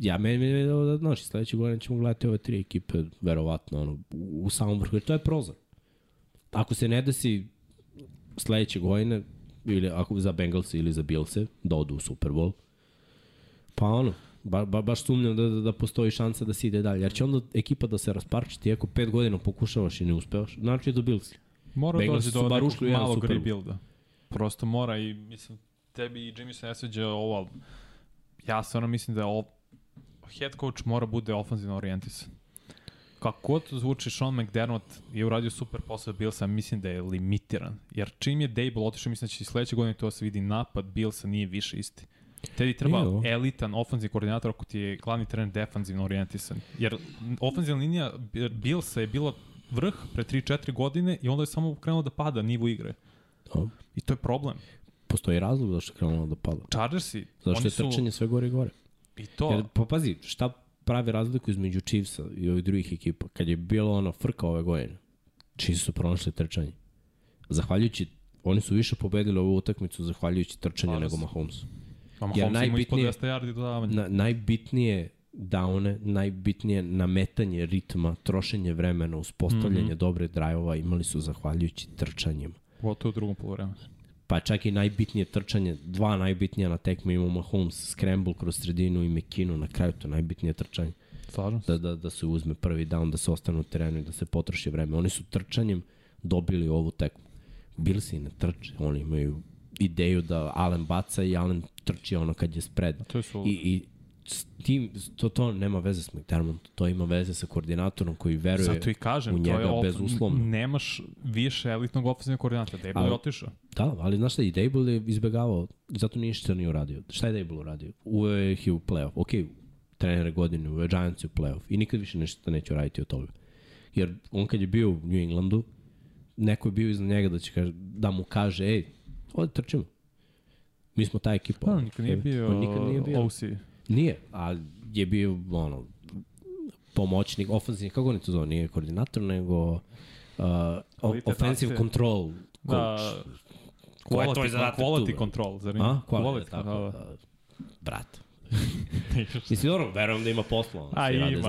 ja meni je da, znači, sledeće godine ćemo gledati ove tri ekipe, verovatno, ono, u, u samom vrhu, jer to je prozor. Ako se ne desi sledeće godine, ili ako za Bengals ili za Billse, da odu u Super Bowl, pa ono, ba, ba, baš sumnjam da, da, da postoji šansa da se ide dalje. Jer će onda ekipa da se rasparči, ti ako pet godina pokušavaš i ne uspevaš, znači do Billsi. Mora Bengals su do nekog malog rebuilda. Prosto mora i mislim, tebi i Jimmy se ne sviđa ovo, ali ja stvarno mislim da je ovo, head coach mora bude ofenzivno orijentisan. Kako god to zvuči, Sean McDermott je uradio super posao Billsa, mislim da je limitiran. Jer čim je Dable otišao, mislim da će sledeće godine to se vidi napad Billsa nije više isti. Tebi treba Nije ovo. elitan ofenzivni koordinator ako ti je glavni trener defanzivno orijentisan. Jer ofenzivna linija Billsa je bila vrh pre 3-4 godine i onda je samo krenulo da pada nivo igre. Da. I to je problem. Postoji razlog zašto je krenulo da pada. Chargersi, Zašto oni je su... trčanje sve gore i gore. I to, Jer, pa pazi, šta pravi razliku između Chiefsa i ovih drugih ekipa? Kad je bilo ono frka ove godine, Chiefs su pronašli trčanje. Zahvaljujući, oni su više pobedili ovu utakmicu zahvaljujući trčanju Slažem nego. Mahomesu. a jer Mahomes ima ispod najbitnije- 200 yardi dodavanja. Na, najbitnije downe, najbitnije nametanje ritma, trošenje vremena, uspostavljanje mm. -hmm. dobre drajova imali su zahvaljujući trčanjima. Pogotovo u drugom polovremenu. Pa čak i najbitnije trčanje, dva najbitnija na tekmi imamo Mahomes, scramble kroz sredinu i McKinnon na kraju, to je najbitnije trčanje. Slažem se. da, da, da se uzme prvi down, da se ostane u terenu i da se potroši vreme. Oni su trčanjem dobili ovu tekmu. Billsi ne trče, oni imaju ideju da Allen baca i Allen trči ono kad je spread. Su... I, i s tim, to, to nema veze s McDermott, to ima veze sa koordinatorom koji veruje Zato i kažem, u to njega je op, bezuslovno. nemaš više elitnog ofenzivnog koordinatora. Dable Ali- je otišao. Da, ali znaš šta, i Dable je izbegavao, zato nije ništa nije uradio. Šta je Dable uradio? Uveo je ih u playoff. Ok, trenere godine, uveo Giants u playoff i nikad više ništa neće uraditi od toga. Jer on kad je bio u New Englandu, neko je bio iznad njega da, će, kaže, da mu kaže, ej, ovde trčimo. Mi smo ta ekipa. Pa, nikad nije bio, on nikad nije bio. OC. Nije, ali je bio ono, pomoćnik, ofenzivni, kako oni to zove, nije koordinator, nego uh, offensive control Da, coach. Ko je tvoj quality, zadatak quality control, zar nije? A? Quality, Quality, tako, da, da. da. Brat. [LAUGHS] Mislim, dobro, verujem da ima posla. A, ima,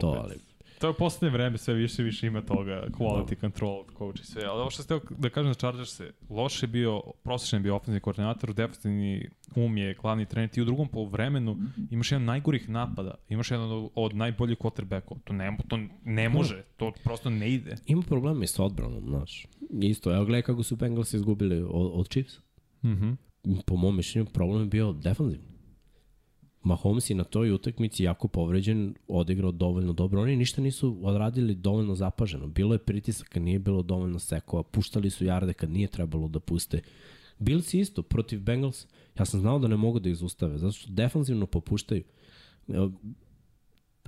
to, opet. ali... To je u poslednje vreme sve više i više ima toga, quality control, coach i sve. Ali ovo što ste da kažem za Chargers se, loš je bio, prosječan je bio ofenzivni koordinator, defensivni um je glavni trener, ti u drugom poluvremenu imaš jedan najgorih napada, imaš jedan od, od najboljih quarterbackova. To ne, to ne može, to prosto ne ide. Ima problema i sa odbranom, znaš. Isto, evo gledaj kako su Bengals izgubili od, od Chiefs. Mhm. Po mom mišljenju, problem je bio defanzivni. Mahomes je na toj utakmici jako povređen, odigrao dovoljno dobro. Oni ništa nisu odradili dovoljno zapaženo. Bilo je pritisaka, nije bilo dovoljno sekova, puštali su jarde kad nije trebalo da puste. Bills isto, protiv Bengals, ja sam znao da ne mogu da ih zustave, zato što defanzivno popuštaju.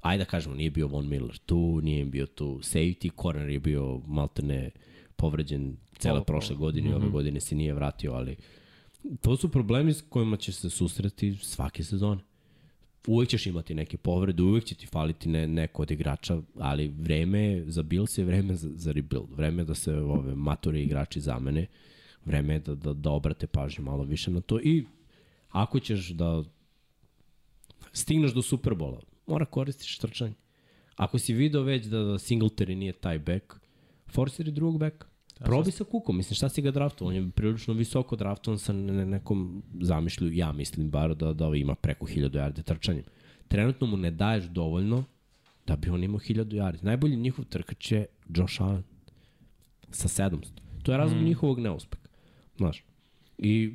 Ajde da kažemo, nije bio Von Miller tu, nije im bio tu safety, corner je bio maltene povređen cele prošle godine i ove godine se nije vratio, ali to su problemi s kojima će se susreti svake sezone. Uvek ćeš imati neke povrede, uvek će ti faliti ne, neko od igrača, ali vreme je, za Bills je vreme za, za rebuild, vreme je da se ove matori igrači zamene, vreme je da, da, da obrate pažnju malo više na to i ako ćeš da stigneš do Superbola, mora koristiš trčanje. Ako si video već da, da Singletary nije taj back, forsiri drugog backa. Probi sa Kukom, mislim šta si ga draftovao, on je prilično visoko draftovan sa ne, nekom zamišlju, ja mislim bar da, da ima preko 1000 yardi trčanjem. Trenutno mu ne daješ dovoljno da bi on imao 1000 yardi. Najbolji njihov trkač je Josh Allen sa 700. To je razlog mm. njihovog neuspeha. Znaš. I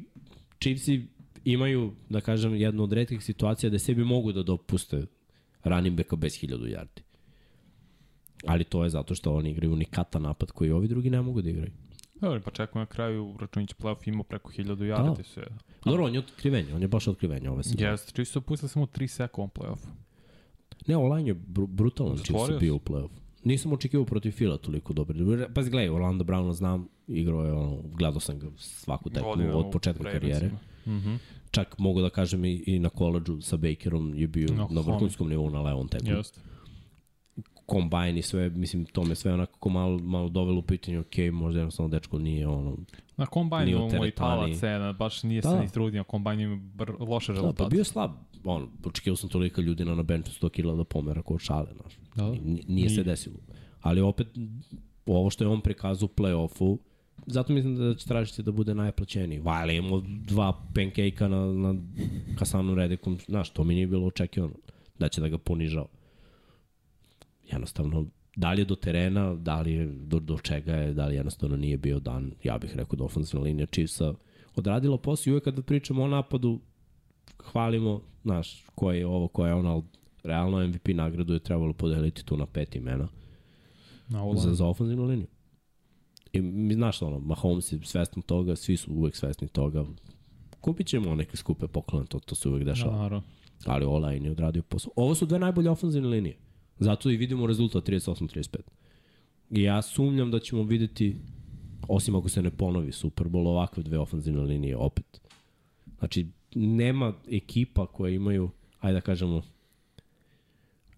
Chiefsi imaju, da kažem, jednu od redkih situacija da sebi mogu da dopuste running backa bez 1000 yardi. Ali to je zato što oni igraju unikata napad koji ovi drugi ne mogu da igraju. Dobro, pa čekamo na kraju, računić playoff imao preko 1000 yardi Da. sve. Dobro, on je otkrivenje, on je baš otkrivenje ove sezone. Jeste, čisto pustili samo 3 seka u ovom playoffu. Ne, online je br brutalan Chiefs Zatvorio bio u play-off. Nisam očekivao protiv Fila toliko dobro. Pa gledaj, Orlando Browna znam, igrao je ono, gledao sam ga svaku tekmu od početka karijere. Mhm. Čak mogu da kažem i, i na koleđu sa Bakerom je bio No, na vrhunskom nivou na levom tekmu. Jeste. Kombajn i sve, mislim, to me sve onako malo, malo dovelo u pitanje, ok, možda jednostavno dečko nije ono, Na kombajnu Nije u imamo i pala cena, baš nije Da. se ni trudio, kombajn ima br loše da, rezultate. pa bio je slab. On, očekivao sam tolika ljudi na, na benchu 100 kila da pomera kod šale, znaš. Da. I Nije, nije se desilo. Ali opet, ovo što je on prikazao u play-offu, zato mislim da će tražiti da bude najplaćeniji. Vajle imamo dva pancake-a na, na Hasanu Redekom, znaš, to mi nije bilo očekivano, da će da ga ponižao. Jednostavno, da li je do terena, da li je do, do čega je, da li jednostavno nije bio dan, ja bih rekao da ofenzivna linija Chiefsa odradila posao i uvek kada pričamo o napadu, hvalimo, znaš, ko je ovo, ko je ono, ali realno MVP nagradu je trebalo podeliti tu na pet imena Na ovu za, za ofenzivnu liniju. I mi znaš ono, Mahomes je svestan toga, svi su uvek svesni toga. Kupit ćemo neke skupe poklone, to, to se uvek dešava. Naravno. Ali Olajn je odradio posao. Ovo su dve najbolje ofenzivne linije. Zato i vidimo rezultat 38-35. I ja sumnjam da ćemo videti, osim ako se ne ponovi Super Bowl, ovakve dve ofenzivne linije opet. Znači, nema ekipa koje imaju, ajde da kažemo,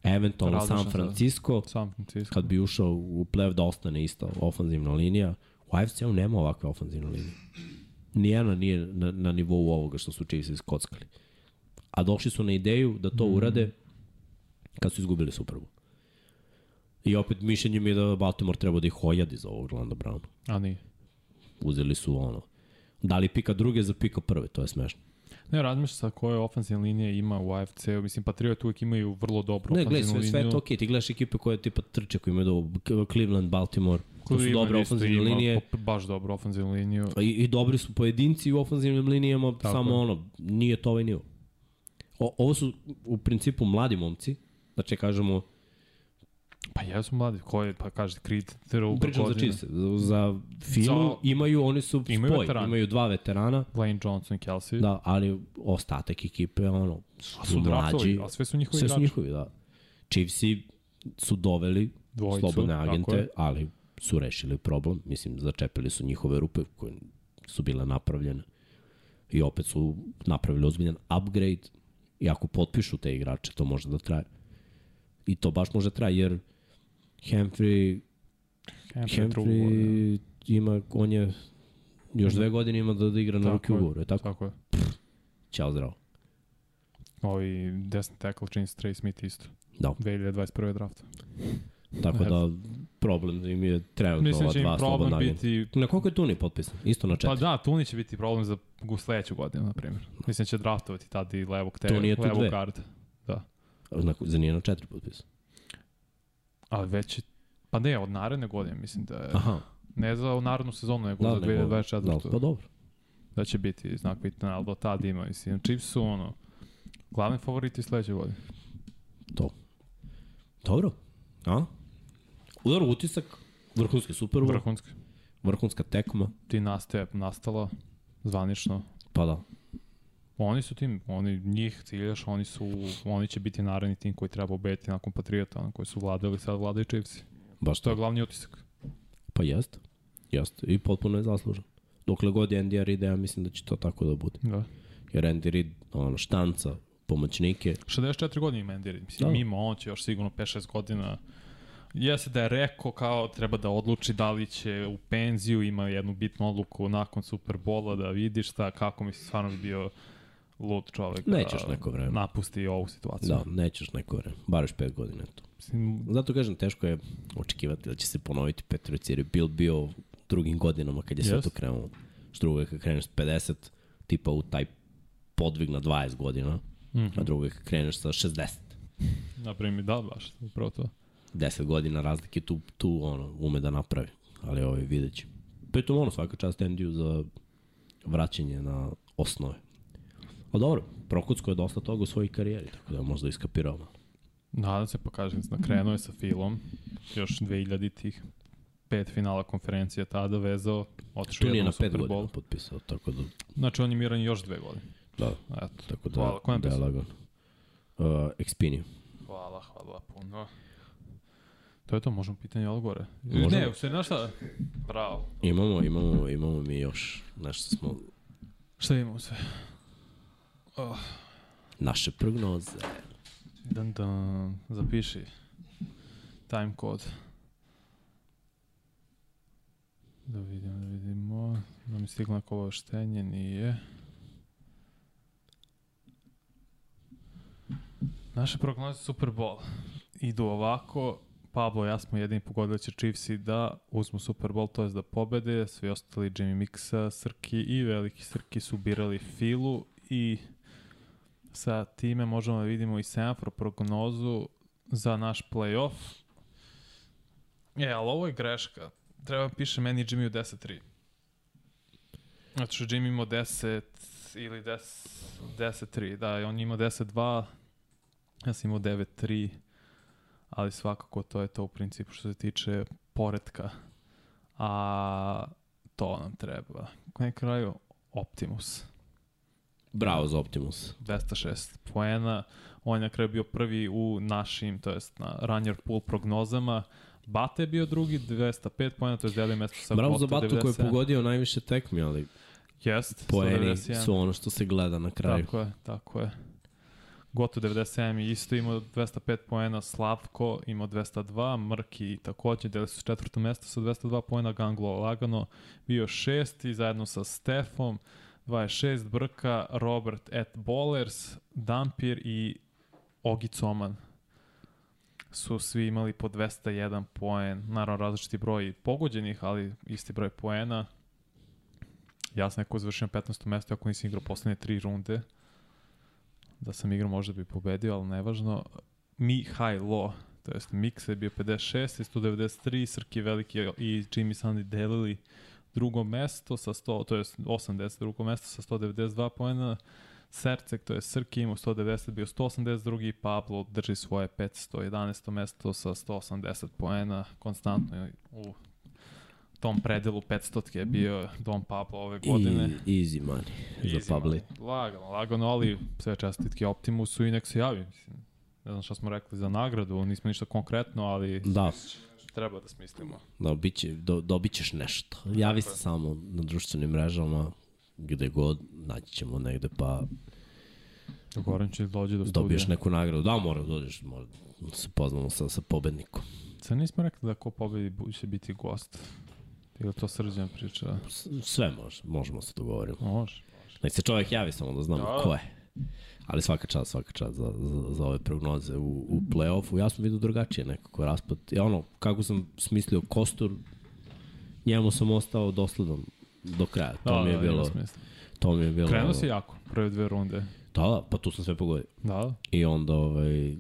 eventualno Različan San. Francisco, San Francisco. kad bi ušao u play da ostane ista ofenzivna linija, u AFC-u nema ovakve ofenzivne linije. Nijena nije na, na nivou ovoga što su Chiefs iskockali. A došli su na ideju da to urade kad su izgubili Super Bowl. I opet mišljenje mi je da Baltimore treba da ih ojadi za ovog Orlando Browna. A nije. Uzeli su ono, dali pika druge za pika prve, to je smešno. Ne, razmišljam sa koje ofenzivne linije ima u AFC-u. Mislim, Patriot uvijek imaju vrlo dobru Ne, gledaj, sve, sve je to okej. Ti gledaš ekipe koje tipa trče, koje imaju do Cleveland, Baltimore, to su dobre ofenzivne ima linije. Baš dobru ofenzivnu liniju. I, I dobri su pojedinci u ofenzivnim linijama, Tako samo ono, nije to ovaj nivo. O, ovo su u principu mladi momci, znači kažemo, Pa jesu mladi, ko je, pa kaže, Creed, druga pričam za godina. čiste, za, za Filu Za- imaju, oni su Imaju spoj, veterane. imaju dva veterana, Wayne Johnson i Kelsey. da, ali ostatak ekipe, ono, A su, su draftovi, mlađi, a sve su njihovi sve su igrači. njihovi, da. Chiefsi su doveli Dvojicu, slobodne agente, ali su rešili problem. Mislim, začepili su njihove rupe koje su bile napravljene. I opet su napravili ozbiljan upgrade. I ako potpišu te igrače, to može da traje. I to baš može traje, jer Humphrey, drugu godinu. Humphrey ima, on je još dve godine ima da, da igra na ugovoru, je tako? Tako je. Ćao zdravo. Ovi desni tackle James Trey Smith isto. Da. 2021. draft. Tako da problem im je trenutno Mislim ova im dva slobodna problem biti... Na koliko je Tuni potpisan? Isto na Pa četiri. da, Tuni će biti problem za sledeću godinu, na primjer. Mislim će draftovati tad i levog te, Tuni je tu levog garda. Da. Na, za nije na četiri potpisan. Ali već je- Pa ne, od naredne godine mislim da je... Aha. Ne za narednu sezonu, nego Da, za nego- 2024. Da, pa dobro. da će biti znak pitanja, ali do tad ima. Mislim, Chiefs su ono, glavni favoriti sledeće godine. To. Dobro. A? Udar utisak, vrhunski Super Bowl, Vrhunski. vrhunska tekma, Dinastija je nastala zvanično. pa da. Oni su tim, oni njih ciljaš, oni su, oni će biti naredni tim koji treba ubediti nakon Patriota, ono koji su vladali, sad vladaju Chiefs. Baš To je glavni utisak. Pa jeste. Jeste. I potpuno je zaslužen. Dokle god je Andy Reid, ja mislim da će to tako da bude. Da. Jer Andy Reid, ono, štanca, pomoćnike, 64 godine ima Andy Reid. Mislim, Da. mimo, on će još sigurno 5-6 godina Jeste da je rekao kao treba da odluči da li će u penziju, ima jednu bitnu odluku nakon Superbola da vidi šta, kako mi se stvarno bi bio lud čovek Nećeš da neko vreme. napusti ovu situaciju. da, nećeš neko vreme. Bar još pet godina. Eto. Mislim, Zato kažem, teško je očekivati da će se ponoviti Petrovic, jer je Bill bio drugim godinama kad je sve Jest. to krenulo. Što drugo je kad kreneš s 50, tipa u taj podvig na 20 godina, mm a drugo je kad kreneš sa 60. na primjer, da, baš, upravo to. 10 godina razlike tu, tu ono, ume da napravi. Ali ovaj vidjet će. Pritom ono, svaka čast Endiju za vraćanje na osnove. Ali dobro, Prokocko je dosta toga u svojoj karijeri, tako da je možda iskapirao malo. Nadam se, pa kažem, krenuo je sa Filom, još 2000-ih, pet finala konferencije tada vezao, otišao jednom na pet Super godina Bowl. potpisao, tako da, Znači on je miran još dve godine. da, Eto. tako da, Hvala, je da je lagano. Uh, Expinio. Hvala, hvala puno. To je to, možemo pitanje odgovore. Možemo. Ne, u stvari, znaš šta? Bravo. Imamo, imamo, imamo mi još nešto smo, Šta imamo sve? Oh, naše prognoze. dan, dan, zapiši. Time code. Da vidimo, da vidimo. Da mi stiglo neko obaveštenje, nije. Naše prognoze Super Bowl idu ovako. Pablo i ja smo jedini pogodili će Chiefsi da uzmu Super Bowl, to je da pobede. Svi ostali Jimmy Mixa, Srki i veliki Srki su birali Filu i sa time možemo da vidimo i semafor prognozu za naš playoff. E, ali ovo je greška. Treba piše meni Jimmy u 10-3. Znači što Jimmy imao 10 ili 10 10-3. Da, on je imao 10-2. Ja sam imao 9-3. Ali svakako to je to u principu što se tiče poredka. A to nam treba. Na kraju Optimus. Bravo za Optimus. 206 poena. On je na kraju bio prvi u našim, to jest na Runner Pool prognozama. Bate je bio drugi, 205 poena, to je deli mesto sa Bravo za Batu koji je 97. pogodio najviše tekmi, ali Jest, poeni 191. su ono što se gleda na kraju. Tako je, tako je. Goto 97 je isto imao 205 poena, Slavko imao 202, Mrki takođe, deli su četvrto mesto sa 202 poena, Ganglo lagano bio šesti, zajedno sa Stefom, 26 Brka, Robert et Bowlers, Dampir i Ogi Coman su svi imali po 201 poen, naravno različiti broj pogođenih, ali isti broj poena. Ja sam neko završio na 15. mesto, ako nisam igrao poslednje tri runde. Da sam igrao možda bi pobedio, ali nevažno. Mi High Law, to jest Mix je bio 56 i 193, Srki Veliki i Jimmy Sandy delili drugo mesto sa 100, to jest 80 drugo mesto sa 192 poena. Sercek, to je Srki imao 190, bio 182, Pablo drži svoje 511. mesto sa 180 poena, konstantno u tom predelu 500 je bio Don Pablo ove godine. I, easy money Easy za Pabli. money. Lagano, lagano, ali sve čestitke Optimusu i nek se javi. Mislim, ne znam šta smo rekli za nagradu, nismo ništa konkretno, ali Da, treba da smislimo. da biće, do, dobit ćeš nešto. Javi se samo na društvenim mrežama, gde god, naći ćemo negde, pa Goran će dođe do studija. dobiješ neku nagradu. Da, mora da dođeš, mora da se poznamo sa, sa pobednikom. Sad nismo rekli da ko pobedi će biti gost. Ili to srđan priča? S- Sve može, možemo se dogovorimo. Može. Nek se čovjek javi samo da znamo Da. ko je. Ali svaka čast, svaka čast za, za, za ove prognoze u, u play-offu. Ja sam vidio drugačije nekako raspad. I ono, kako sam smislio Kostur, njemu sam ostao dosledan do kraja. To Da, mi je da, bilo... To mi je bilo... Krenuo si jako, prve dve runde. Da, da, pa tu sam sve pogodio. Da, I onda ovaj,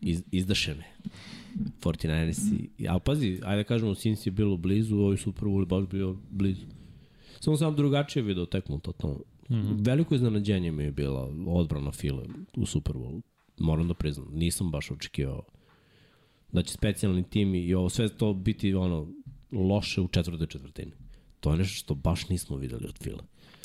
iz, izdašene. 49ersi. A pazi, ajde da kažemo, Sins je bilo blizu, ovi Bowl je baš bio blizu. Samo sam drugačije video tekmu totalno. Mm. Veliko iznenađenje mi je bila odbrana File u Super Bowlu. Moram da priznam, nisam baš očekivao da će specijalni tim i ovo sve to biti ono loše u četvrtoj četvrtini. To je nešto što baš nismo videli od Fila.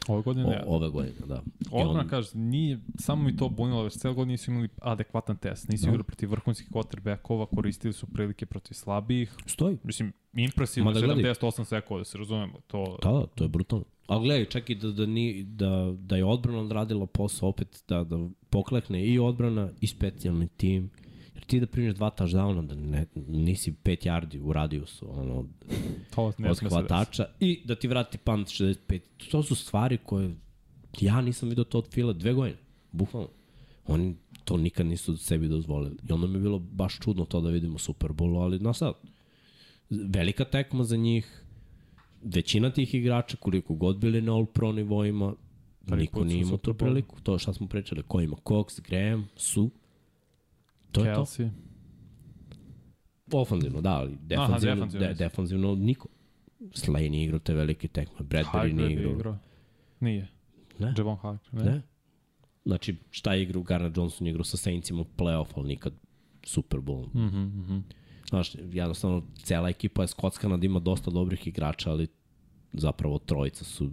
ove godine O, ne. ove godine, da. Odmah on- kaže, nije, samo mi to bunilo, već celo godinu nisu imali adekvatan test. Nisu Da. igrali protiv vrhunskih quarterbackova, koristili su prilike protiv slabijih. Stoji. Mislim, impresivno Ma da gledaj. 78 sekova, da se razumemo. To, da, to je brutalno. A gledaj, čak i da, da, ni, da, da je odbrana odradila posao opet, da, da poklekne i odbrana i specijalni tim. Jer ti da primiš dva touchdowna, da ne, nisi 5 yardi u radiusu ono, to od hvatača i da ti vrati punt 65. To su stvari koje ja nisam vidio to od Fila dve godine. Bukvalno. Oni to nikad nisu sebi dozvolili. I onda mi je bilo baš čudno to da vidimo Super Bowlu, ali na sad. Velika tekma za njih. Većina tih igrača, koliko god bili na All-Pro nivoima, Prvi niko nije imao tu priliku. To šta smo pričali, ko ima Cox, Graham, Su. To je to. Kelsey. Ofanzivno, da, ali defanzivno, defanzivno, de, defanzivno niko. Slay nije igrao te velike tekme, Bradbury nije je igrao. igrao. Nije. Ne. Javon Hagler. Ne. Ne. Znači, šta je igrao Garner Johnson, igrao sa Saintsima u playoff, ali nikad Super Bowl. Mhm, mhm. Znaš, jednostavno, cela ekipa je skockana da ima dosta dobrih igrača, ali zapravo trojica su,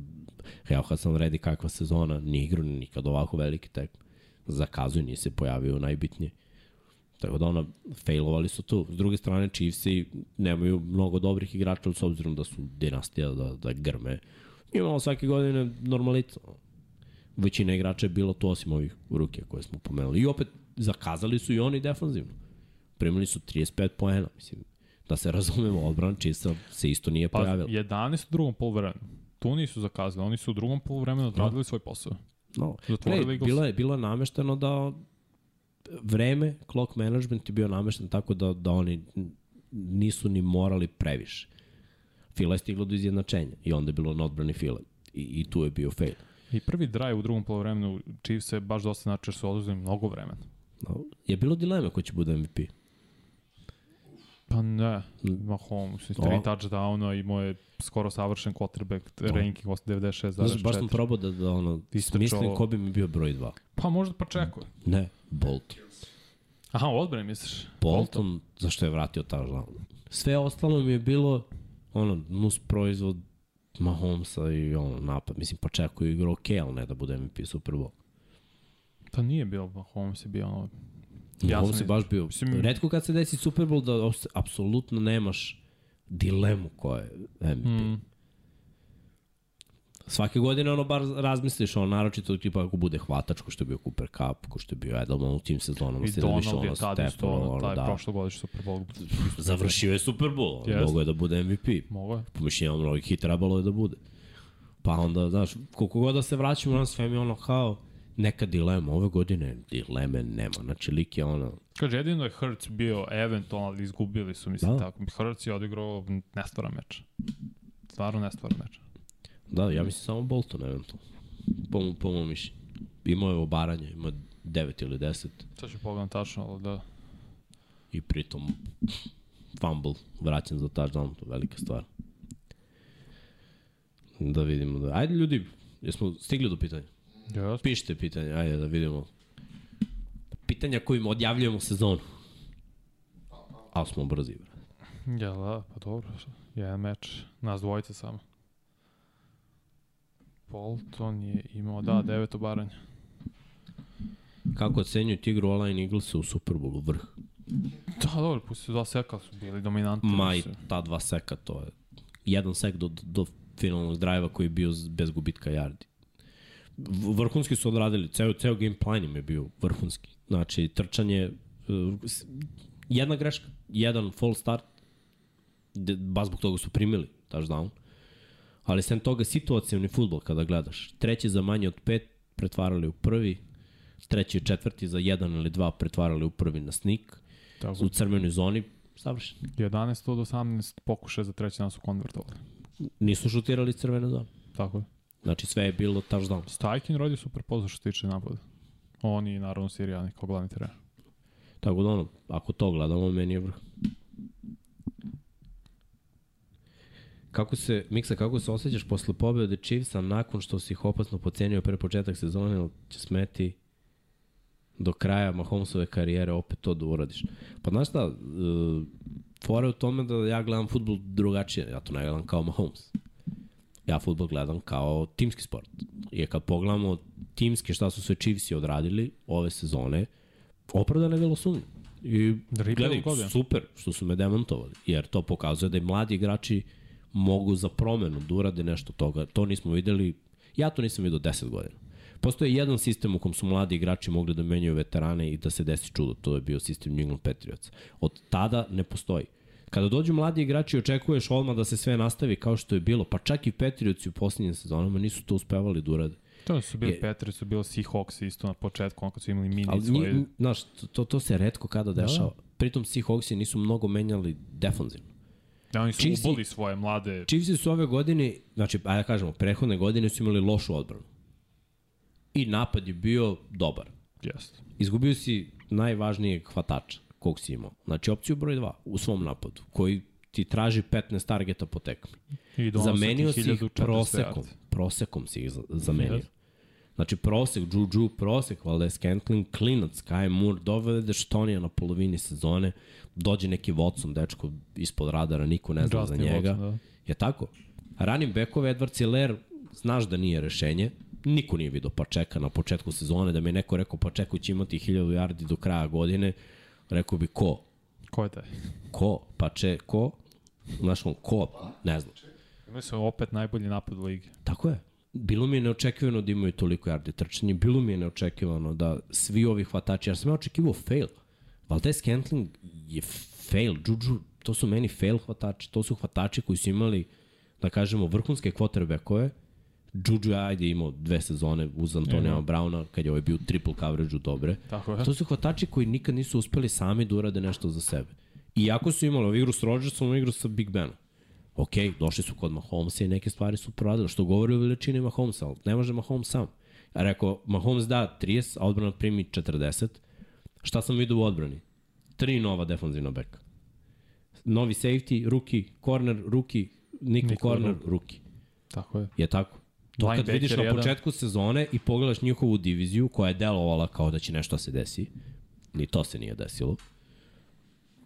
evo kad sam redi kakva sezona, nije igrao nikad ovako veliki tek. Zakazuju, nije se pojavio najbitnije. Tako da ona, failovali su tu. S druge strane, Chiefsi nemaju mnogo dobrih igrača, s obzirom da su dinastija, da, da grme. Imamo svake godine normalica. Većina igrača je bilo to osim ovih ruke koje smo pomenuli. I opet, zakazali su i oni defanzivno. Primili su 35 poena, mislim. Da se razumemo, odbran Chiefsa se isto nije Pa, pojavila. 11 u drugom polovremenu. Tu nisu zakazali, oni su u drugom polovremenu odradili svoj posao. No, Zatvorili Eagles. bilo je, bilo je namešteno da vreme, clock management je bio namešten tako da, da oni nisu ni morali previše. Fila je stiglo do izjednačenja i onda je bilo na odbrani File. I, I tu je bio fail. I prvi drive u drugom polovremenu Chiefs je baš dosta znači jer su oduzeli mnogo vremena. No, je bilo dileme ko će bude MVP. Pa ne, Mahomes, tri touchdowna, imao je skoro savršen quarterback, ranking 96,4. Znaš, baš sam probao da, da ono, mislim ko bi mi bio broj 2. Pa možda pa čekuje. Ne, Bolton. Aha, u odbrani misliš? Bolton, zašto je vratio touchdown. Sve ostalo mi je bilo ono, nus proizvod Mahomesa i ono, napad. Mislim, pa čekao je igrao ok, ali ne da bude MVP Super Bowl. Pa nije bio Mahomes, je bio ono... Ja sam je. baš bio. Mislim- Redko kad se desi Super Bowl da os- apsolutno nemaš dilemu ko je MVP. Mm. Svake godine ono bar razmisliš, ono naročito tipa ako bude hvatač, ko što je bio Cooper Cup, ko što je bio Edelman u tim sezonama. I se da više Donald je ono tad isto, ono, taj da. prošlogodišnji Super Bowl. Završio je Super Bowl, yes. mogo je da bude MVP. Mogu je. po mišljenju mnogih i trebalo je da bude. Pa onda, znaš, koliko god da se vraćamo na sve mi je ono kao neka dilema. Ove godine dileme nema. Znači, lik je ono... Kaže, jedino je Hurts bio eventualno, ali izgubili su, mislim, Da. tako. Hurts je odigrao nestvaran meč. Stvarno nestvaran meč. Da, ja mislim samo Bolton, eventualno. Po, mo- po mom mišljenju. Imao je obaranje, ima 9 ili 10 Sad ću pogledam tačno, ali da... i pritom fumble vraćan za touchdown, to je velika stvar. Da vidimo da... Ajde ljudi, jesmo stigli do pitanja? Yes. Pišite pitanje, ajde da vidimo. Pitanja kojim odjavljujemo sezonu. Ali smo brzi, brate. Ja, da, pa dobro. Jedan meč, nas dvojica samo. Bolton je imao, da, deveto baranje. Kako ocenjuju igru Online Eaglesa u Superbowlu vrh? Da, dobro, pusti dva seka su bili dominantni. Ma i ta dva seka, to je jedan sek do, do finalnog drajva koji je bio bez gubitka yardi. Vrhunski su odradili, ceo, ceo game plan im je bio vrhunski. Znači, trčanje, s- jedna greška, jedan full start, baš zbog toga su primili touchdown. Ali sem toga situacijni futbol kada gledaš. Treći za manje od pet pretvarali u prvi, treći i četvrti za jedan ili dva pretvarali u prvi na snik, Tako, u crvenoj zoni, savršeno. 11 od 18 pokušaja za treći nas su konvertovali. Nisu šutirali iz crvene zone. Tako je. Znači sve je bilo touchdown. Stajkin radi super posao što tiče napada. On i naravno Sirijani kao glavni trener. Tako da ono, ako to gledamo, meni je vrh. Kako se, Miksa, kako se osjećaš posle pobjede Chiefsa nakon što si ih opasno pocenio pre početak sezone, ili će smeti do kraja Mahomesove karijere opet to da uradiš? Pa znaš šta, uh, fora je u tome da ja gledam futbol drugačije, ja to ne gledam kao Mahomes. Ja futbol gledam kao timski sport. I kad pogledamo timski šta su sve Chiefsi odradili ove sezone, opravdano je bilo sumnje. I Dribble gledaj, super što su me demontovali, jer to pokazuje da i mladi igrači mogu za promenu da urade nešto toga. To nismo videli, ja to nisam vidio 10 godina. Postoji jedan sistem u kom su mladi igrači mogli da menjaju veterane i da se desi čudo. To je bio sistem New England Patriots. Od tada ne postoji. Kada dođu mladi igrači očekuješ odmah da se sve nastavi kao što je bilo. Pa čak i Patriotsi u posljednjim sezonama nisu to uspevali da urade. To su bili Je- Petri, su bili Seahawks isto na početku, ono kad su imali mini Ali svoje... znaš, to, to, se redko kada dešava. Pritom Seahawksi nisu mnogo menjali defanzivno. Da, oni su Chiefsi- uboli svoje mlade... Chiefsi su ove godine, znači, ajde da kažemo, prehodne godine su imali lošu odbranu. I napad je bio dobar. Jeste. Izgubio si najvažnijeg hvatača kog si imao. Znači, opciju broj 2 u svom napadu, koji ti traži 15 targeta po tekmi. I Zamenio si ih 1400 prosekom. Prosekom si ih za- zamenio. Znači, prosek, Juju, prosek, Valdez Scantling, klinac, Kai Moore, dovedeš Tonija na polovini sezone, dođe neki Watson, dečko ispod radara, niko ne zna Justin za njega. Watson, da. Je tako? Running backove Edward Ciller, znaš da nije rešenje, niko nije vidio pa čeka na početku sezone, da mi je neko rekao pa čekaj će imati 1000 yardi do kraja godine, rekao bi ko? Ko je taj? Ko? Pa če, ko? Znaš on, ko? Ne znam. Imali su opet najbolji napad u ligi. Tako je. Bilo mi je neočekivano da imaju toliko yardi trčanje, bilo mi je neočekivano da svi ovi hvatači, ja sam ja očekivao fail. Valdez Scantling je fail, Juju, to su meni fail hvatači, to su hvatači koji su imali, da kažemo, vrhunske quarterbackove, Juju ajde imao dve sezone uz Antonija Ima. Browna, kad je ovaj bio triple coverage dobre. Tako je. To su hvatači koji nikad nisu uspeli sami da urade nešto za sebe. Iako su imali ovu igru s Rodgersom, ovu igru sa Big Benom. Ok, došli su kod Mahomesa i neke stvari su proradili, što govori o veličini Mahomesa, ali ne može Mahomes sam. A rekao, Mahomes da 30, a odbrana primi 40. Šta sam vidio u odbrani? Tri nova defanzivna beka. Novi safety, rookie, corner, rookie, Nico, corner, rookie. Tako je. Je tako? To kad Linebacker vidiš na jedan. početku sezone i pogledaš njihovu diviziju koja je delovala kao da će nešto da se desi, ni to se nije desilo,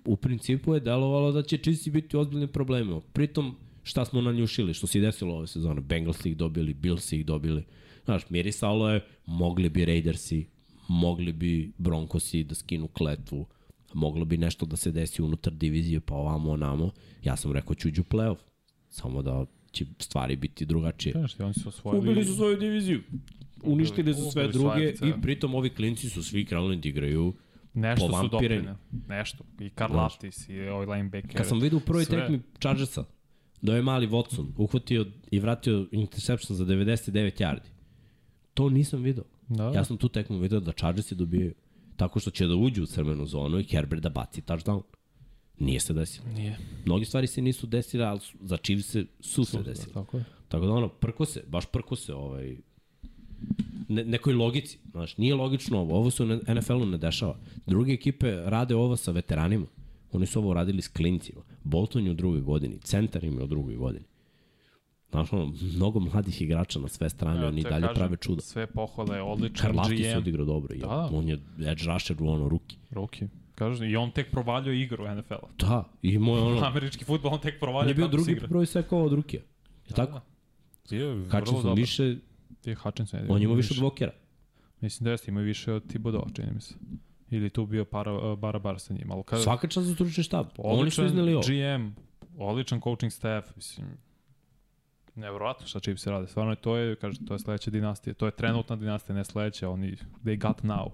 u principu je delovalo da će čisti biti ozbiljni problemi. Pritom, šta smo nanjušili, što se desilo ove sezone, Bengals ih dobili, Bills ih dobili, znaš, mirisalo je, mogli bi Raidersi, mogli bi Broncosi da skinu kletvu, moglo bi nešto da se desi unutar divizije, pa ovamo, onamo. Ja sam rekao, ćuđu playoff, samo da će stvari biti drugačije. Znaš oni su osvojili... Ubili su svoju diviziju. Uništili su sve druge i da. pritom ovi klinci su svi krenuli da igraju. Nešto su doprinali. Nešto. I Karlatis i ovaj linebacker. Kad sam vidio u prvoj Sve. tekmi Chargersa, da je mali Watson uhvatio i vratio interception za 99 yardi. To nisam video. Da, Ja sam tu tekmu video da Chargersi dobijaju tako što će da uđu u crvenu zonu i Herbert da baci touchdown. Nije se desilo. Nije. Mnogi stvari se nisu desile, ali su- za Chiefs se su se desile. Tako je. Tako da ono, prko se, baš prko se ovaj, ne, nekoj logici. Znaš, nije logično ovo, ovo se u NFL-u ne dešava. Druge ekipe rade ovo sa veteranima. Oni su ovo radili s klincima. Bolton je u drugoj godini, centar im je u drugoj godini. Znaš, ono, mnogo mladih igrača na sve strane, Evo, oni dalje kažem, prave čuda. Sve pohvale, odličan Karlaftis je GM, odigrao dobro. Da. Da. On je edge rusher u ono ruki. Roki. Kažem, i on tek provaljuje igru NFL-a. Da, i moj ono... [LAUGHS] Američki futbol, on tek provaljuje je bio kako se drugi igra. po broju sekova od rukija. Je tako? Bio je Hutchinson dobar. više, Ti je Hutchinson. je on ima imao više od Vokera. Mislim da jeste, ima više od Thibodeau, čini mi se. Ili tu bio para, bara bar sa njim. Ali kada, Svaka čast za stručni štab. Oni su izneli ovo. GM, odličan coaching staff, mislim, nevjerovatno šta Chiefs rade. Stvarno, to je, kaže, to je sledeća dinastija. To je trenutna dinastija, ne sledeća. Oni, they got now.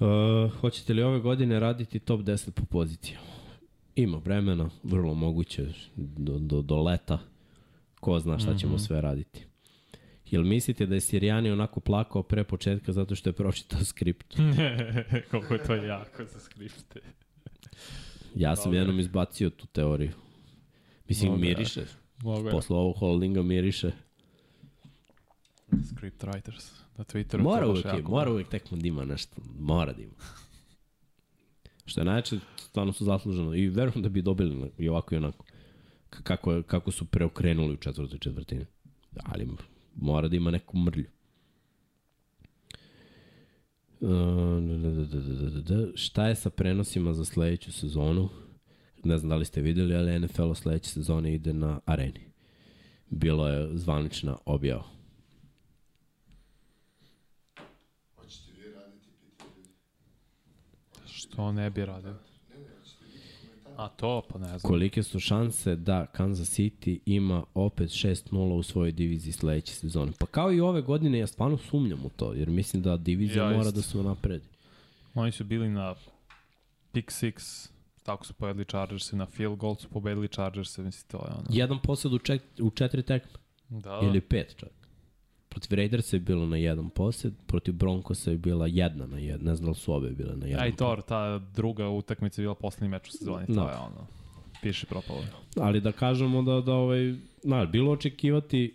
Uh, hoćete li ove godine raditi top 10 po pozicijama? Ima vremena, vrlo moguće do, do, do leta. Ko zna šta ćemo mm -hmm. sve raditi. Jel mislite da je Sirijani onako plakao pre početka zato što je pročitao skript? [LAUGHS] Kako je to jako za skripte. Ja sam Dobre. jednom izbacio tu teoriju. Mislim, ja. miriše. Je. Posle ovog holdinga miriše. Script writers. Na Twitteru Mora uvek, je, jako mora uvek tekmo da ima nešto. Mora da ima. Što je najče, stvarno su zasluženo. I verujem da bi dobili i ovako i onako. K- Kako, kako su preokrenuli u četvrtoj četvrtini. Ali mora da ima neku mrlju. Uh, da, da, da, da, da, da. Šta je sa prenosima za sledeću sezonu? Ne znam da li ste videli, ali NFL sledeće sezone ide na areni. Bilo je zvanična objava. Hoćete vi raditi, pitaju ljudi. Što ne bi radio? A to, pa ne znam. Kolike su šanse da Kansas City ima opet 6-0 u svojoj diviziji sledeće sezone? Pa kao i ove godine, ja stvarno sumnjam u to, jer mislim da divizija Ja mora isto. da se napredi. Oni su bili na pick six, tako su povedali Chargersi, na field goal su pobedili Chargersi, mislim, to je ono. Jedan posed u, čet, u četiri tekme, da. ili pet čak. Protiv Raidersa je bilo na jedan posed, protiv Broncosa je bila jedna na jedan, ne znam da su obe bile na jedan. A i to, ta druga utakmica je bila poslednji meč u sezoni, to Da. je ono, piši propalo. Ali da kažemo da, da ovaj, na, bilo očekivati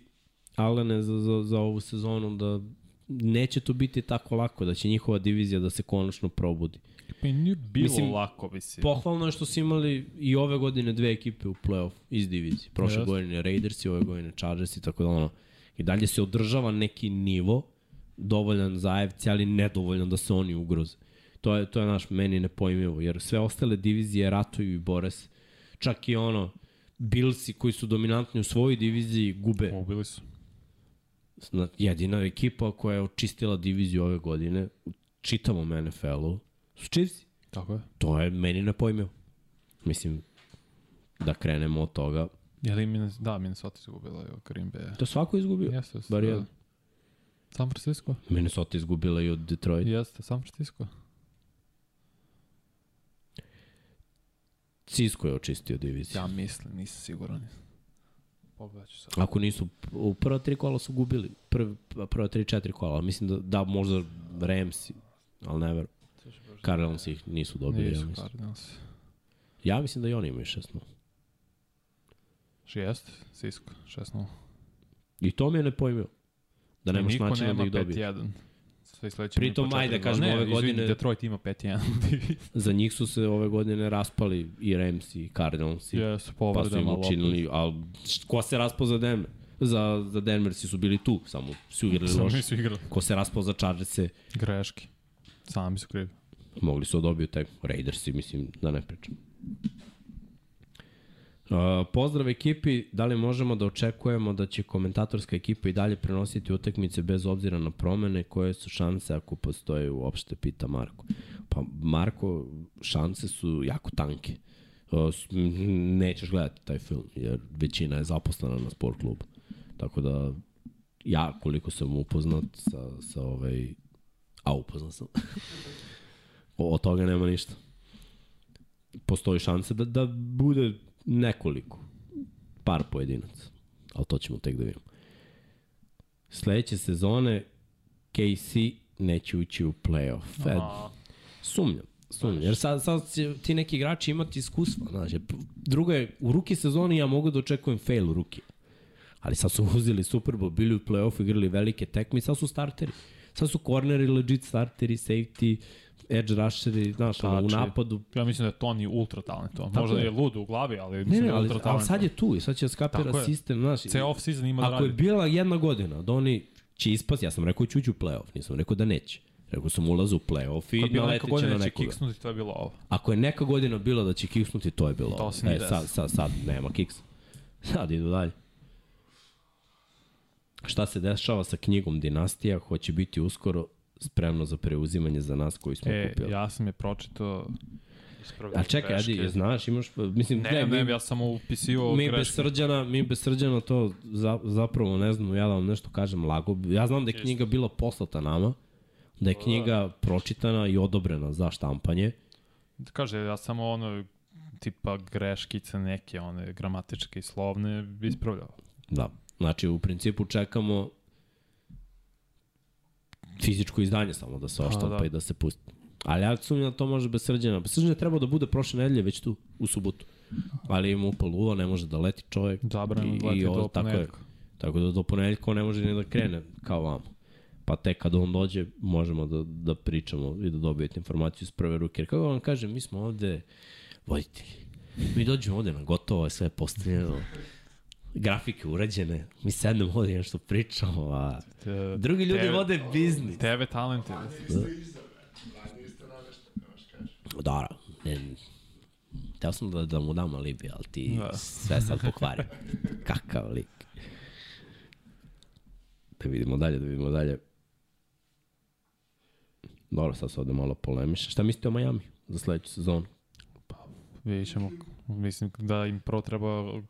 Alene za, za, za ovu sezonu da neće to biti tako lako, da će njihova divizija da se konačno probudi. Pa i nije bilo Mislim, lako, mislim. Pohvalno je što su imali i ove godine dve ekipe u play-off iz divizije. Prošle Jeste. godine Raiders i ove godine Chargers i tako da ono. I dalje se održava neki nivo dovoljan za AFC, ali nedovoljan da se oni ugroze. To je, to je naš meni nepojmivo, jer sve ostale divizije ratuju i bore se. Čak i ono, Billsi koji su dominantni u svojoj diviziji gube. Ubili su. Jedina ekipa koja je očistila diviziju ove godine, u čitavom NFL-u, su Chiefs. Tako je. To je meni nepojmivo. Mislim, da krenemo od toga. Je li Minnesota, da, Minnesota izgubila je od Green Bay. To je svako izgubio. Jeste, Bar da. jedan. San Francisco? Minnesota izgubila i od Detroit. Jeste, San Francisco. Cisco je očistio diviziju. Ja mislim, nisam siguran. Pogledat ću sad. Ako nisu, u prva tri kola su gubili. Prv, prva tri, četiri kola. ali Mislim da, da možda Rams, ali ne verujem. Cardinals ih nisu dobili. Ja Nisu mislim. Cardinals. ja mislim da i oni imaju 6 Jeste, Cisco, 6-0. I to mi je nepojmivo. Da nemaš Niko načina da ih dobiješ. 5-1. Sve sledeće Pritom, po ajde, kažemo, ove Ne, izvini, godine- Detroit ima 5-1. [LAUGHS] Za njih su se ove godine raspali i Rams i Cardinals. I Jesu, pa su im učinili, ali ko se raspao za Denver? Za, za Denver si su bili tu, samo su igrali Samo loše. nisu igrali. Ko se raspao za Chargerse, Greški. Sami su krivi. mogli su da dobiju tek Raidersi, mislim, da ne pričam. Pozdrav ekipi, da li možemo da očekujemo da će komentatorska ekipa i dalje prenositi utakmice bez obzira na promene, koje su šanse ako postoje uopšte, pita Marko. Pa Marko, šanse su jako tanke. Uh, nećeš gledati taj film, jer većina je zaposlena na sport klubu. Tako da, ja koliko sam upoznat sa, sa ovaj, a upoznat sam, [LAUGHS] O- od toga nema ništa. Postoji šanse da, da bude nekoliko, par pojedinaca, ali to ćemo tek da vidimo. Sledeće sezone KC neće ući u playoff. E, sumnjam. Sumnjam. Jer sad, sad će ti neki igrači imati iskustva. Znači, drugo je, u ruki sezoni ja mogu da očekujem fail u ruki. Ali sad su uzeli Super Bowl, bili u play-offu, igrali velike tekme i sad su starteri. Sad su corneri, legit starteri, safety, edge rusheri, znaš, ono, u Tači. napadu. Ja mislim da je Toni ultra talentovan. Možda je. je lud u glavi, ali Ne, mislim ne, da je ali, ultra ali talentovan. sad je tu i sad će da skapira Tako je. sistem, znaš. Ceo off-season ima da Ako je radi. bila jedna godina da oni će ispasti, ja sam rekao će ući u play-off, nisam rekao da neće. Rekao sam ulazu u play-off i Ako je bila neka naletit će godina na da će nekoga. kiksnuti, to je bilo ovo. Ako je neka godina bila da će kiksnuti, to je bilo. To ovo. se nije e, sad, sad, sad nema kiks. Sad idu dalje. Šta se dešava sa knjigom Dinastija, hoće biti uskoro spremno za preuzimanje za nas koji smo E, kupili. ja sam je pročito ispravljam A čekaj, greške. Adi, znaš, imaš, mislim, Ne, ne, ne, mi, ja sam upisivao mi bez greške. srđana, mi bez srđana to za, zapravo ne znam, ja da vam nešto kažem lago. Ja znam da je knjiga bila poslata nama, da je knjiga pročitana i odobrena za štampanje. Kaže, ja samo ono, tipa greškice neke, one gramatičke i slovne, ispravljao. Da. Znači, u principu čekamo fizičko izdanje samo da se oštampa da. i da se pusti. Ali ja sumnjam da to može bez srđana. Bez srđana treba da bude prošle nedelje već tu, u subotu. Ali ima upal uva, ne može da leti čovjek. Zabrano I- da leti i do tako je. Tako da do ponedeljka on ne može ni da krene kao vamo. Pa tek kad on dođe, možemo da, da pričamo i da dobijete informaciju iz prve ruke. Jer kako vam kažem, mi smo ovde voditelji. Mi dođemo ovde na gotovo, je sve postavljeno. Grafike urađene, mi sednemo ovde i nešto pričamo, a drugi ljudi tebe- vode biznis. Ste namešteni, ne možeš kažeš. Da, ne, Teo sam da, da mu dam alibi, ali ti Da. sve sad pokvari. [LAUGHS] Kakav lik. Da vidimo dalje, da vidimo dalje. Dobro, sad se ovde malo polemiše. Šta mislite o Miami za sledeću sezonu? Vidjet ćemo, mislim da im prvo treba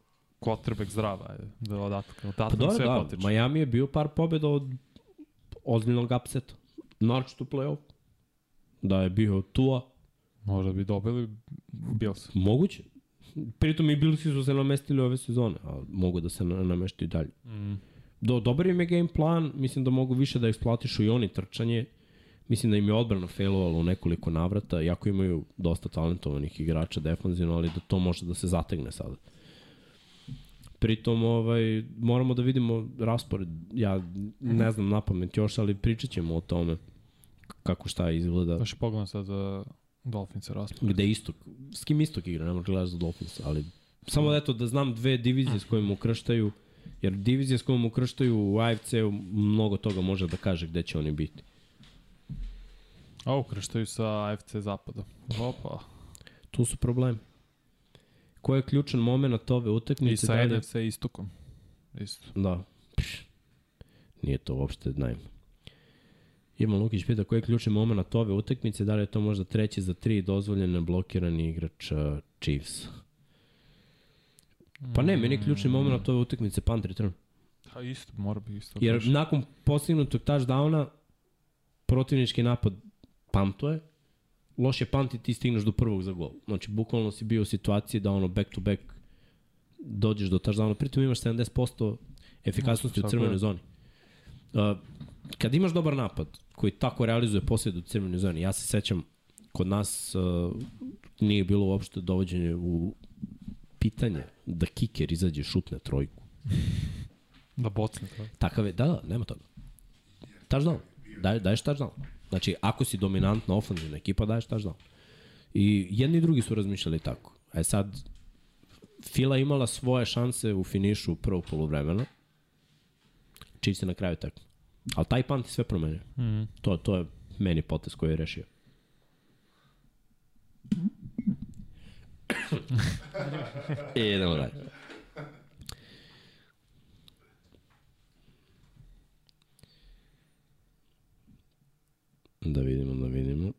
quarterback zdrava, da odatak, Pa odatak dobro, sve da, potiče. Miami je bio par pobjeda od ozbiljnog upseta. Naročito u play-off. Da je bio Tua, Možda bi dobili Bills. moguće. Pritom i Billsi su se namestili ove sezone, a mogu da se na, nameštaju dalje. Mm. Do, dobar im je game plan, mislim da mogu više da eksploatišu i oni trčanje. Mislim da im je odbrana failovala u nekoliko navrata, iako imaju dosta talentovanih igrača defanzivno, ali da to može da se zategne sada. Pritom, ovaj, moramo da vidimo raspored. Ja ne znam na pamet još, ali pričat ćemo o tome kako šta izgleda. Baš pogledam sad za Dolphinsa raspored. Gde istok, s kim istok igra, ne možeš gledaš za Dolphins, ali samo da eto da znam dve divizije s kojima ukrštaju, jer divizije s kojima ukrštaju u AFC-u mnogo toga može da kaže gde će oni biti. A ukrštaju sa AFC zapada. Opa. Tu su problemi. Ko je ključan moment ove utakmice? I sa Da li- NFC istokom. Isto. Da. Pš, nije to uopšte najma. Ivan Lukić pita koji je ključni moment ove utakmice, da li je to možda treći za tri dozvoljene blokirani igrač uh, Chiefs. Pa ne, meni je ključni moment ove utakmice punt return. Ha, isto, mora bi isto. Jer nakon postignutog touchdowna protivnički napad pantuje, loš je pant i ti stigneš do prvog za gol. Znači, bukvalno si bio u situaciji da ono back to back dođeš do touchdowna, pritom imaš 70% efikasnosti u Tako crvenoj je. zoni. Uh, kad imaš dobar napad koji tako realizuje posljed u crvenoj zoni, ja se sećam, kod nas uh, nije bilo uopšte dovođenje u pitanje da kiker izađe šutne trojku. Da bocne to. Takav je, da, da, nema toga. Touchdown. Daj, daješ touchdown. Znači, ako si dominantna ofenzivna ekipa, daješ touchdown. I jedni i drugi su razmišljali tako. E sad, Fila imala svoje šanse u finišu prvog polovremena. Chiefs je na kraju tako. Ali taj punt sve promenio. Mm. To, to je meni potez koji je rešio. I [LAUGHS] idemo dalje. Da vidimo, da vidimo.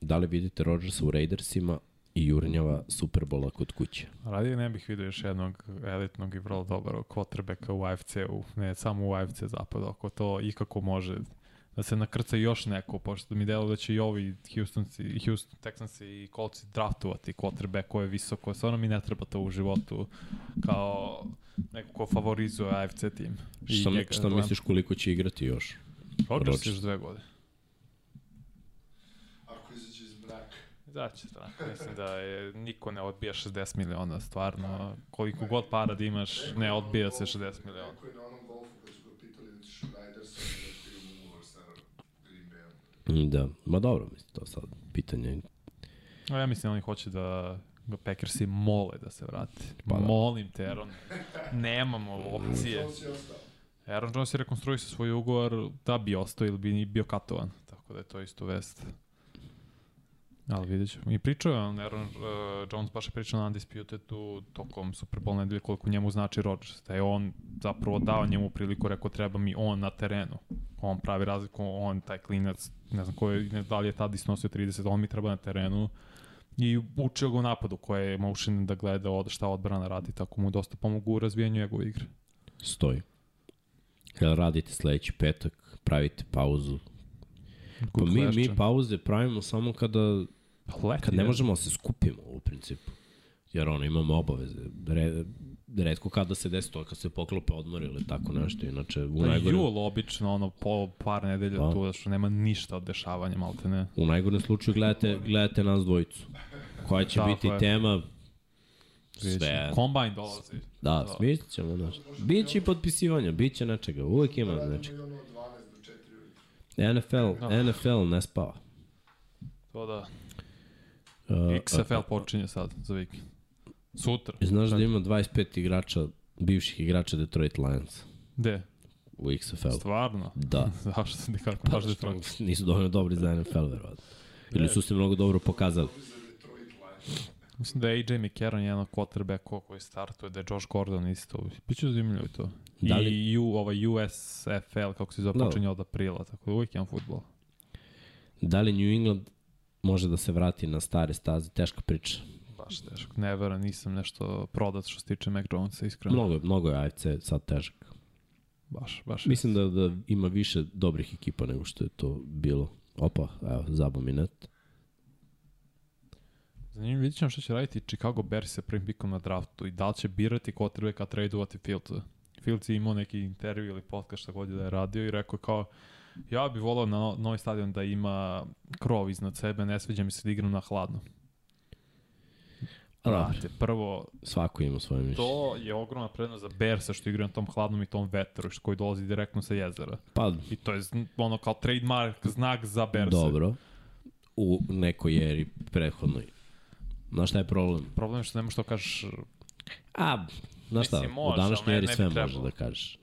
Da li vidite Rodgersa u Raidersima i jurnjava Superbola kod kuće? Radije ne bih vidio još jednog elitnog i vrlo dobrog quarterbacka u AFC-u, ne samo u AFC zapadu, ako to ikako može da se nakrca još neko, pošto mi delo da će i ovi Houstonci, Houston Texansi i Coltsi draftovati quarterback koji je visoko, stvarno mi ne treba to u životu kao neko ko favorizuje AFC tim. I šta gledam. misliš koliko će igrati još? Rodgers još dve godine. Ako izađe iz braka. Znači, da, mislim da je, niko ne odbija 60 miliona, stvarno, koliko god para da imaš, ne odbija se 60 miliona. Neko je na onom golfu kad su ga pitali da ćeš u Riders, Da, ma dobro, mislim, to sad pitanje. A ja mislim da oni hoće da ga Packersi mole da se vrati. Pa Pa da. Molim te, Aaron. Nemamo opcije. Aaron Jones je rekonstruisao svoj ugovor da bi ostao ili bi bio katovan. Tako da je to isto vest. Ali vidjet ćemo. I pričao je on, Aaron uh, Jones baš je pričao na Undisputedu tokom Super Bowl nedelje koliko njemu znači Rodgers. Da je on zapravo dao njemu priliku, rekao treba mi on na terenu. On pravi razliku, on taj klinac, ne znam ko je, ne, da li je tad isnosio 30, on mi treba na terenu. I učio ga u napadu koje je motion da gleda od, šta odbrana radi, tako mu dosta pomogu u razvijanju njegove igre. Stoji. Kada radite sledeći petak, pravite pauzu. Pa mi, mi pauze pravimo samo kada, Leti, kad ne je. možemo da se skupimo u principu. Jer ono, imamo obaveze. Re, redko kada se desi to, kad se poklope odmor ili tako nešto. Inače, u Pa najgorem, jul obično, ono, po par nedelja Da. tu, da što nema ništa od dešavanja, malte ne. u najgorem slučaju gledate, gledate nas dvojicu. Koja će Tako biti je. tema. Sve. Combine dolazi. Da, smislit ćemo, znaš. Biće i potpisivanja, bit će nečega, uvek ima nečega. i ono od 12 do 4 ujutru. NFL, Da. NFL ne spava. To da. Uh, XFL počinje sad za vikend. Sutra. Znaš da ima 25 igrača, bivših igrača Detroit Lions Gde? u XFL. Stvarno? Da. [LAUGHS] Zašto Pa, baš što Detroit? nisu dovoljno dobri za NFL, verovatno. Ili su se mnogo dobro pokazali. Mislim da je AJ McCarron jedan od quarterback koji startuje, da je Josh Gordon isto. Biće zanimljivo to. Da li- I U, ovaj USFL, kako se zove, Da. počinje od aprila, tako da uvijek imam futbol. Da li New England može da se vrati na stare staze? Teška priča. Baš teško. Ne verujem, nisam nešto prodat što se tiče Mac Jonesa, iskreno. Mnogo, mnogo je AFC sad težak. Baš, baš. Mislim da, da ima više dobrih ekipa nego što je to bilo. Opa, evo, zabo mi net. Zanimljivo, vidit ćemo što će raditi Chicago Bears sa prvim pikom na draftu i da li će birati quarterbacka, tradeovati Fields. Fields je imao neki intervju ili podcast šta god je da je radio i rekao kao ja bih volao na no- novi stadion da ima krov iznad sebe, ne sviđa mi se da igram na hladno. Brate, prvo, svako ima svoje mišljenje. to je ogromna prednost za Bearsa što igraju na tom hladnom i tom vetru što koji dolazi direktno sa jezera. Pa, I to je ono kao trademark, znak za Bearsa. dobro. U nekoj eri prethodnoj. Znaš šta je problem? Problem je što ne možeš to kažeš A, znaš šta, Mislim, u može, ali današnjoj eri sve može trebalo. da kažeš.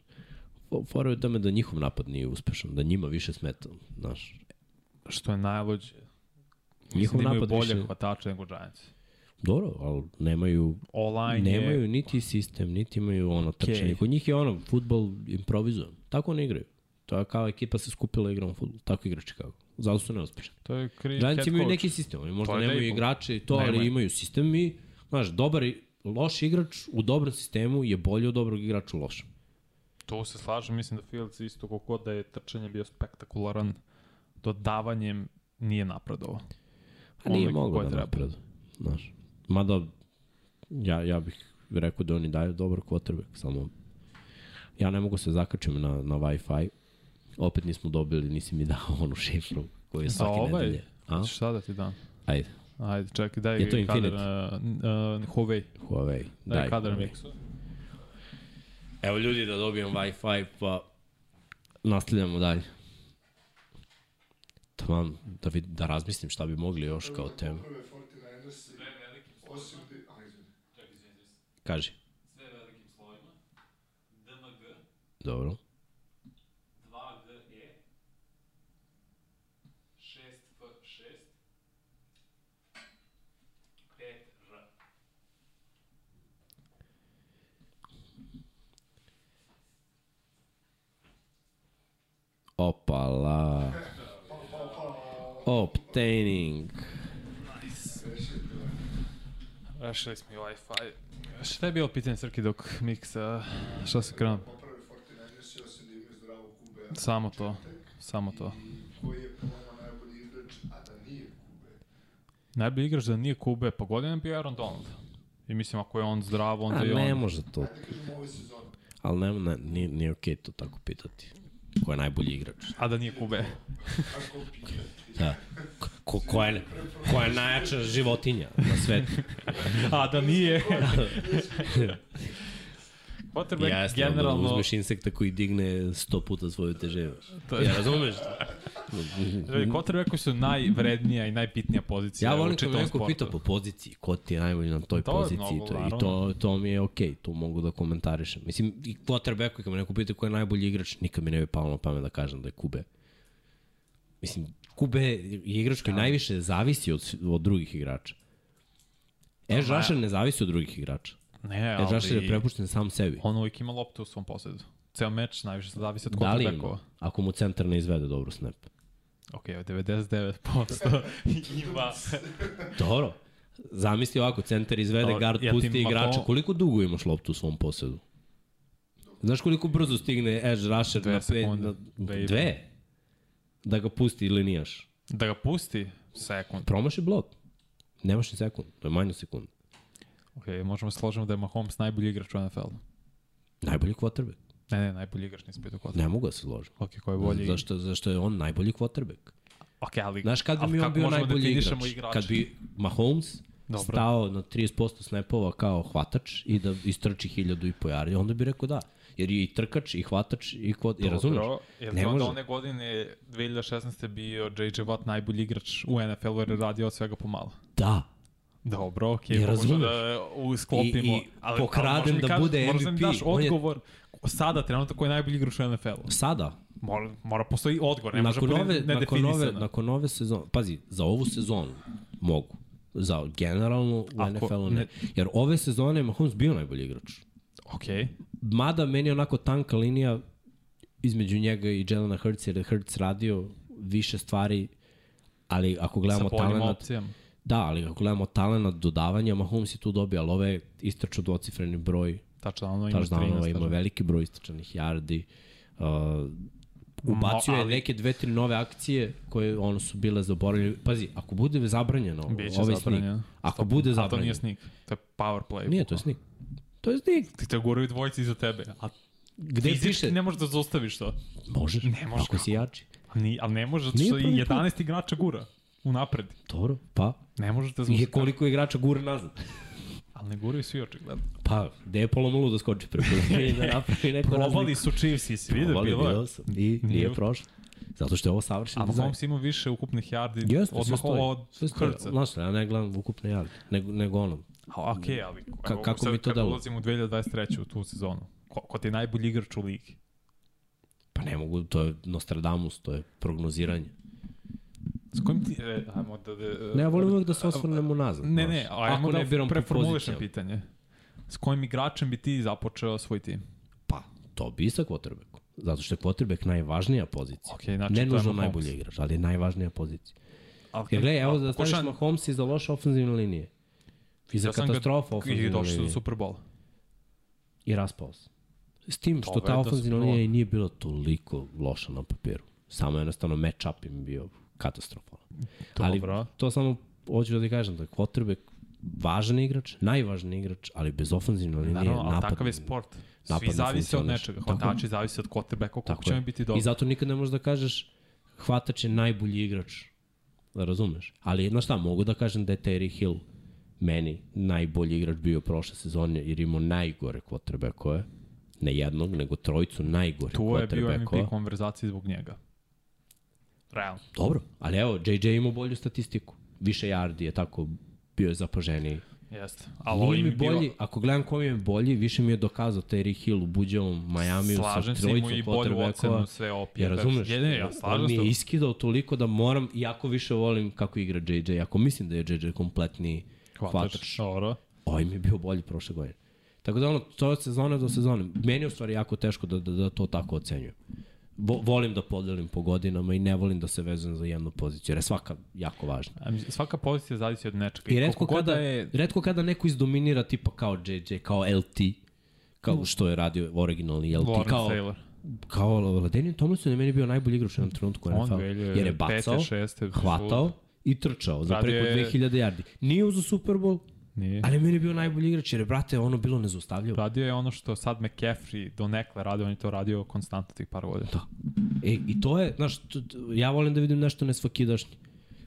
Fo- Fora je u tome da njihov napad nije uspešan, da njima više smeta, znaš. što je najluđe. Njihov Mislim da napad bolje više... hvatače nego Giants. Dobro, ali nemaju, Online nemaju je... niti sistem, niti imaju ono trčanje. Kod njih je ono, futbol improvizujem. Tako ne igraju. To je kao ekipa se skupila i igramo futbol. Tako igra Chicago. Zato su neuspešni. To je kri Giants imaju neki sistem. Oni možda nemaju Dable. igrače i to, ali imaju sistem i, znaš, dobar, i- loš igrač u dobrom sistemu je bolji od dobrog igrača u lošem. To se slažem, mislim da Fields isto koliko da je trčanje bio spektakularan, dodavanjem nije napredovao. A nije Onoliko mogao koje da napredu. Znaš. Mada, ja, ja bih rekao da oni daju dobar quarterback, samo ja ne mogu se zakačim na, na Wi-Fi. Opet nismo dobili, nisi mi dao onu šifru koju je svake ovaj? nedelje. A? Šta da ti dam? Ajde, Ajde, čekaj, daj Je to kadar, Infinity? uh, uh, Huawei, Huawei. daj, Daj, kadar. Mixu. Evo ljudi da dobijem Wi-Fi, pa nastavljamo dalje. Tamam, da, vid, da razmislim šta bi mogli još kao temu. Prve 49ersi, osim... di- A, izvini. Kaži. Sve velikim slovima. DMG, Dobro. Opala. Obtaining. Rešili smo i Wi-Fi. Šta je bilo pitanje Srki dok miksa, šta se krenuo? Poprave 49ersi, osim da imaju zdravu QB. Samo to, samo to. I koji je po vama najbolji igrač, a da nije QB. Najbolji igrač da nije Kube, pa godina je bio Aaron Donald. I mislim, ako je on zdrav, onda A je on... ne može to. Ali ne, ne, nije, nije okej to tako pitati. Ko je najbolji igrač? A da nije Kube. Da. Ko, ko, je, ko je najjača životinja na svetu? A da nije... [LAUGHS] Quarterback Jasno, generalno... generalno... da uzmeš insekta koji digne 100 puta svoju težinu. To je- Ja razumeš? [LAUGHS] Quarterbackovi su najvrednija i najbitnija pozicija Ja volim kad neko pita po poziciji, ko ti je najbolji na toj To je poziciji. mnogo, to, I to, to mi je okej, to mogu da komentarišem. Mislim, i quarterback, kad me neko pita ko je najbolji igrač, nikad mi ne bi palo na pamet da kažem da je Kube. Mislim, Kube je igrač koji najviše zavisi od, od drugih igrača. Ma- Rusher ne zavisi od drugih igrača. Ne, Edge Rusher je ali prepušten sam sebi. on uvijek ima loptu u svom posledu. Ceo meč najviše se zavisi od Da li? Ako mu centar ne izvede dobro snap. Ok, 99% [LAUGHS] ima. Dobro. Zamisli ovako, centar izvede, Dobro, guard ja ti pusti igrača. Koliko dugo imaš loptu u svom posedu? Znaš koliko brzo stigne edge rusher Dve na pet, na, Dve dve? Da ga pusti linijaš. Da ga pusti sekund. Promaši blok. Nemaš ni sekund, to je manje sekund. Ok, možemo se složiti da je Mahomes najbolji igrač u NFL-u. Najbolji quarterback. Ne, ne, najbolji igrač nisi pitao quarterback. Ne mogu da se složim. Ok, ko je bolji? Zašto, zašto je on najbolji quarterback? Ok, ali... Znaš kad bi mi on bio možemo najbolji igrač? igrače? Kad bi Mahomes Dobro. stao na 30% snapova kao hvatač i da istrči hiljadu i po yardi, onda bi rekao da. Jer je i trkač, i hvatač, i kvot... I razumeš? Dobro, jer Ne može. one godine 2016. bio J.J. Watt najbolji igrač u NFL-u jer je radio od svega pomalo. Da. Dobro, okej, Ja okay, možemo da usklopimo. I- i pokradem možda mi da bude možda mi MVP. daš On je- odgovor sada, trenutno, ko je najbolji igrač u NFL-u. Sada, Mora, mora postoji odgovor, ne može nakon bude ove, nakon ove, nakon ove sezone, pazi, za ovu sezonu mogu. Za generalno u NFL-u ne. ne- Jer ove sezone je Mahomes bio najbolji igrač. Okej, Mada meni je onako tanka linija između njega i Jelena Hurts, jer je Hurts radio više stvari, ali ako sa gledamo boljim talent, opcijama. Da, ali ako gledamo talent dodavanja, Mahomes je tu dobio, ali ove istraču dvocifreni broj Touchdownova ima touchdownova, 13. ima veliki broj istračanih yardi. Uh, ubacio je ali- neke dve, tri nove akcije koje ono su bile zaboravljene. Pazi, ako bude zabranjeno, Biće ovaj zabranjeno. snik, ako bude A to zabranjeno, nije snik, to je power play. nije to je snik. To je snik. Ti te guraju dvojici iza tebe, a Gde fizički piše? ne možeš da zaustaviš to. Možeš, Ne možeš ako si jači. Ni, ali ne može, zato Nije što i prvi 11 igrača gura unapred. Dobro, pa. Ne da Je zaustaviš. koliko igrača gure nazad. Ali ne guraju svi očigledno. Pa, gde je polomalo da skoči preko [LAUGHS] i da napravi neku Probali su Chiefs i svi da bilo je. sam. I nije Nije. prošlo. Zato što je ovo savršen A. Mahomes ima više ukupnih yardi Jeste, od, sve Maho- stoji. od. Hrca. Znaš, ja ne gledam ukupne jarde, nego, nego ono. A, ok, ali Ka- evo, kako sad mi to kad deluje? ulazimo u 2023. u tu sezonu, ko, ko ti je najbolji igrač u ligi? Pa ne mogu, to je Nostradamus, to je prognoziranje. S kojim ti... E, ajmo da... da Ne, ja volim uvek da se osvrnemo nazad. Ne, ne, ajmo Ako ne da preformulišem pitanje. S kojim igračem bi ti započeo svoj tim? Pa, to bi sa quarterbackom. Zato što je quarterback najvažnija pozicija. Ok, znači ne nužno najbolji igrač, ali je najvažnija pozicija. Ali, Jer gledaj, evo da staviš pokušam- Mahomes i za loše ofenzivne linije. I za Ja sam ga- katastrofa I ofenzivne došli su do linije. Super Bowl. I raspao se. S tim što ta ofenzivna linija i nije bila toliko loša na papiru. Samo jednostavno match-up im bio katastrofalan. Ali Dobro. to samo hoću da ti kažem da je quarterback važan igrač, najvažniji igrač, ali bez ofenzivne linije Naravno, ali napad. takav je sport. Svi zavise od nečega. Hvatači zavise od quarterbacka, Tako će mi biti dobro. I zato nikad ne možeš da kažeš hvatač je najbolji igrač. Da razumeš? Ali znaš šta, mogu da kažem da je Terry Hill meni najbolji igrač bio prošle sezone jer imao najgore quarterbackove. Ne jednog, nego trojicu najgore Tu je bio MVP quarterbackova. konverzaciji zbog njega. Realno. Dobro, ali evo, JJ imao bolju statistiku. Više yardi je tako bio je zapaženiji. Jeste. Ali ovo im je bolji, ako gledam ko mi je bolji, više mi je dokazao Terry Hill u buđevom Majamiju sa Slažem imao trojicom i bolju ocenu sve OP. Ja razumeš? Je, ne, ja On mi je iskidao toliko da moram, jako više volim kako igra JJ. Ako mislim da je JJ kompletni hvatač, Hvatač. Dobro. ovaj mi je bio bolji prošle godine. Tako da ono, to je od sezone do sezone. Meni je u stvari jako teško da, da, da to tako ocenjujem. Vo, volim da podelim po godinama i ne volim da se vezujem za jednu poziciju, jer je svaka jako važna. Svaka pozicija zavisi od nečega. I redko kada, da je... redko kada neko izdominira tipa kao JJ, kao LT, kao što je radio originalni LT, Lawrence kao, Taylor. kao Ladenian Tomlinson je meni bio najbolji igrač u jednom trenutku On NFL, velje jer je bacao, pete, šeste, hvatao i trčao za preko je- 2000 yardi. Nije uzao Super Bowl, Nije. ali meni je bio najbolji igrač jer je, brate, ono bilo nezaustavljivo. Radio je ono što sad McCaffrey do nekle radio, on je to radio konstantno tih par godina. Da. E, I to je, znaš, t, t, ja volim da vidim nešto nesvakidašnje.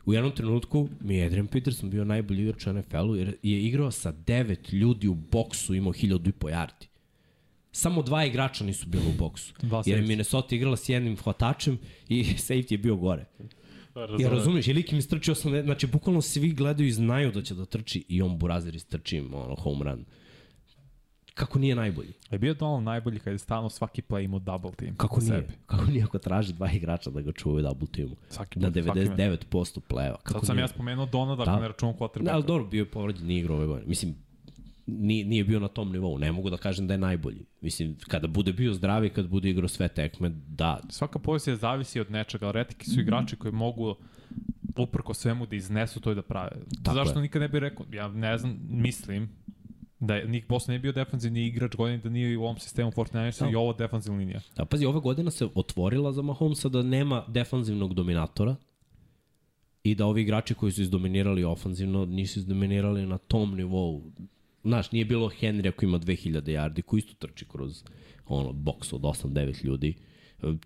U jednom trenutku mi je Adrian Peterson bio najbolji igrač u NFL-u jer je igrao sa devet ljudi u boksu, imao hiljadu i po yardi. Samo dva igrača nisu bila u boksu. Dva Jer je. Minnesota igrala s jednim hvatačem i [LAUGHS] safety je bio gore. Ja razumiješ, je lik im istrčio 80, znači bukvalno svi gledaju i znaju da će da trči i on Burazir istrči im ono, home run. Kako nije najbolji? Je bio Donald najbolji kad je stalno svaki play imao double team. Kako nije? sebi. Kako nije ako traži dva igrača da ga čuvaju double teamu? Svaki Na put, svaki meč. 99% pleva. Kako Sad sam nije? ja spomenuo Donalda, Da. ako ne računam quarterbacka. Da, ali dobro, bio je povređen, igrao ove godine. Mislim, nije, nije bio na tom nivou. Ne mogu da kažem da je najbolji. Mislim, kada bude bio zdravi, kada bude igrao sve tekme, da, Svaka pozicija zavisi od nečega, ali retiki su igrači koji mogu uprko svemu da iznesu to i da prave. Tako Zašto je. nikad ne bih rekao, ja ne znam, mislim da je Nick Bosa ne bio defanzivni igrač godine da nije u ovom sistemu 49ersa i ovo defanzivna linija. Da, pazi, ova godina se otvorila za Mahomesa da nema defanzivnog dominatora i da ovi igrači koji su izdominirali ofanzivno nisu izdominirali na tom nivou. Znaš, nije bilo Henrya koji ima 2000 yardi, koji isto trči kroz ono, boks od 8-9 ljudi.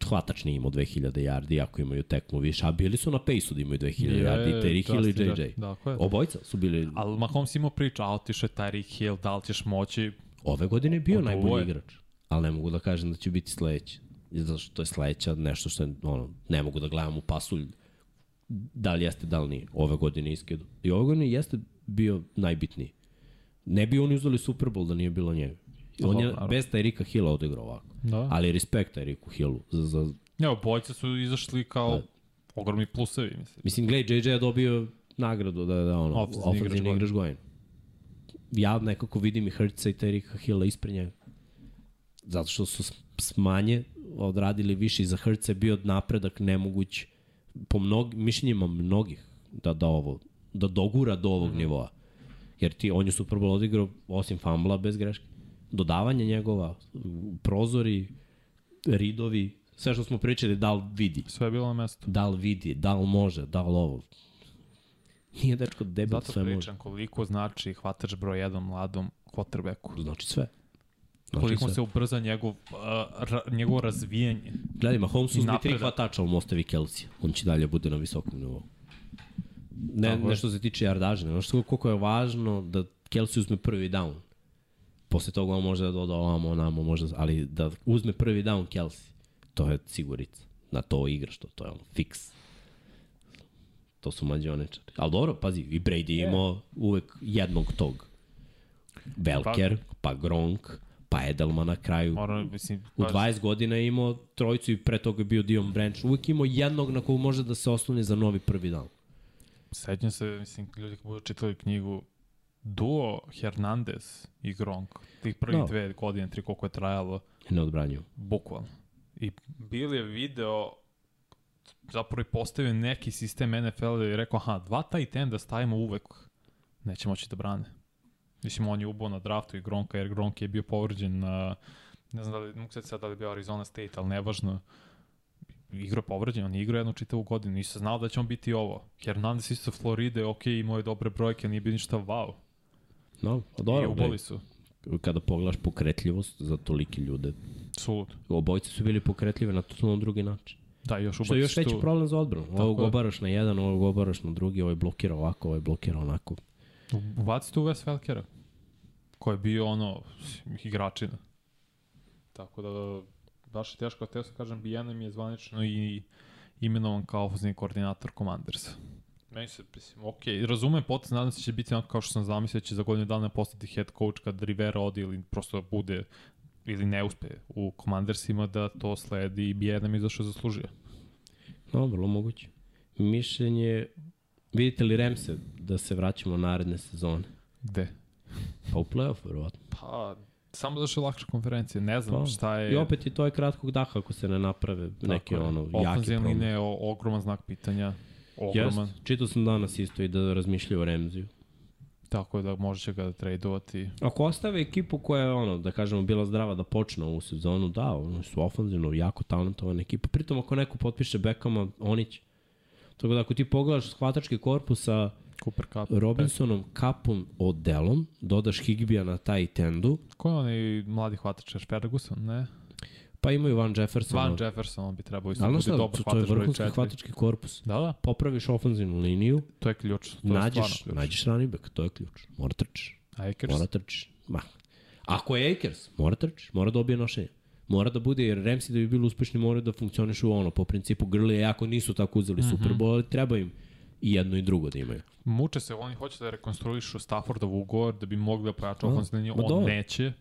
Hvatač nije imao 2000 yardi, ako imaju tekmu više, a bili su na pejsu da imaju 2000 Je, yardi, Terry Hill i JJ. Dakle. Obojica su bili, Ali Mahomes imao priča, a otišao je Tyreek Hill, da li ćeš moći, ove godine je bio najbolji igrač, ali ne mogu da kažem da će biti sledeći. Zato što je sledeća nešto što je, ono, ne mogu da gledam u pasulj da li jeste, da li nije. Ove godine iskedu. I ove godine jeste bio najbitniji. Ne bi oni uzeli Super Bowl da nije bilo njega. On Aha, je naravno. bez Tyrika Hilla odigrao ovako. da. Ali respekt Tyriku Hillu. Za, za, Evo, bojce su izašli kao Da. ogromni plusevi, mislim. mislim, gledaj, JJ je dobio nagradu da, da ono, Ofenzivni igrač igrač godine. Ja nekako vidim i Hrtca i Terika Hilla ispred njega. Zato što su smanje odradili više i za Hrtca je bio napredak nemoguć po mnog, mišljenjima mnogih da, da ovo da dogura do ovog mm -hmm. nivoa. Jer ti, on je Super Bowl odigrao osim fambla bez greške. Dodavanje njegova, prozori, ridovi, sve što smo pričali, da li vidi, Sve je bilo na mestu. da li vidi, da li može, da li ovo. Nije dečko debil, Zato sve može. pričam koliko znači hvatač broj 1 mladom quarterbacku. Znači sve. Znači Koliko sve. se ubrza njegov, uh, ra, njegovo razvijanje. Gledaj, Mahomes uzme tri hvatača, ali mu ostavi Kelsey. On će dalje bude na visokom nivou. Ne, Tako je. ne što se tiče jardaže, nego što koliko je važno da Kelsey uzme prvi down. Posle toga on može da doda ovamo, onamo, može, ali da uzme prvi down Kelsey, to je sigurica. Na to igraš, to, to je ono, fix. To su mađioničari. Ali dobro, pazi, i Brady je imao uvek jednog tog. Belker, pa Gronk, pa Edelman na kraju. Moram, mislim, U baš- 20 godina je imao trojicu i pre toga je bio Dion Branch. Uvijek imao jednog na kog može da se osloni za novi prvi dan. Sećam se, mislim, ljudi koji budu čitali knjigu, duo Hernandez i Gronk, tih prvih Da. dve godine, tri koliko je trajalo, Ne odbranjuju. bukvalno. I Bill je video, zapravo i postavio neki sistem NFL-a i rekao, aha, dva tight enda stavimo uvek, neće moći da brane. Mislim, on je ubao na draftu i Gronka, jer Gronk je bio povređen na, ne znam da li, mogu se sad da li je bio Arizona State, ali nevažno, igrao je povređen, on je igrao jednu čitavu godinu, nisam znao da će on biti ovo. Hernandez isto Floride, ok, imao je dobre brojke, nije bio ništa wow. No, pa I dobro. uboli gledaj, su. Kada pogledaš pokretljivost za tolike ljude, Sulud. obojci su bili pokretljivi na totalno drugi način. Da, još Što je ubaciš još veći tu- problem za odbranu. Ovo je. obaraš na jedan, ovo obaraš na drugi, ovo je blokira ovako, ovo je blokira onako. Ubacite u Wes Felkera, koji je bio ono, igračina. Tako da, baš je teško, teo sam kažem, BNM je zvanično i imenovan kao ofenzivni koordinator Commandersa. Meni se, mislim, ok, razumem potez, nadam se da će biti onako kao što sam zamislio, da će za godinu dana postati head coach kad Rivera odi ili prosto bude ili ne uspe u Commandersima da to sledi i BNM je zašto je zaslužio. No, vrlo moguće. Mišljenje, vidite li Remse da se vraćamo naredne sezone? Gde? Pa u playoff, verovatno. Pa, samo zašto je lakša konferencija, ne znam Pa, šta je... I opet i to je kratkog daha ako se ne naprave neke Tako je. ono, jake Ofenzivna promene. linija je o- ogroman znak pitanja. Ogroman. Jest. Čitao sam danas isto i da razmišljaju o Remziju. Tako da može će ga da tradovati. Ako ostave ekipu koja je, ono, da kažemo, bila zdrava da počne ovu sezonu, da, oni su ofanzivno jako talentovana ekipa. Pritom, ako neko potpiše Bekama, oni će. Tako da, ako ti pogledaš hvatački korpus sa Cooper Cup. Robinsonom, Kapom, Odelom, dodaš Higbija na taj tendu, Ko je onaj mladi hvatač? Ferguson, ne? pa imaju Van Jefferson. Van Jefferson, on bi trebao isto Ali da znaš bude šta, dobar to, to je hvatač vrhunski 4. hvatački korpus. Da, da, Popraviš ofenzivnu liniju, to je ključ. To je nađeš, stvarno ključ. nađeš running back, to je ključ. Mora trčiš. Akers. Mora trčiš. Ma. Ako je Akers, mora trči, mora dobije nošenje. Mora da bude, jer Ramsey da bi bili uspešni moraju da funkcionišu ono, po principu grlije, jako nisu tako uzeli mm -hmm. Super Bowl, ali treba im i jedno i drugo da imaju. Muče se, oni hoće da rekonstruišu Staffordov ugovor da bi mogli da pojača ofenzivni, on dobro. neće.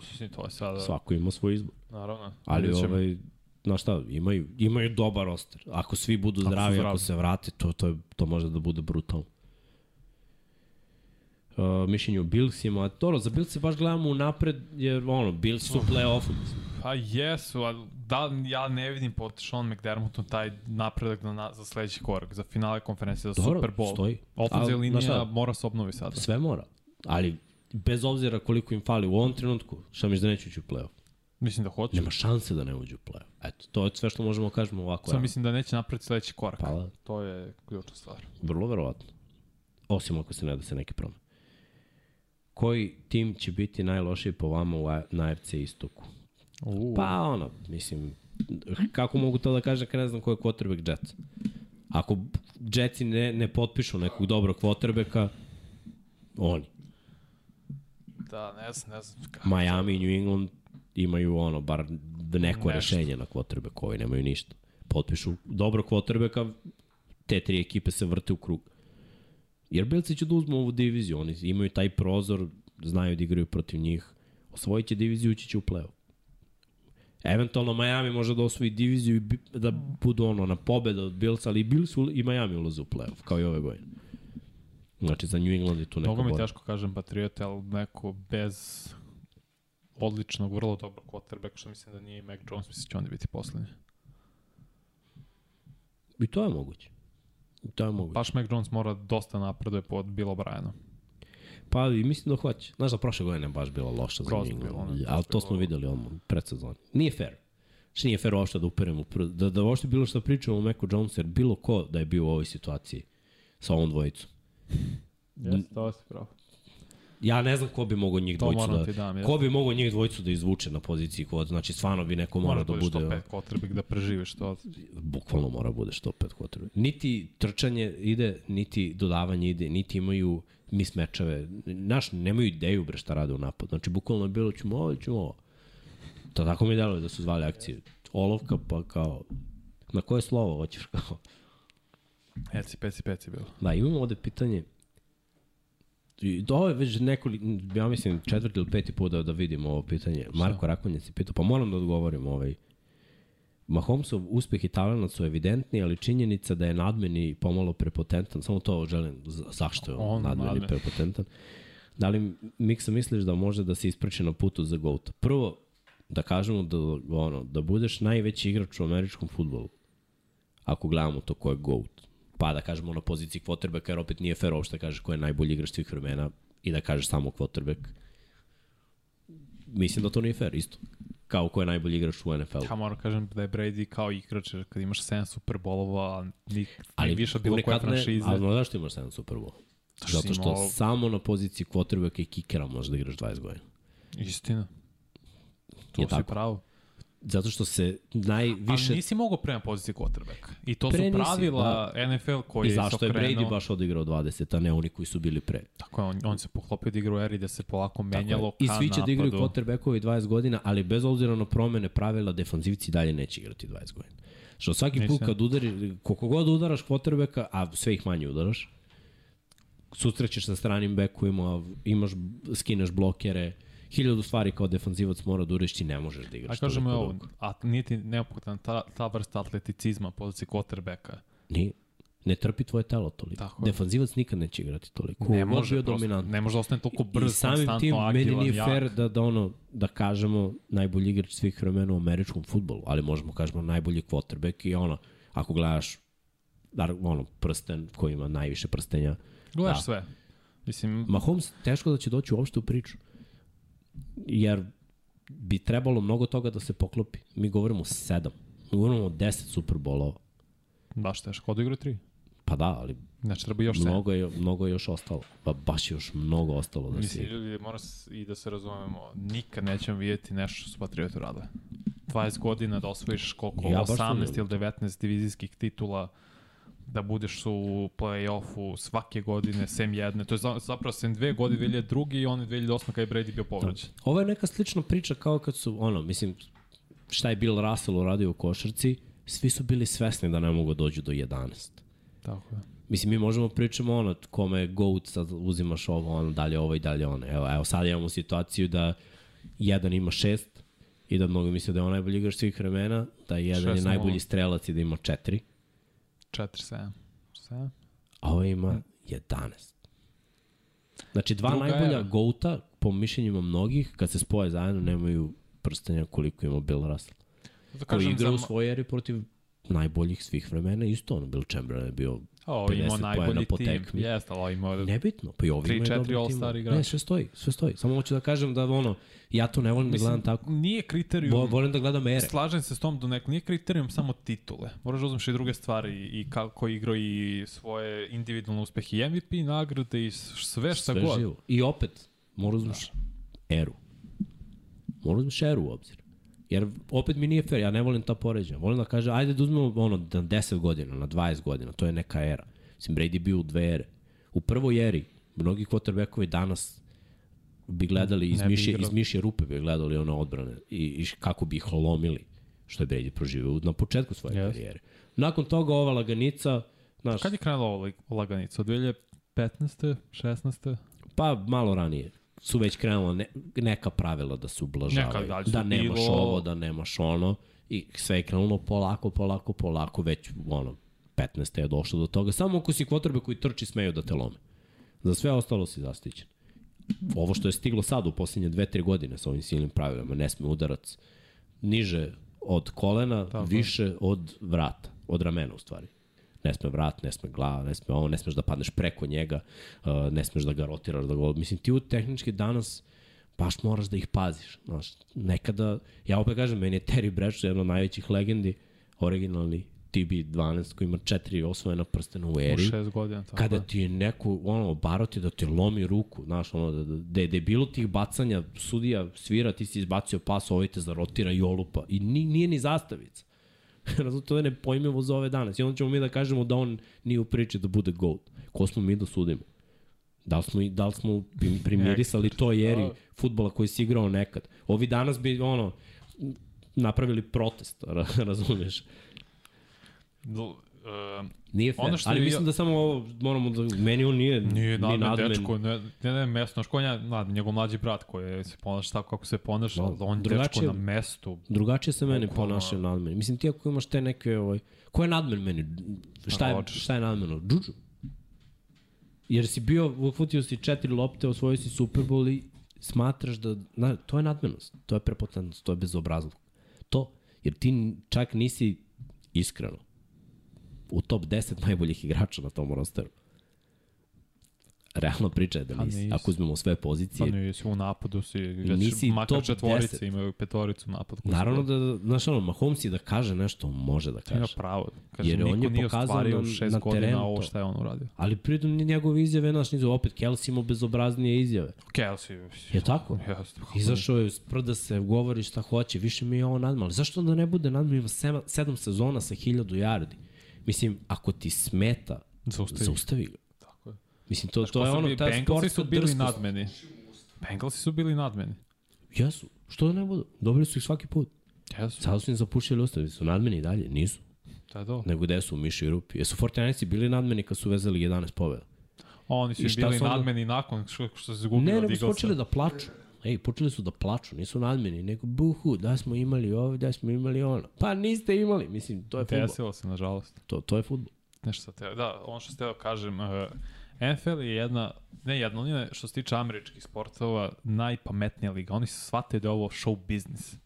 Mislim, to je sada... Svako ima svoj izbor. Naravno. Ali vidjet ćemo. ovaj, znaš šta, imaju, imaju dobar roster. Ako svi budu Ako zdravi, zdravi. ako se vrate, to, to, je- to može da bude brutalno. Uh, mišljenje o Billsima, dobro, za Bills se baš gledamo u napred, jer ono, Bills su u play-offu. Pa jesu, ali da, ja ne vidim pod Sean McDermottom taj napredak na, na, za sledeći korak, za finale konferencije, za Dobro, Super Bowl. stoji. Ofenzija linija šta? mora se obnovi sada. Sve mora. Ali, bez obzira koliko im fali u ovom trenutku, šta misliš da neće ući u play-off? Mislim da hoće. Nema šanse da ne uđu u play-off. Eto, to je sve što možemo da kažemo ovako. Sam rano. mislim da neće napraviti sledeći korak. Pa, To je ključna stvar. vrlo verovatno. Osim ako se ne da se neki promene. Koji tim će biti najlošiji po vama u, na AFC istoku? Uh. Pa ono, mislim, kako mogu to da kažem kad ne znam ko je quarterback Jets? Ako Jetsi ne, ne potpišu nekog dobrog quarterbacka, oni. Da, ne znam, ne znam. Kako. Miami i New England imaju ono, bar da neko Nešto. rešenje na quarterbacku, ovi nemaju ništa. Potpišu dobro quarterbacka, te tri ekipe se vrte u krug. Jer Bilci će da uzmu ovu diviziju, oni imaju taj prozor, znaju da igraju protiv njih, osvojit će diviziju, ući će u play-off. Eventualno Miami može da osvoji diviziju i da budu ono na pobeda od Bills, ali i Bills i Miami ulaze u play-off, kao i ove godine. Znači za New England je tu neko Mnogo mi teško kažem Patriote, ali neko bez odličnog, vrlo dobrog quarterbacka, što mislim da nije i Mac Jones, mislim da će oni biti poslednji. I to je moguće. To je moguće. Baš Mac Jones mora dosta napreduje pod Bill O'Brienom. Pa i mislim da hoće. Znaš da prošle godine baš bila loša za New England. ono, Ali to smo videli odmah pred sezoni. Nije fair. Znači nije fair uopšte da uperemo, da, da uopšte bilo što pričamo o Meku Jonesu, jer bilo ko da je bio u ovoj situaciji sa ovom dvojicom. Jeste, to si pravo. Ja ne znam ko bi mogao njih To dvojicu da... dam, Ko bi mogao njih dvojicu da izvuče na poziciji kod, znači stvarno bi neko mora Mora da bude... top 5 quarterback da preživiš to. bukvalno mora bude što pet quarterback. Niti trčanje ide, niti dodavanje ide, niti imaju mismečeve. Naš, nemaju ideju bre šta rade u napadu. Znači, bukvalno je bilo ćemo ovo, ćemo ovo. To tako mi deluje da su zvali akcije. Olovka pa kao, na koje slovo hoćeš [LAUGHS] kao? Eci, peci, peci bilo. Da, imamo ovde pitanje, I ovo je već nekoliko, ja mislim četvrti ili peti put da, da vidimo ovo pitanje. Marko Rakonjac je pitao, pa moram da odgovorim ovaj. Mahomesov uspeh i talent su evidentni, ali činjenica da je nadmeni pomalo prepotentan, samo to želim, zašto je on, On nadmeni nadmen. prepotentan. Da li Miksa misliš da može da se ispreči na putu za GOAT? Prvo, da kažemo da, ono, da budeš najveći igrač u američkom futbolu, ako gledamo to ko je GOAT, pa da kažemo na poziciji quarterbacka, jer opet nije fair uopšte da kažeš ko je najbolji igrač svih vremena i da kažeš samo quarterback. Mislim da to nije fair, isto. Kao ko je najbolji igrač u NFL-u. Ja moram kažem da je Brady kao igrač, jer kad imaš 7 Super Bowlova, nik, Ali više od bilo koje franšize. Ali znaš zašto imaš 7 Super Bowl? Što Zato što imao- samo na poziciji quarterbacka i kikera možeš da igraš 20 godina. Istina. To Je si tako. pravo. Zato što se najviše... Ali nisi mogao prema poziciji quarterbacka. I to Pre su nisi, pravila NFL koji I je zašto je. Brady baš odigrao 20, a ne oni koji su bili pre? Tako je, on, on se poklopio da igra u eri da se polako menjalo I ka svi će da igraju napadu. quarterbackovi 20 godina, ali bez obzira na promene pravila, defanzivci dalje neće igrati 20 godina. Što svaki put kad udari, koliko god udaraš quarterbacka, a sve ih manje udaraš, susrećeš sa stranim bekovima, imaš, skineš blokere, hiljadu stvari kao defanzivac mora da ureš, ti ne možeš da A igraš. kažemo toliko ovo, a nije ti neophodan ta, ta vrsta atleticizma poziciji quarterbacka. Nije. Ne trpi tvoje telo toliko. Tako je. Defanzivac nikad neće igrati toliko. Ne može, prosto, ne može da ostane toliko brz, I samim konstantno, tim, meni nije jak. fair da, da, ono, da kažemo najbolji igrač svih vremena u američkom futbolu, ali možemo kažemo najbolji quarterback i ono, ako gledaš dar, ono, prsten koji ima najviše prstenja. Gledaš Da. sve. Mislim, Mahomes teško da će doći uopšte u priču. Jer bi trebalo mnogo toga da se poklopi. Mi govorimo o sedam. Mi govorimo o deset superbolova. baš teško. Odigrao tri. Pa da, ali Znači, treba još mnogo je, mnogo je još ostalo. Pa baš je još mnogo ostalo da Mislim, igra. ljudi, mora i da se razumemo, nikad nećemo vidjeti nešto što su Patrioti radile. 20 godina da osvojiš koliko, Ja baš to 18 ne- ili 19 divizijskih titula, da budeš u play-offu svake godine, sem jedne. To je za- zapravo sem dve godine, 2002. i one 2008. kada je Brady bio povređen. Ovo je neka slična priča kao kad su, ono, mislim, šta je Bill Russell uradio u košarci, svi su bili svesni da ne mogu da dođu do 11. Tako je. Mislim, mi možemo pričamo ono, kome je GOAT, sad uzimaš ovo, ono, dalje ovo i dalje ono. Evo, evo sad imamo situaciju da jedan ima šest i da mnogo misle da je on najbolji igrač svih vremena, da jedan je najbolji strelac i da ima četiri, 4-7. 7? a ovo ima 11. Znači, dva Druga najbolja era. GOAT-a, po mišljenjima mnogih, kad se spoje zajedno, nemaju prstenja koliko ima Bill Russell. Da Koji kažem, igra za, u svojoj eri protiv najboljih svih vremena, isto ono, Bill Chamberlain je bio o, imao 50 najbolji po tim. Jeste, ali ovo imao... Nebitno, pa i imaju četiri dobri All-Star timove. igrača. Ne, sve stoji, sve stoji. Samo hoću da kažem da ono, ja to ne volim da gledam tako. Nije kriterijum... Vo, volim da gledam ere. Slažem se s tom do nek nije kriterijum samo titule. Moraš da uzmeš i druge stvari i kako igrao i svoje individualne uspehe i MVP nagrade i sve šta Sve god. živo. I opet, mora uzmeš eru. Mora uzmeš eru u obzir. Jer opet mi nije fair, ja ne volim ta poređenja. Volim da kaže, ajde da uzmemo ono, na 10 godina, na 20 godina, to je neka era. Mislim, Brady bio u dve ere. U prvoj eri, mnogi quarterbackovi danas bi gledali iz mišje, iz mišje rupe bi gledali one odbrane i, i kako bi ih lomili što je Brady proživio na početku svoje Yes. karijere. Nakon toga ova laganica, znaš, Kad je krenula ova laganica? Od 2015. 16. Pa malo ranije su već krenula ne, neka pravila da se ublažavaju. Neka, da da nemaš bilo- ovo, da nemaš ono. I sve je krenulo polako, polako, polako, već ono, 15. je došlo do toga. Samo ako si kvotrbe koji trči smeju da te lome. Za sve ostalo si zaštićen. Ovo što je stiglo sad u posljednje dve, tri godine sa ovim silnim pravilama, ne sme udarac niže od kolena, Tako. više od vrata, od ramena u stvari. Ne sme vrat, ne sme glava, ne sme ovo, ne smeš da padneš preko njega, uh, ne smeš da ga rotiraš, da ga... Mislim, ti u tehnički danas baš moraš da ih paziš. Znaš, nekada, ja opet kažem, meni je Terry Bradshaw jedna od najvećih legendi, originalni TB12 koji ima četiri osvojena prstena u U eri. 6 godina. Tako Kada ti je neko, ono, obaro ti da ti lomi ruku, znaš, ono, da, da, da, je- da je bilo tih bacanja, sudija svira, ti si izbacio pas, ovaj te zarotira i olupa. I ni, nije ni zastavica. [LAUGHS] Razumno, to je nepojmivo za ove danas. I onda ćemo mi da kažemo da on nije u priči da bude GOAT. Ko smo mi da sudimo? Da li smo, da li smo prim- [LAUGHS] primirisali to jeri futbola koji si igrao nekad? Ovi danas bi, ono, napravili protest, [LAUGHS] ra- razumeš? E, Nije fair, Ono što ali je- mislim da samo ovo moramo da, meni on nije, Nije ni nadmen nadmen. dečko, ne, ne, ne mesto, znaš ko je nad, njegov mlađi brat koji se ponaša tako kako se ponaša, No, ali on drugačije- dečko na mestu. Drugačije se meni Bukvalno. ponašaju nadmeni. Mislim, ti ako imaš te neke, ovaj, ko je nadmen meni? Šta je, šta je nadmeno? Džuđu. Jer si bio, uhvatio si četiri lopte, osvojio si Super Bowl i smatraš da, na, to je nadmenost, to je prepotentnost, to je bezobrazluk. To, jer ti čak nisi iskreno u top 10 najboljih igrača na tom rosteru. Realna priča je da Pa nisi. nisi. Ako uzmemo sve Pa pozicije, nisi u napadu si, već Nisi makar četvorice 10. imaju petoricu su naravno da, znaš ono, Mahomes i da kaže nešto, može da Ima kaže. pravo. Kaže, Jer on je nije pokazao ostvario na- na godina terenu ovo šta je on uradio. Ali pritom njegove izjave, znaš, nizu, opet Kelsey imao bezobraznije izjave. Kelsey. Je tako? Jeste. Izašao je, sprda se, govori šta hoće, više mi je ovo nadmalo. Zašto onda ne bude nadmalo? Ima sedam sezona sa hiljadu yardi. Mislim, ako ti smeta, ne. Zaustavi. zaustavi ga. Tako je. Mislim, to, Znaš, to je ono, ta Bengalsi sportska su bili drskost. nadmeni. Bengalsi su bili nadmeni. Jesu. Što da ne budu? Dobili su ih svaki put. Jesu. Sada su im zapušili ustavi. Su nadmeni i dalje? Nisu. To je to. Nego gde su u miši rupi? Jesu 49 bili nadmeni kad su vezali 11 pobjeda? Oni su I bili nadmeni nakon što, što se izgubili Ne, od nego su Eaglesa. počeli da plaču. Ej, počeli su da plaču, nisu nadmeni, nego buhu, da smo imali ovo, da smo imali ono. Pa niste imali, mislim, to je fudbal. Desilo se, nažalost. To, to je fudbal. Nešto teo, da, ono što ste da kažem, uh, NFL je jedna, ne jedna, on je što se tiče američkih sportova najpametnija liga. Oni se shvate da je ovo show biznis.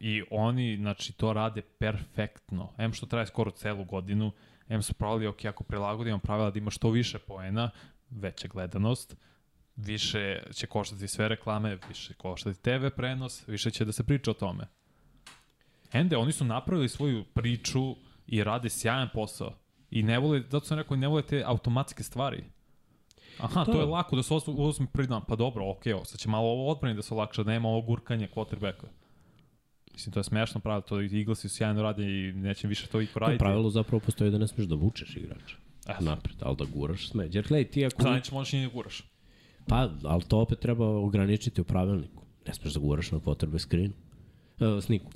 I oni, znači, to rade perfektno. Em što traje skoro celu godinu, em su pravili, ok, ako prilagodimo pravila da ima što više poena, veća gledanost, više će koštati sve reklame, više koštati TV prenos, više će da se priča o tome. Ende, oni su napravili svoju priču i rade sjajan posao. I ne vole, zato sam rekao, ne vole te automatske stvari. Aha, Da. to je lako da se uzme prvi dan. Pa dobro, okej, okay, sad će malo ovo odbrani da se olakša, nema ovo gurkanje quarterbacka. Mislim, to je smešno pravilo, to Eaglesi sjajno radi i neće više to i Po poraditi. pravilu zapravo postoji da ne smeš da vučeš igrača Eto. napred, ali da guraš sme. Jer gledaj, ti ako... Sada neće možeš i ne guraš. Pa, ali to opet treba ograničiti u pravilniku. Ne smeš da guraš na potrebe skrinu. E, sniku.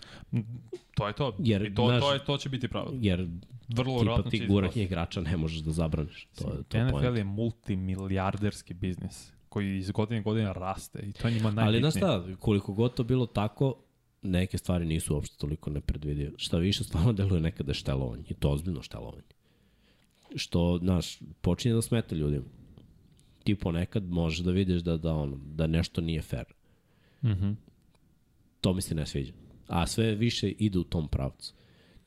To je to. Jer, I to, znaš- to, je, to će biti pravilo. Jer Vrlo tipa ti guranje igrača ne možeš da zabraniš. To, je- to NFL poenta. je multimilijarderski biznis koji iz godine godine raste i to je njima Ali najbitnije. znaš šta, koliko god to bilo tako, neke stvari nisu uopšte toliko nepredvidive. Šta više, stvarno deluje nekada štelovanje. I to ozbiljno štelovanje. Što, znaš, počinje da smeta ljudima. Ti ponekad možeš da vidiš da, da, ono, da nešto nije fair. Mhm. To mi se ne sviđa. A sve više ide u tom pravcu.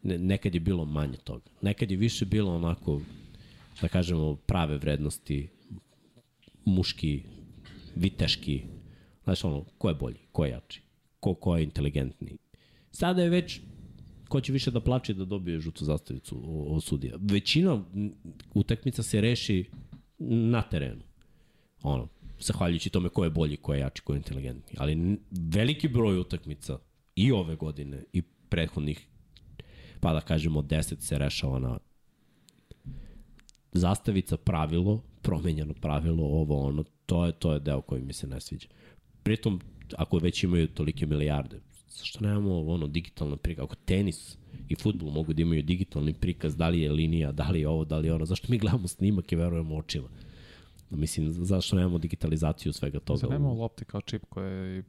Ne, nekad je bilo manje toga. Nekad je više bilo onako, da kažemo, prave vrednosti, muški, viteški, znaš ono, ko je bolji, ko je jači, ko, ko je inteligentniji. Sada je već ko će više da plače da dobije žutu zastavicu o, o sudija. Većina utakmica se reši na terenu. Ono, zahvaljujući tome ko je bolji, ko je jači, ko je inteligentniji. Ali veliki broj utakmica i ove godine i prethodnih pa da kažemo 10 se rešava na zastavica pravilo, promenjeno pravilo, ovo ono, to je, to je deo koji mi se ne sviđa. Pritom, ako već imaju tolike milijarde, zašto nemamo ono digitalno prikaz? Ako tenis i futbol mogu da imaju digitalni prikaz, da li je linija, da li je ovo, da li je ono, zašto mi gledamo snimak i verujemo očima? Mislim, zašto nemamo digitalizaciju svega toga? Zar nema lopti kao čip koje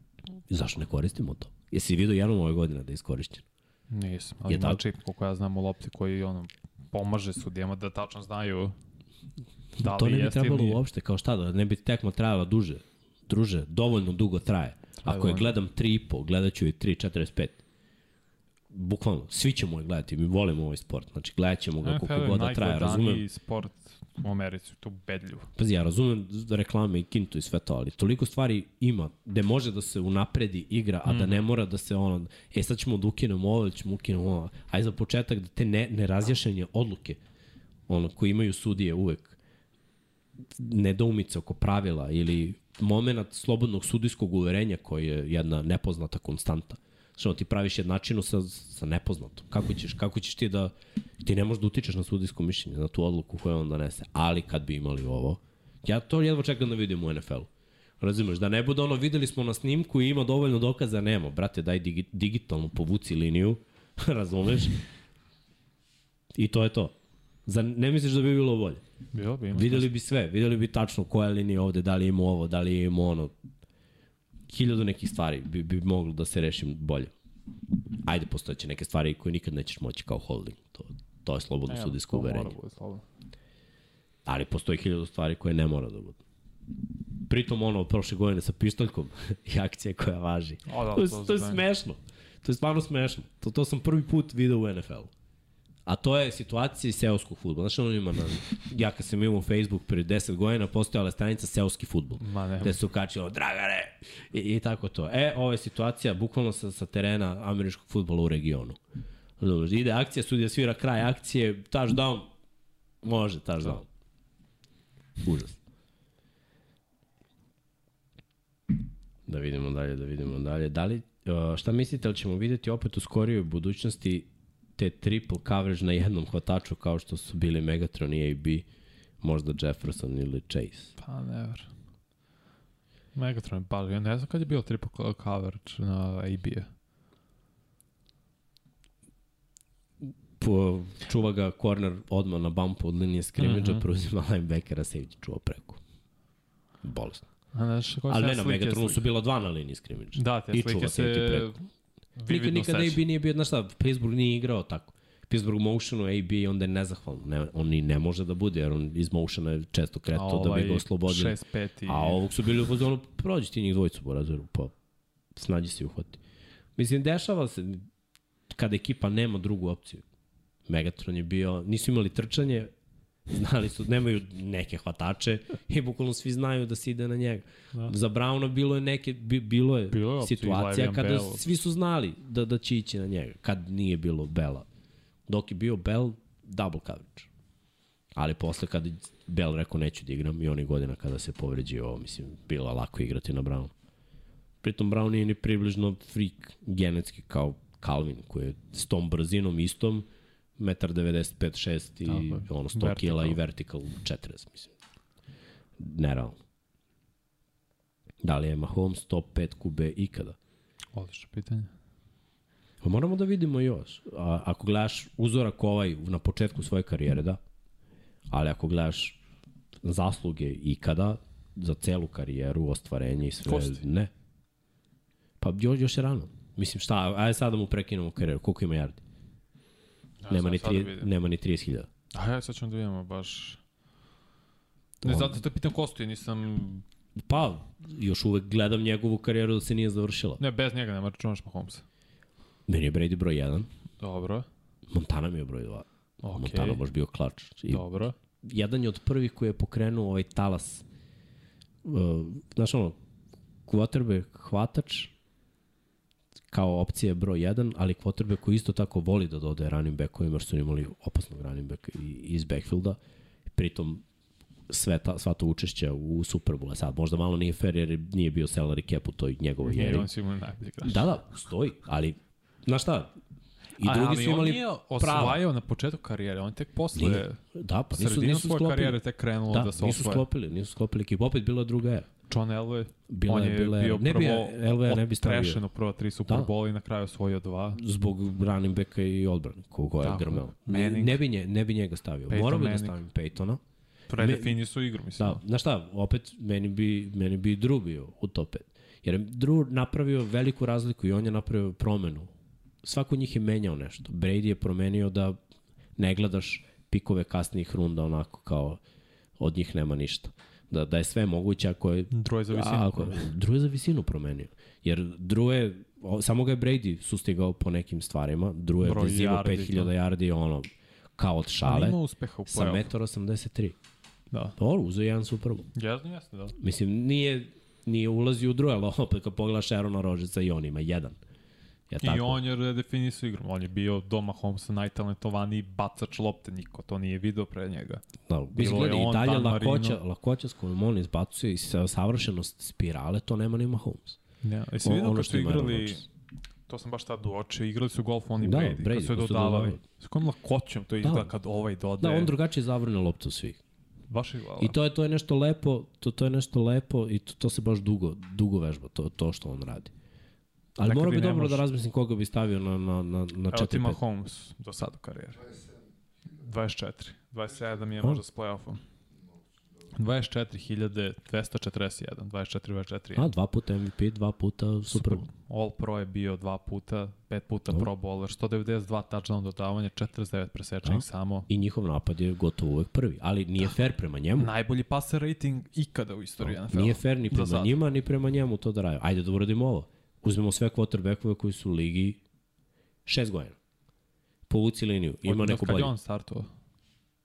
Zašto ne koristimo to? Jesi vidio jednom ove godine da je iskorišćen? nisam, ali Je ima tako? čip koliko ja znam u lopti koji ono, pomaže sudijama da tačno znaju da li to ne bi ili trebalo nije. uopšte, kao šta da ne bi tekma trajala duže. Druže, dovoljno dugo traje. Ako je gledam 3,5, gledat ću i 3,45. Bukvalno, svi ćemo je gledati, mi volimo ovaj sport. Znači, gledat ćemo ga koliko god da traje, razumem. sport u Americi, to ubedljivo. Pazi, ja razumem reklame i kintu i sve to, ali toliko stvari ima gde može da se unapredi igra, a da Mhm. ne mora da se ono, e sad ćemo da ukinemo ovo, ili ćemo ukinemo ovo. Ajde za početak da te ne, nerazjašenje odluke, ono, koji imaju sudije uvek, nedoumice oko pravila ili moment slobodnog sudijskog uverenja koji je jedna nepoznata konstanta. Što ti praviš jednačinu sa, sa nepoznatom. Kako ćeš, kako ćeš ti da... Ti ne možeš da utičeš na sudijsko mišljenje, na tu odluku koju on donese. Ali kad bi imali ovo, ja to jedva čekam da vidim u NFL-u. Razumeš, da ne bude ono, videli smo na snimku i ima dovoljno dokaza, nema. Brate, daj digi, digitalno povuci liniju, [LAUGHS] razumeš? I to je to. Za, ne misliš da bi bilo bolje? Bilo bi, Videli bi sve, videli bi tačno koja linija ovde, da li ima ovo, da li ima ono. Hiljadu nekih stvari bi, bi moglo da se reši bolje. Ajde, postojeće neke stvari koje nikad nećeš moći kao holding. To, to je slobodno Ne, sudijsko to uverenje. Ali postoji hiljadu stvari koje ne mora da budu. Pritom ono prošle godine sa pištoljkom [LAUGHS] i akcija koja važi. O, da, to, je, to to je smešno. To je stvarno smešno. To, to sam prvi put video u NFL-u. A to je situacija iz seoskog futbola. Znaš, ono ima na... Ja kad sam imao Facebook pre 10 godina, postojala stranica seoski futbol. Ma ne. Gde su kačilo, Dragane! I, I tako to. E, ovo je situacija bukvalno sa, sa terena američkog futbola u regionu. Dobro, ide akcija, sudija svira kraj akcije, touchdown, može touchdown. Užas. Da vidimo dalje, da vidimo dalje. Da li, šta mislite, ali ćemo videti opet u skorijoj budućnosti te triple coverage na jednom hvataču kao što su bili Megatron i AB, možda Jefferson ili Chase? Pa ne ver. Megatron je pali. Ja ne znam kad je bio triple co- coverage na AB-a. Po, čuva ga corner odmah na bumpu od linije skrimidža, uh Mhm. -huh. preuzima linebackera, safety čuva preko. Bolesno. A znaš koje Ali ne, na Megatronu su bila dva na liniji skrimidža. Da, te I slike se Nikad, nikad. AB nije bio, znaš šta, Pittsburgh nije igrao tako. Pittsburgh motionu AB onda je nezahvalno. Ne, on ni ne može da bude, jer on iz motiona je često A kretao da bi ovaj ga oslobodili. 6-5 i... A ovog su bili u fazonu, prođi ti njih dvojicu po razoru, pa snađi se i uhvati. Mislim, dešava se kada ekipa nema drugu opciju. Megatron je bio, nisu imali trčanje, znali su, nemaju neke hvatače i bukvalno svi znaju da se ide na njega. Da. Za Brauna bilo je neke, bi, bilo je, Bilo je situacija kada Bell. svi su znali da, da će ići na njega, kad nije bilo Bela. Dok je bio Bell, double coverage. Ali posle kada Bell rekao neću da igram i onih godina kada se povređio ovo, mislim, bilo je lako igrati na Brown. Pritom Brown nije ni približno freak genetski kao Calvin, koji je s tom brzinom istom, 1,95, 6 i Tako ono 100 Vertical. kila i vertical 40, mislim. Nerealno. Da li je Mahomes top 5 kube ikada? Odlično pitanje. Pa moramo da vidimo još. A, ako gledaš uzorak ovaj na početku svoje karijere, da. Ali ako gledaš zasluge ikada za celu karijeru, ostvarenje i sve, Kosti. ne. Pa još, još je rano. Mislim šta, ajde sad da mu prekinemo karijeru. Koliko ima yardi? Ja, nema, ni da tri, nema ni 30.000. A ja sad ćemo da vidimo baš... Ne, zato te pitam Kostu, nisam... Pa, još uvek gledam njegovu karijeru da se nije završila. Ne, bez njega nema računaš Mahomesa. Meni je Brady broj 1, Dobro, Montana mi je broj 2. okej, Montana baš bio klač. I dobro. jedan je od prvih koji je pokrenuo ovaj talas. Uh, znaš ono, quarterback hvatač kao opcija broj 1, ali quarterback koji isto tako voli da dodaje running backovima, jer su imali opasnog running backa iz backfielda. Pritom sve ta, sva to učešća u Super Bowl. Sad, možda malo nije fair jer nije bio salary cap u toj njegovoj jeri. on sigurno najbolji igrač. Da, da, stoji, ali znaš šta, i A, drugi ali su imali on nije prava. osvajao na početku karijere, on tek posle... Nije. Da, pa nisu, nisu svoje sklopili. karijere tek krenulo da, Da, se nisu osvoje. sklopili, nisu sklopili ekipu. Opet bila druga era. John Elway, Bila on je, je bila je, bio ne bi, prvo Elway ne bi stavio prva tri Super Da. Bowl i na kraju osvojio dva. zbog running backa i odbrane, kogo je grmeo. Ne, Manning. ne, bi nje, ne bi njega stavio. Peyton Morao bi da Manning. stavim Peytona. Predefini su igru, mislim. Da, znaš šta, opet meni bi, meni bi Drew bio u top 5. Jer je Drew napravio veliku razliku i on je napravio promenu. Svako njih je menjao nešto. Brady je promenio da ne gledaš pikove kasnijih runda onako kao od njih nema ništa. Da, da je sve moguće ako je Droj za visinu. A, ako, Drew je za visinu promenio. Jer Drew je, o, samo ga je Brady sustigao po nekim stvarima. Drew je yardi, 5000 to. yardi, ono, kao od Ali šale, ima uspeha u sa play-offu. 1,83 Da. Dobro, uzeo jedan Super Bowl. Jasno, jasno, da. Mislim, nije, nije ulazio u druge, ali opet kad pogledaš Aarona Rodgersa i on ima jedan. Ja, I tako? on je redefinisao igru. On je bio doma Holmesa najtalentovaniji bacač lopte. Niko to nije video pre njega. Da, Bilo je gleda, i on, dalje lakoća, lakoća s kojom on izbacuje i sa- savršenost spirale, to nema ni Mahomes. Ja. Jesi O- vidio kad su igrali, to sam baš tad uočio, igrali su golf oni Da, Brady, Brady, kad su je dodavali. S kojom lakoćom to izgleda Da. kad ovaj Da, dodaje. on drugačije zavrne loptu svih. Baš je. I to je to je nešto lepo, to to je nešto lepo i to, to se baš dugo dugo vežba to to što on radi. Ali Nekad mora bi dobro može. da razmislim koga bi stavio na na na na Evo ti 4 5. Mahomes do sada u karijeri. 24. 27 je možda s play-offom. 24.241. 24-24. A dva puta MVP, dva puta Super Bowl. All Pro je bio dva puta, pet puta Dobro. Pro Bowler, 192 touchdown dodavanja, 49 presečenih Da. samo. I njihov napad je gotovo uvek prvi, ali nije fair prema njemu. Najbolji passer rating ikada u istoriji NFL. Nije fair ni prema njima, ni prema njemu to da radi. Ajde da uradimo ovo. Uzmemo sve quarterbackove koji su u ligi šest godina. Povuci liniju. Ima Od- neko Kad je bolje. on startovao?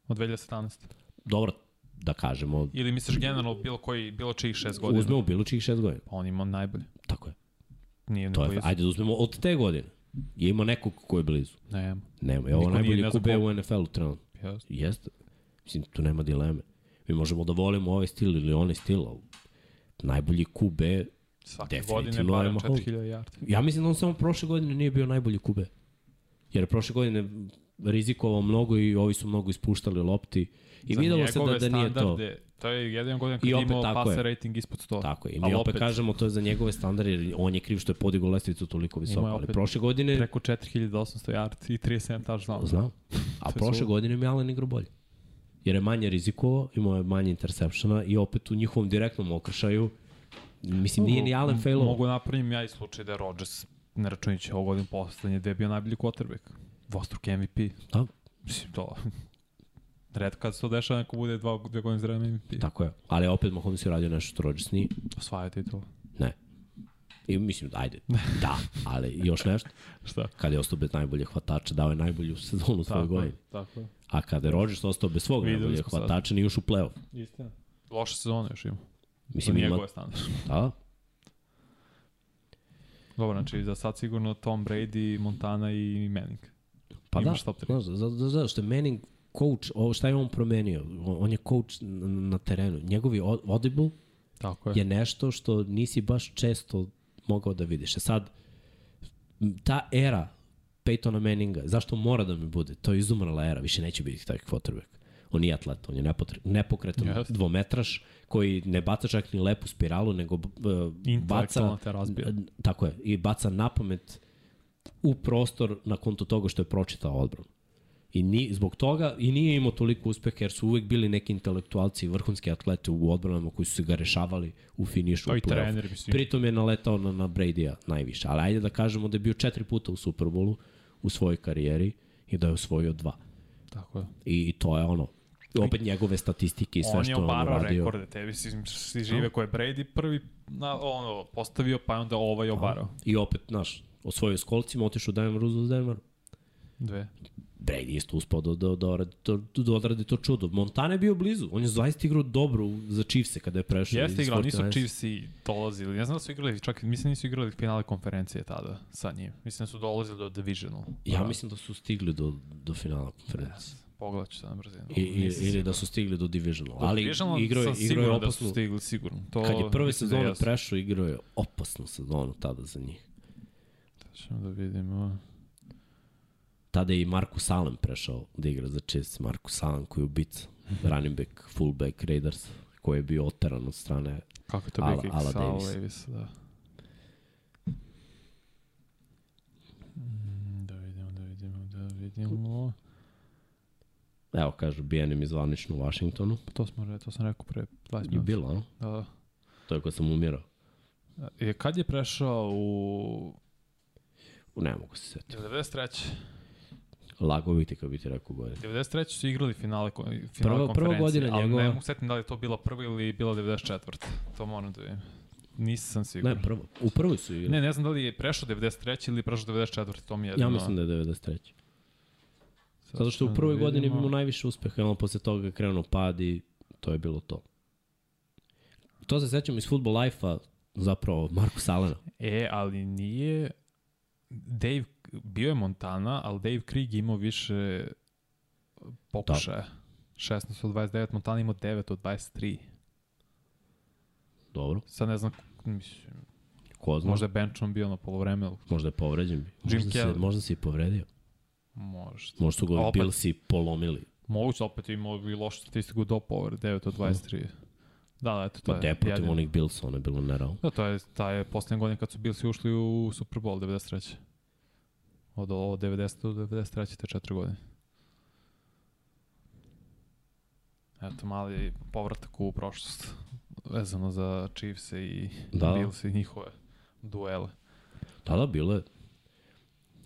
Od 2017. Dobro, da kažemo, Ili misliš generalno bilo koji, bilo čijih šest godina? uzmemo bilo čih šest godina. Pa on ima najbolje. Tako je. Nije To je, blizu. ajde da uzmemo od te godine. Je ima nekog ko je blizu. Ne, Nema. Je ovo Niko najbolji ko- u NFL-u trenutno. jasno. Jeste. Mislim, tu nema dileme. Mi možemo da volimo ovaj stil ili onaj stil, ali najbolji QB, Svake godine barem Mahomes. 4000 yardi. ja mislim da on samo prošle godine nije bio najbolji QB. Jer je prošle godine rizikovao mnogo i ovi su mnogo ispuštali lopti. I Za videlo se da, da nije to. To je jedan godin kad je opet imao passer rating ispod 100. Tako je. I mi opet, kažemo to je za njegove standarde, jer on je kriv što je podigao lestvicu toliko visoko. Ali opet prošle godine, Preko 4800 yardi i 37 touchdown. znam, a To je prošle suludo. godine mi Allen igrao bolje. Jer je manje rizikovao, imao je manje interceptiona i opet u njihovom direktnom okršaju, mislim, nije ni Allen failovao. Mogu napravim ja i slučaj da je Rodgers, ne računajući ovo godin poslednje, da je bio najbolji quarterback. Dvostruki MVP. Da, Mislim, to... [LAUGHS] Red kad se to dešava, neko bude dva, dve godine za MVP. tako je. Ali opet Mahomes je radio nešto što Rodgers nije. Osvaja titul. Ne. I mislim, ajde, [LAUGHS] da, ali još nešto. [LAUGHS] Šta? Kada je ostao bez najbolje hvatača, dao je najbolju sezonu svoje Tako je, godine. tako je. A kada je Rodgers ostao bez svog Videli najbolje sad. hvatača, nije još u play-off. Istina. Loša sezona još ima. Mislim, Za ima, njegove standarde. da, Dobro, znači za sad sigurno Tom Brady, Montana i Manning. pa da, Imaš top tri. znaš, zato, zato, zato što je Manning coach, ovo šta je on promenio? On, je coach na, terenu. Njegovi au- audible Tako je. je nešto što nisi baš često mogao da vidiš. E sad, ta era Peytona Manninga. Zašto mora da mi bude? To je izumrla era, više neće biti taj quarterback. On nije atlet, on je nepokretan yes. dvometraš koji ne baca čak ni lepu spiralu, nego uh, baca, te razbija. tako je, i baca na pamet u prostor na konto toga što je pročitao odbranu. I ni, zbog toga i nije imao toliko uspeha jer su uvek bili neki intelektualci i vrhunski atlete u odbranama koji su se ga rešavali u finišu. A i treneri, mislim. Pritom je naletao na, na Brady-a najviše. Ali ajde da kažemo da je bio četiri puta u Superbowlu u svojoj karijeri i da je osvojio dva. Tako je. I, i to je ono, opet njegove statistike i sve on je što je on obarao uradio. rekorde, tebi si, si žive koje je Brady prvi na, ono, postavio, pa onda ovaj obarao. I opet, znaš, osvojio s kolcima, otišao u Denver, uzeo Denver. Dve. Brady isto uspao da, da, da, odradi, to, da odradi to čudo. Montana je bio blizu. On je zaista igrao dobro za Chiefse kada je prešao. Jeste igrao, nisu 49ers. Chiefsi dolazili. Ne znam da su igrali, čak mislim nisu igrali finale konferencije tada sa njim. Mislim da su dolazili do divisional. Ja mislim da su stigli do, do finala konferencije. Pogledat ću sad na brzinu. I, i, ili da su stigli do divisional. Do Ali divisional igrao je, sam igrao je siguran da su stigli, sigurno. To, Kad je prve da sezone jesu. prešao, igrao je opasnu sezonu tada za njih. Ćemo da vidimo. Tada je i Markus Allen prešao da igra za Chiefs. Markus Allen koji je ubica. running back, fullback Raiders koji je bio oteran od strane Kako to Ala- Ala Davis. Davis, da. Mm, Da vidimo, da vidimo, da vidimo. Evo, kažu, bijenim iz zvanično u Washingtonu. Pa to, smo, to sam rekao pre 20 Je minuta. bilo, a? Da, da. To je kad sam umirao. E, kad je prešao u Ne mogu se setiti. 93. Lago bi ti kad bi ti rekao godine. 93. su igrali finale, finale prva konferencije, godina ali njegova- ne mogu setim da li je to bila prva ili bila 94. To moram da vidim. Nisam siguran. Ne, prvo. U prvoj su igrali. Ne, ne znam da li je prešao 93. ili prešao 94. To mi je Ja mislim da je 93. Zato što u prvoj godini imamo najviše uspeha, a on posle toga je krenuo pad i to je bilo to. To se sećam iz Football Life-a, zapravo Marku Salena. E, ali nije... Dave, bio je Montana, ali Dave Krieg imao više pokušaja. 16 od 29, Montana imao 9 od 23. Dobro, Sad ne znam, mislim, ko zna, možda je Benchon bio na polovreme, možda je povređen. Jim Možda, se, možda se i povredio. Možda. Možda su ga Billsi polomili. Moguće, opet imao i lošu statistiku do povrede, 9 od 23. Da, da, eto, to Pa je. de protiv onih Billsa, ono je bilo nerealno. Da, to je, ta je posljednja godina kad su Billsi ušli u Super Bowl 93. Od, od 90. do 93. te četiri godine. Eto, mali povratak u prošlost vezano za Chiefs i da. Bills i njihove duele. Da, da, bilo je.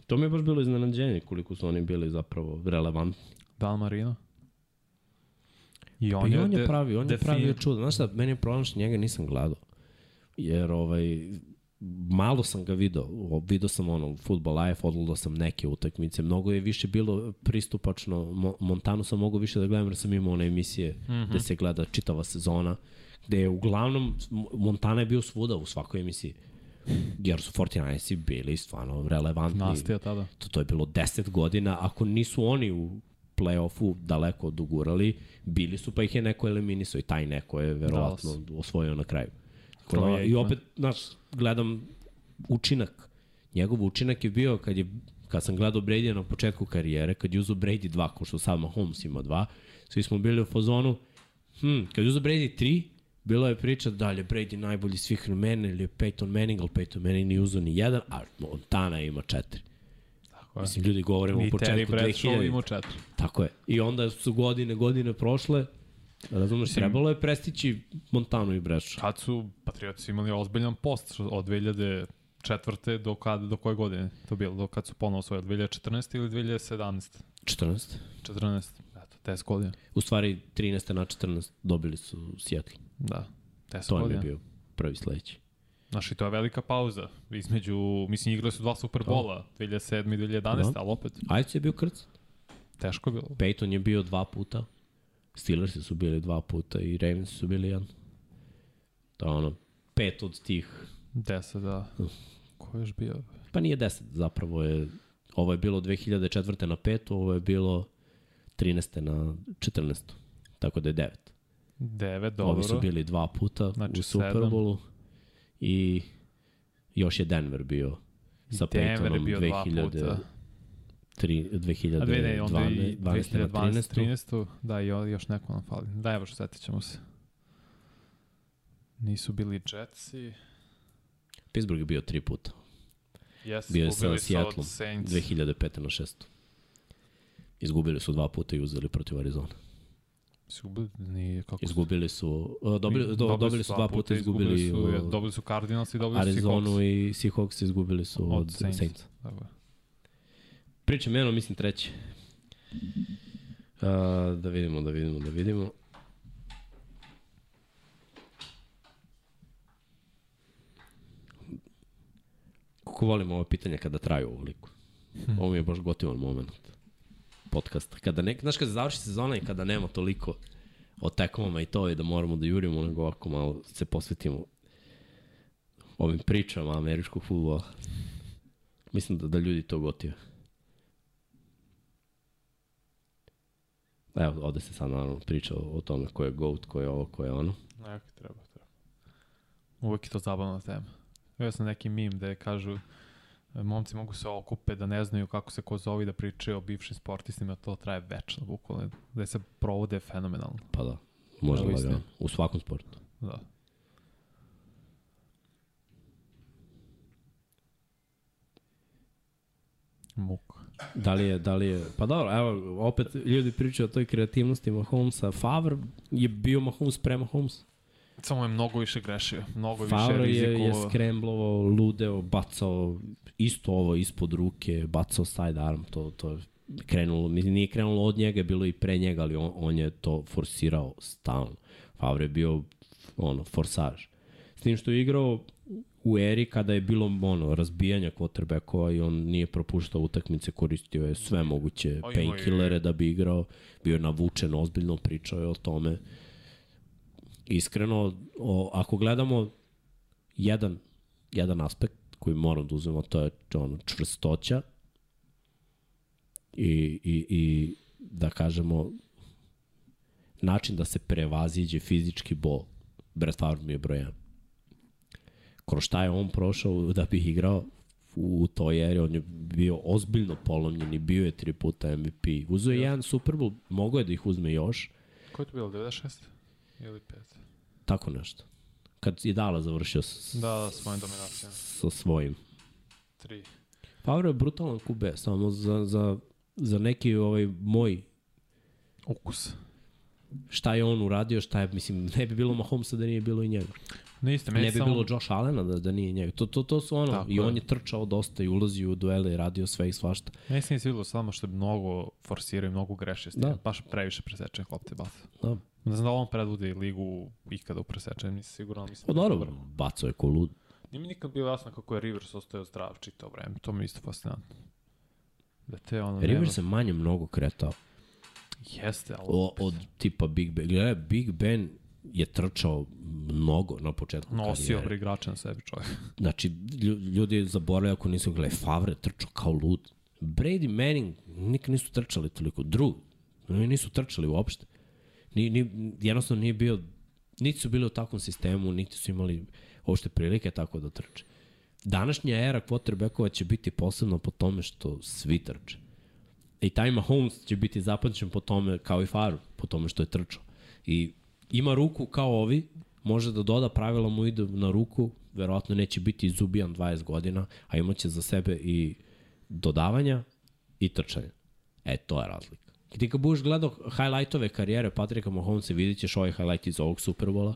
To mi je baš bilo iznenađenje koliko su oni bili zapravo relevantni. Dan Marino. I On, pa I on je pravi, on je pravio čudo. Znaš šta, meni je problem što njega nisam gledao. Jer ovaj, malo sam ga video. Video sam ono, Football Life, odgledao sam neke utakmice. Mnogo je više bilo pristupačno. Mo- Montanu sam mogu više da gledam jer sam imao one emisije mm -hmm. gde se gleda čitava sezona. Gde je uglavnom, Mo- Montana je bio svuda u svakoj emisiji. Jer su 49ersi bili stvarno relevantni. Nastija tada. to, to je bilo 10 godina, ako nisu oni u play-offu daleko dogurali, bili su pa ih je neko eliminisao i taj neko je verovatno osvojio na kraju. Tako da, I opet, znaš, gledam učinak. Njegov učinak je bio kad je kad sam gledao Brady na početku karijere, kad je uzao Brady 2, ko što sad Mahomes ima 2, svi smo bili u fazonu, hm, kad je uzao Brady 3, bilo je priča da li je Brady najbolji svih vremena ili je Peyton Manning, ali Peyton Manning nije uzao ni jedan, a Montana ima četiri. Tako je. Mislim, ljudi govorimo u početku Bradshaw 2000. imao četiri. Tako je. I onda su godine, godine prošle, razumeš, Mislim- trebalo je prestići Montanu i Bradshaw. Kad su Patriotsi imali ozbiljan post od 2004. do, kad, do koje godine to bilo? Do kad su ponovo svoje? 2014. ili 2017? 14. 14. Eto, 10 godina. U stvari, 13. na 14 dobili su Seattle. Da, 10 To im je godina. bio prvi sledeći. Znaš, i to je velika pauza. Između, mislim, igrali su dva Superbola, 2007. i 2011. Da. ali opet, Ajde je bio krc. teško je bilo. Peyton je bio dva puta. Steelersi su bili dva puta i Ravens su bili jedan. To je ono, pet od tih 10, da. Ko je još bio? Pa nije 10, zapravo je ovo je bilo 2004. na 5, ovo je bilo 13. na 14. Tako da je 9. 9, dobro. Ovi su bili dva puta Znači u Superbowlu i još je Denver bio sa Denver Peytonom bio dva 2000, puta. tri, 2012, A dve ne, onda i 12, 13. 2012, 13. Da, i još neko nam fali. Da, evo što setit ćemo se. Nisu bili Jetsi. Pittsburgh je bio tri puta. Yes, Bio je sa Saints. 2005. na 6. Izgubili su dva puta i uzeli protiv Arizona. Izgubili, nije kako su- Izgubili su, uh, dobili, do, dobili su dva puta, izgubili, izgubili su, uh, dobili su Cardinals i dobili su Arizonu Seahawks. i Seahawks izgubili su od, Od Saints. Saints. Tako je. Pričam jedno, mislim treći. Uh, da vidimo, da vidimo, da vidimo. Kako volim ovo pitanje kada traju ovoliko. Ovo mi je baš gotivan moment podcasta. Kada ne, znaš, kada završi sezona i kada nema toliko o tekmama i to i da moramo da jurimo, nego ovako malo se posvetimo ovim pričama američkog futbola. Mislim da, da ljudi to gotive. Evo, ovde se sad naravno priča o, tome ko je GOAT, ko je ovo, ko je ono. Nek, treba, treba. Uvijek je to zabavna tema. Bio sam neki mim gde kažu momci mogu se okupe da ne znaju kako se ko zove da pričaju o bivšim sportistima, to traje večno, bukvalno. Gde se provode fenomenalno. Pa da, može Evo istina. lagano. U svakom sportu. Da. Muk. Da li je, da li je, pa dobro, evo, opet ljudi pričaju o toj kreativnosti Mahomesa. Favre je bio Mahomes pre Mahomes. Samo je mnogo više grešio, mnogo više Favre je, je rizikovao. skremblovao, ludeo, bacao isto ovo ispod ruke, bacao side arm, to, to je krenulo, mislim, nije krenulo od njega, bilo i pre njega, ali on, on je to forsirao stalno. Favre je bio ono, forsaž. S tim što je igrao u eri kada je bilo ono, razbijanja quarterbackova i on nije propuštao utakmice, koristio je sve moguće painkillere da bi igrao, bio je navučen, ozbiljno pričao je o tome. Iskreno, o, ako gledamo jedan, jedan aspekt koji moram da uzmemo, to je ono, čvrstoća i, i, i da kažemo način da se prevaziđe fizički bol. Brett Favre mi je broj 1 kroz šta je on prošao da bi igrao u toj eri, on je bio ozbiljno polomljen i bio je tri puta MVP. Uzeo je jedan Super Bowl, mogo je da ih uzme još, Ko je to bilo, 96? Ili 5? tako nešto. Kad je Dala završio s, Da, da, svojim dominacijama. sa svojim. 3. Favre je brutalan kube, samo za, za, za neki ovaj moj Ukus. šta je on uradio, šta je, mislim, ne bi bilo Mahomesa da nije bilo i njega. Ne isto, Ne bi samo... bilo Josh Allena da, da nije njega. To, to, to su ono, Tako i je. on je trčao dosta i ulazio u duele i radio sve i svašta. Meni se nije svidilo samo što je mnogo forsirao i mnogo greši s tim. Da. Baš previše presečene klopte baca. Da. Ne znam da on predvodi ligu ikada u presečenju, nisam siguran, ali mislim Pa da je dobro, dobar. bacao je ko lud. Nije mi nikad bilo jasno kako je Rivers ostao zdrav čitao vreme, to mi je isto fascinantno. Da te ono... River se manje mnogo kretao. Jeste, ali... O, od tipa Big Ben. Gledaj, Big Ben je trčao mnogo na početku Nosio karijere. bre igrača na sebi čovjek. [LAUGHS] Znači, lju- ljudi zaboravljaju ako nisu gledali. Favre trčao kao lud. Brady Manning nikad nisu trčali toliko. Drew, oni nisu trčali uopšte. Ni, ni, jednostavno nije bio, niti su bili u takvom sistemu, niti su imali uopšte prilike tako da trče. Današnja era quarterbackova će biti posebno po tome što svi trče. I taj Mahomes će biti zapamćen po tome, kao i Favre, po tome što je trčao. I ima ruku kao ovi, može da doda pravila mu idu na ruku, verovatno neće biti izubijan 20 godina, a imaće za sebe i dodavanja i trčanja. E, to je razlika. Ti kad budeš gledao highlightove karijere Patrika Mahomesa, vidjet ćeš ovaj highlight iz ovog Superbola,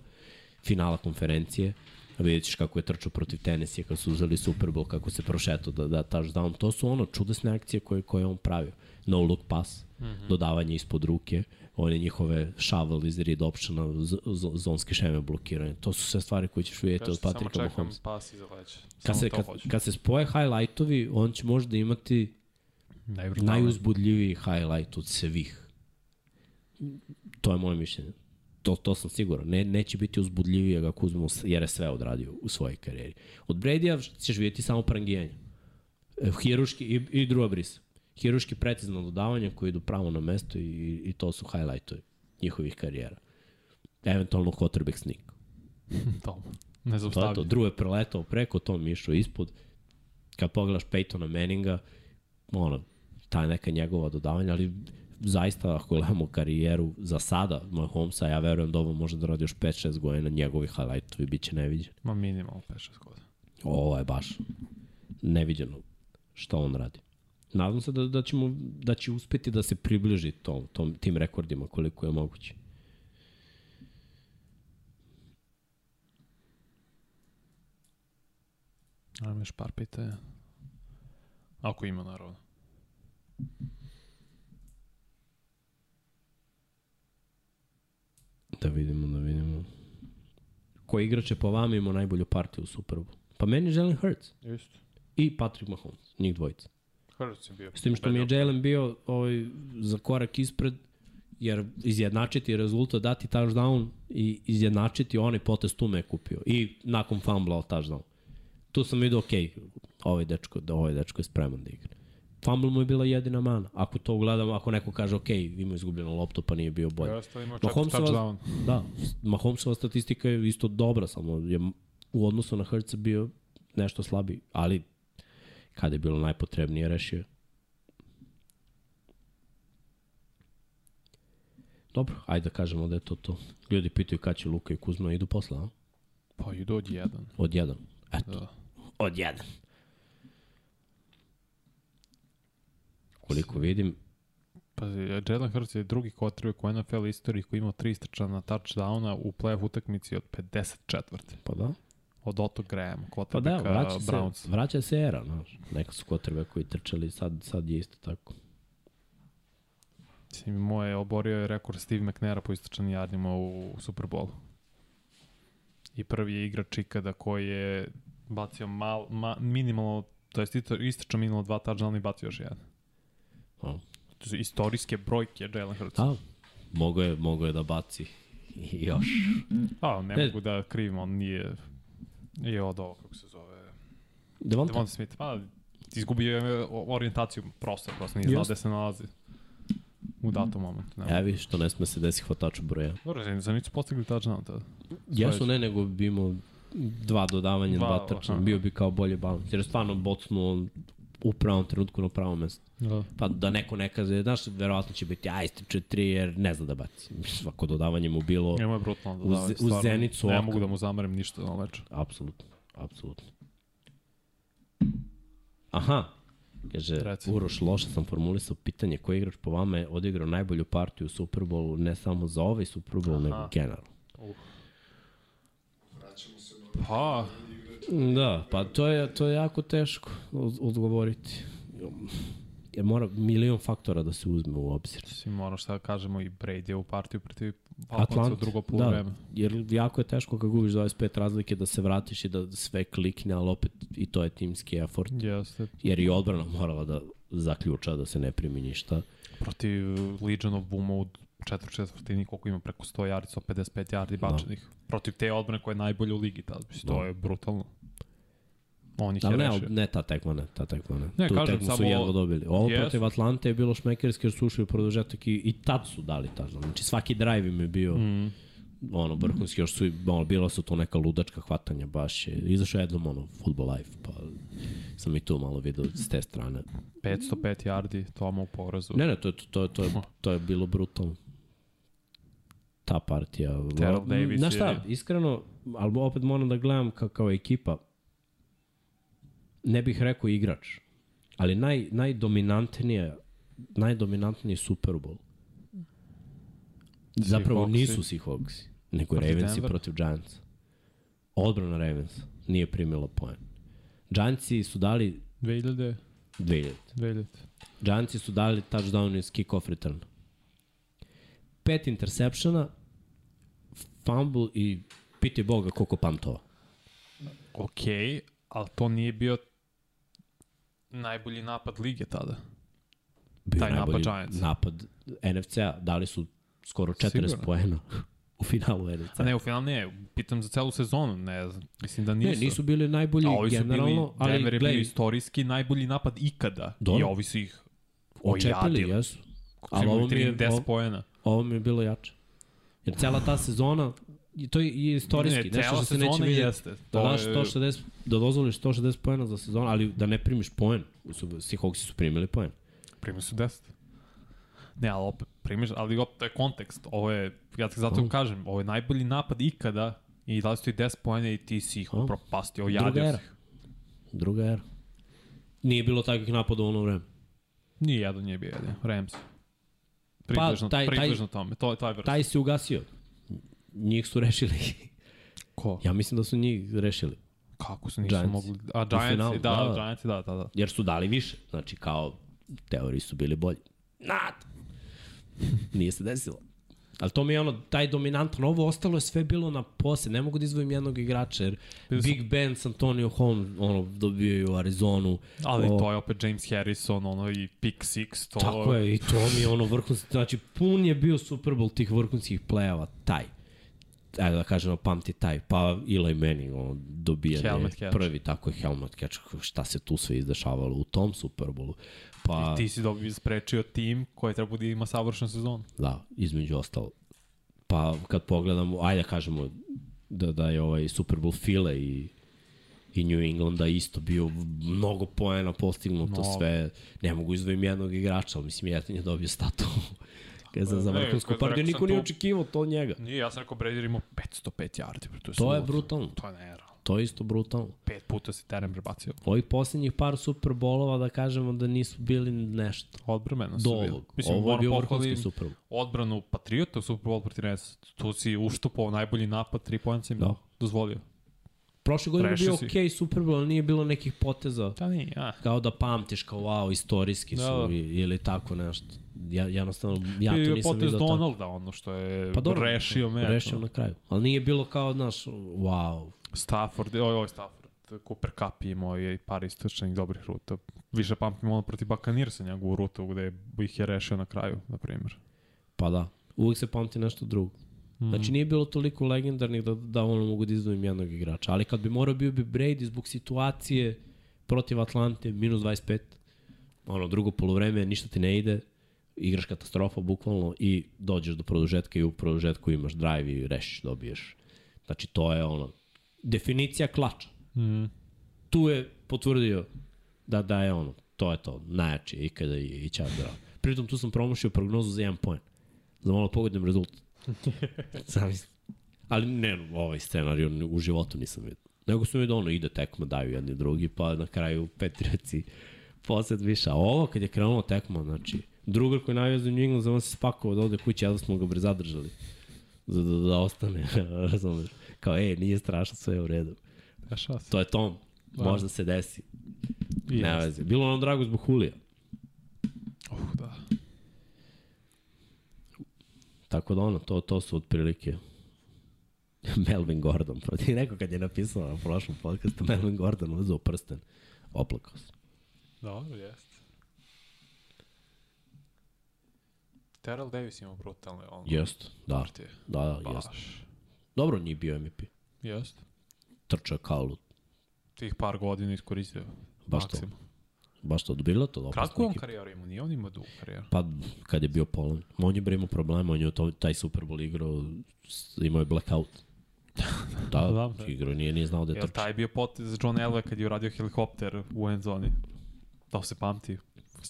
finala konferencije, vidjet ćeš kako je trčao protiv Tennessee, kako su uzeli Super Bowl, kako se prošetao da da touchdown. To su ono čudesne akcije koje, koje je on pravio. No look pass, mm -hmm. dodavanje ispod ruke, one njihove shovel iz read optiona, zonske šeme blokiranje. To su sve stvari koje ćeš vidjeti od Samo Patrika čekam Mahomesa. pas iza leđa. Kad se, kad, kad se spoje highlightovi, on će možda imati Najuzbudljiviji highlight od svih. To je moje mišljenje. To, to sam siguran. Ne, neće biti uzbudljiviji ako uzmemo, jer je sve odradio u svojoj karijeri. Od Brady-a ćeš vidjeti samo prangijanje. E, Hiruški i, i druga brisa. Hiruški precizno dodavanje koji idu pravo na mesto i, i to su highlightovi njihovih karijera. Eventualno quarterback sneak. [LAUGHS] to. To je to. Drew je preletao preko, to mi išao ispod. Kad pogledaš Peytona Manninga, ono, ta neka njegova dodavanja, ali zaista ako gledamo karijeru za sada Mahomesa, ja verujem da ovo može da radi još 5-6 godina, njegovi highlightovi bit će neviđeni. Ma minimalno 5-6 godina. Ovo je baš neviđeno šta on radi. Nadam se da, da, ćemo, da će uspeti da se približi tom, tom, tim rekordima koliko je moguće. Ajmo još par pitanja. Ako ima, naravno. Da vidimo, da vidimo. Koji igrač je po vama imao najbolju partiju u Superbu? Pa meni je Jalen Hurts Isto. i Patrick Mahomes, njih dvojica. Hurts je bio. S tim što mi je Jalen bio ovaj, za korak ispred, jer izjednačiti rezultat, dati touchdown i izjednačiti onaj potest tu me je kupio. I nakon fumbla touchdown. Tu sam vidio, ok, ovaj dečko, da ovaj dečko je spreman da igra. Fumble mu je bila jedina mana. Ako to gledamo, ako neko kaže, ok, ima izgubljeno loptu pa nije bio. Jeste, imao četiri Mahomesova, da, Mahomesova statistika je isto dobra, samo je u odnosu na Hrca bio nešto slabiji, ali kada je bilo najpotrebnije rešio. Dobro, ajde da kažemo da je to to. Ljudi pitaju kada će Luka i Kuzma idu posle, a? Pa idu od jedan. Od jedan. Eto, Da. od jedan. Koliko vidim, Pazi, Jalen Hurts je drugi quarterback u NFL istoriji koji imao tri istračana touchdowna u playoff utakmici od 54. pa da. Od Otto Graham, Pa quarterbacka da, vraća se, Browns. vraća se era, znaš. Neka su kotrbe koji trčali, sad, sad je isto tako. Mislim, moje oborio je rekord Steve McNaira po istračanim jardima u Super Bowlu. I prvi je igrač ikada koji je bacio mal, ma, minimalno, to je istračao minimalno dva touchdowna i bacio još jedan. To su istorijske brojke Jalen Hurts. A, mogo je, mogo je da baci i još. A, ne Ne. mogu da krivim, on nije je od ovo, kako se zove, Devonta, Devonta Smith. Pa, izgubio je orijentaciju prostor, prosto nije znao gde se nalazi u datom momentu. Ne. evi što ne sme se desi hvataču broja. Dobro, za nisu postigli touchdown tada. Jesu ne, nego bi imao dva dodavanja, dva, Dva, aha. Bio bi kao bolje balans. Jer je stvarno bocnuo u pravom trenutku na pravom mestu. Da. Pa da neko ne kaže, znaš, verovatno će biti, aj, stiče tri jer ne zna da baci. Svako dodavanje mu bilo, je brutalno U da ze- u Zenicu Ne oka. mogu da mu zamerem ništa na meču. apsolutno, apsolutno. Aha, kaže, Reci. Uroš, loše sam formulisao pitanje koji igrač po vama je odigrao najbolju partiju u Superbowlu, ne samo za ovaj Superbowl, nego generalno. Vraćamo se na Pa, Da, pa to je, to je jako teško od- odgovoriti. Jer mora milion faktora da se uzme u obzir. mislim, ono šta da kažemo i Brady u partiju protiv Falconsa u drugo da, polovreme. jer jako je teško kad gubiš 25 razlike da se vratiš i da sve klikne, ali opet i to je timski effort. Jeste. Jer i odbrana morala da zaključa da se ne primi ništa. Protiv Legion of Boom u četvr četvrtini koliko ima preko 100 yardi, 155 yardi bačenih. Protiv te odbrane koja je najbolja u ligi tada. Mislim, to Da. je brutalno. On ih je Ali ne, rešio. ne ta tekma, ne, ta tekma ne. Ne, tu kažem, tekmu su jedva dobili. Ovo Jesu. protiv Atlante je bilo šmekerski jer su ušli u produžetak i, i tad su dali ta. Znači svaki drive im je bio Mm. ono, vrhunski, još su, ono, bila su to neka ludačka hvatanja, baš je, izašao je jednom, ono, Football Life, pa sam i tu malo vidio s te strane. 505 yardi, Toma u porazu. Ne, ne, to, je- to, to, to, je, to je bilo brutalno. Ta partija. Terrell Davis Znaš šta, je- iskreno, ali opet moram da gledam kao, kao ekipa, ne bih rekao igrač, ali naj, najdominantnije najdominantniji Super Bowl zapravo Seahawksi. nisu Seahawksi, nego Protiv Ravensi Denvera. protiv Giants. Odbrana Ravens nije primila poen. Giantsi su dali 2000, 2000. 2000. Giantsi su dali touchdown iz kick-off return. Pet interseptiona, fumble i piti Boga koliko pantova. Ok, ali to nije bio najbolji napad lige tada. Bio Taj napad najbolji Giants. Napad NFC-a, dali su skoro 40 Sigurno. poena [LAUGHS] u finalu NFC. A ne, u final ne, pitam za celu sezonu, ne znam, mislim da nisu. ne, nisu bili najbolji A ovi su generalno, bili, ali Denver je bio istorijski najbolji napad ikada. Dobro. I ovi su ih očepili, ojadili. jesu. Ali Ali ovo mi je, 10 ovo, poena. Ovo mi je bilo jače. Jer cela ta sezona, i to je istorijski, Ne, nešto što se neće vidjeti. jeste. Da To daš je- 160, da dozvoliš 160 poena za sezonu, ali da ne primiš poen. Su, Seahawksi su primili poen. primili su 10. Ne, ali opet, primiš, ali opet, to je kontekst. Ovo je, ja ti zato Oh. kažem, ovo je najbolji napad ikada i dali su ti 10 pojene i ti si ih Oh. propastio, Druga jadio era. si ih. Druga era. Nije bilo takvih napada u ono vreme. Nije jedan nije bio jedan, Rams. Približno, taj- taj- približno tome, to, je vrsta. Taj se ugasio. Njih su rešili. [LAUGHS] Ko? ja mislim da su njih rešili. Kako su nisu Giants. mogli... A, Giants, finalu, da, da, da, da. Giants, da, da, da. Jer su dali više. Znači, kao, teoriji su bili bolji. Nad! [LAUGHS] Nije se desilo. Ali to mi je ono, taj dominantan, ovo ostalo je sve bilo na pose, ne mogu da izvojim jednog igrača, jer Big Ben, Antonio Holmes, ono, dobijaju u Arizonu. Ali O, to je opet James Harrison, ono i pick six, to... Tako je, i to mi je ono vrhunski, znači pun je bio Super Bowl tih vrhunskih play-ova, taj. Ajde da kažemo, pamti taj, pa Eli Manning, ono, dobijanje Helmet catch. prvi, tako je helmet catch, šta se tu sve izdešavalo u tom Super Bowlu. Pa, I ti si dobio sprečio tim koji treba da ima savršen sezon. da, između ostalo. Pa kad pogledamo, ajde da kažemo da, da je ovaj Super Bowl file i i New Englanda isto bio mnogo poena postignuto Mnogo. sve. Ne mogu izvojim jednog igrača, ali mislim jedan je dobio statu. Kada za, za vrhunsku partiju, niko nije očekivao to od njega. Nije, ja sam rekao Brady imao 505 yardi. To je, To je brutalno. To je. To je isto brutalno. Pet puta si teren prebacio. Ovih posljednjih par Super Bowlova da kažemo da nisu bili nešto. Odbrmeno su bili. Mislim, Ovo je bio pohvalim vrhunski Super Bowl. odbranu Patriota u Super Bowl protiv Reds. Tu si uštupao najbolji napad, tri pojenca im Da. da. dozvolio. Prošle godine je Rešio bio si. okej Super Bowl, ali nije bilo nekih poteza. Da nije, a. kao da pamtiš kao wow, istorijski su Da, da. i, ili tako nešto. Ja, jednostavno, ja to nisam potez vidio tako. Donalda, ono što je Pa dobro, rešio meč. Rešio na kraju. Ali nije bilo kao, znaš, wow. Stafford, oj, oj, Stafford. Cooper Cup imao je i par istočnih dobrih ruta. Više pamtim ono protiv Buccaneersa njegovu rutu gde ih je rešio na kraju, na primjer. Pa da, uvijek se pamti nešto drugo. Mm. Znači nije bilo toliko legendarnih da, da ono mogu da izdvojim jednog igrača. Ali kad bi morao bio bi Brady zbog situacije protiv Atlante, minus 25, ono drugo polovreme, ništa ti ne ide, igraš katastrofa bukvalno i dođeš do produžetka i u produžetku imaš drive i rešiš, dobiješ. Znači to je ono, definicija klača. Mm. tu je potvrdio da, da je ono, to je to, najjači ikada i, i čao zdravo. Pritom tu sam promušio prognozu za jedan poen. Za malo pogodim rezultat. [LAUGHS] Zamisli. Ali ne, ovaj scenarij u životu nisam vidio. Nego su mi da ono ide tekma, daju jedni drugi, pa na kraju Petrioci posled više. A ovo kad je krenula tekma, znači, drugar koji najvezio New England, za on se spakovao da ode kući, jedno smo ga bre zadržali. Za da, da ostane, [LAUGHS] razumeš. Kao, ej, nije strašno, sve je u redu. Dešava se. To je to, Da. možda se desi. I Ne jeste. veze. Bilo nam drago zbog Hulija. Uh, da. Tako da ono, to, to su otprilike [LAUGHS] Melvin Gordon. [LAUGHS] Protiv neko kad je napisao na prošlom podcastu, Melvin Gordon uzeo prsten. Oplakao se. Dobro, jeste. Terrell Davis ima brutalne ono, Jest, da. partije. Da, da, jest. Dobro nije bio MVP. Jeste. Trčao kao lud. Tih par godina iskoristio. Baš to. maksimum. Baš to. Bilo to Kratko je on opasno. karijeru imao, nije on imao dugu karijeru. Pa kad je bio polan. On je bre imao problema, on je to, taj Super Bowl igrao, imao je blackout. [LAUGHS] Da, Da, da, igrao nije, nije znao da je trči. taj bio potez John Elway kad je uradio helikopter u end zoni? To se pamti.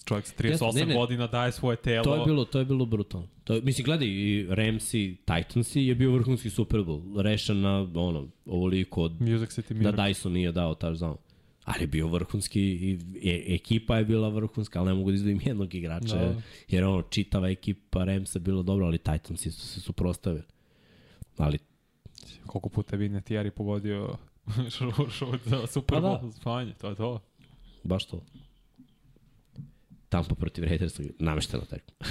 Čovjek sa 38 Jeste, ne, ne. godina daje svoje telo. To je bilo, to je bilo brutalno. To je, mislim, gledaj, i Ramsey, Titansi je bio vrhunski Super Bowl. Rešen na, ono, ovoliko od, Music City da. Dyson nije dao touchdown. Ali je bio vrhunski i e, ekipa je bila vrhunska, ali ne mogu da izdvojim jednog igrača. Da. Da. Jer ono, čitava ekipa Ramsa je bila dobra, ali Titansi su se suprostavili. Ali Koliko puta je Vinatieri pogodio [LAUGHS] šut šu, za Super Pa da. Bowl spanje, to je to. baš to. Tampa protiv Raidersa, nameštena tekma.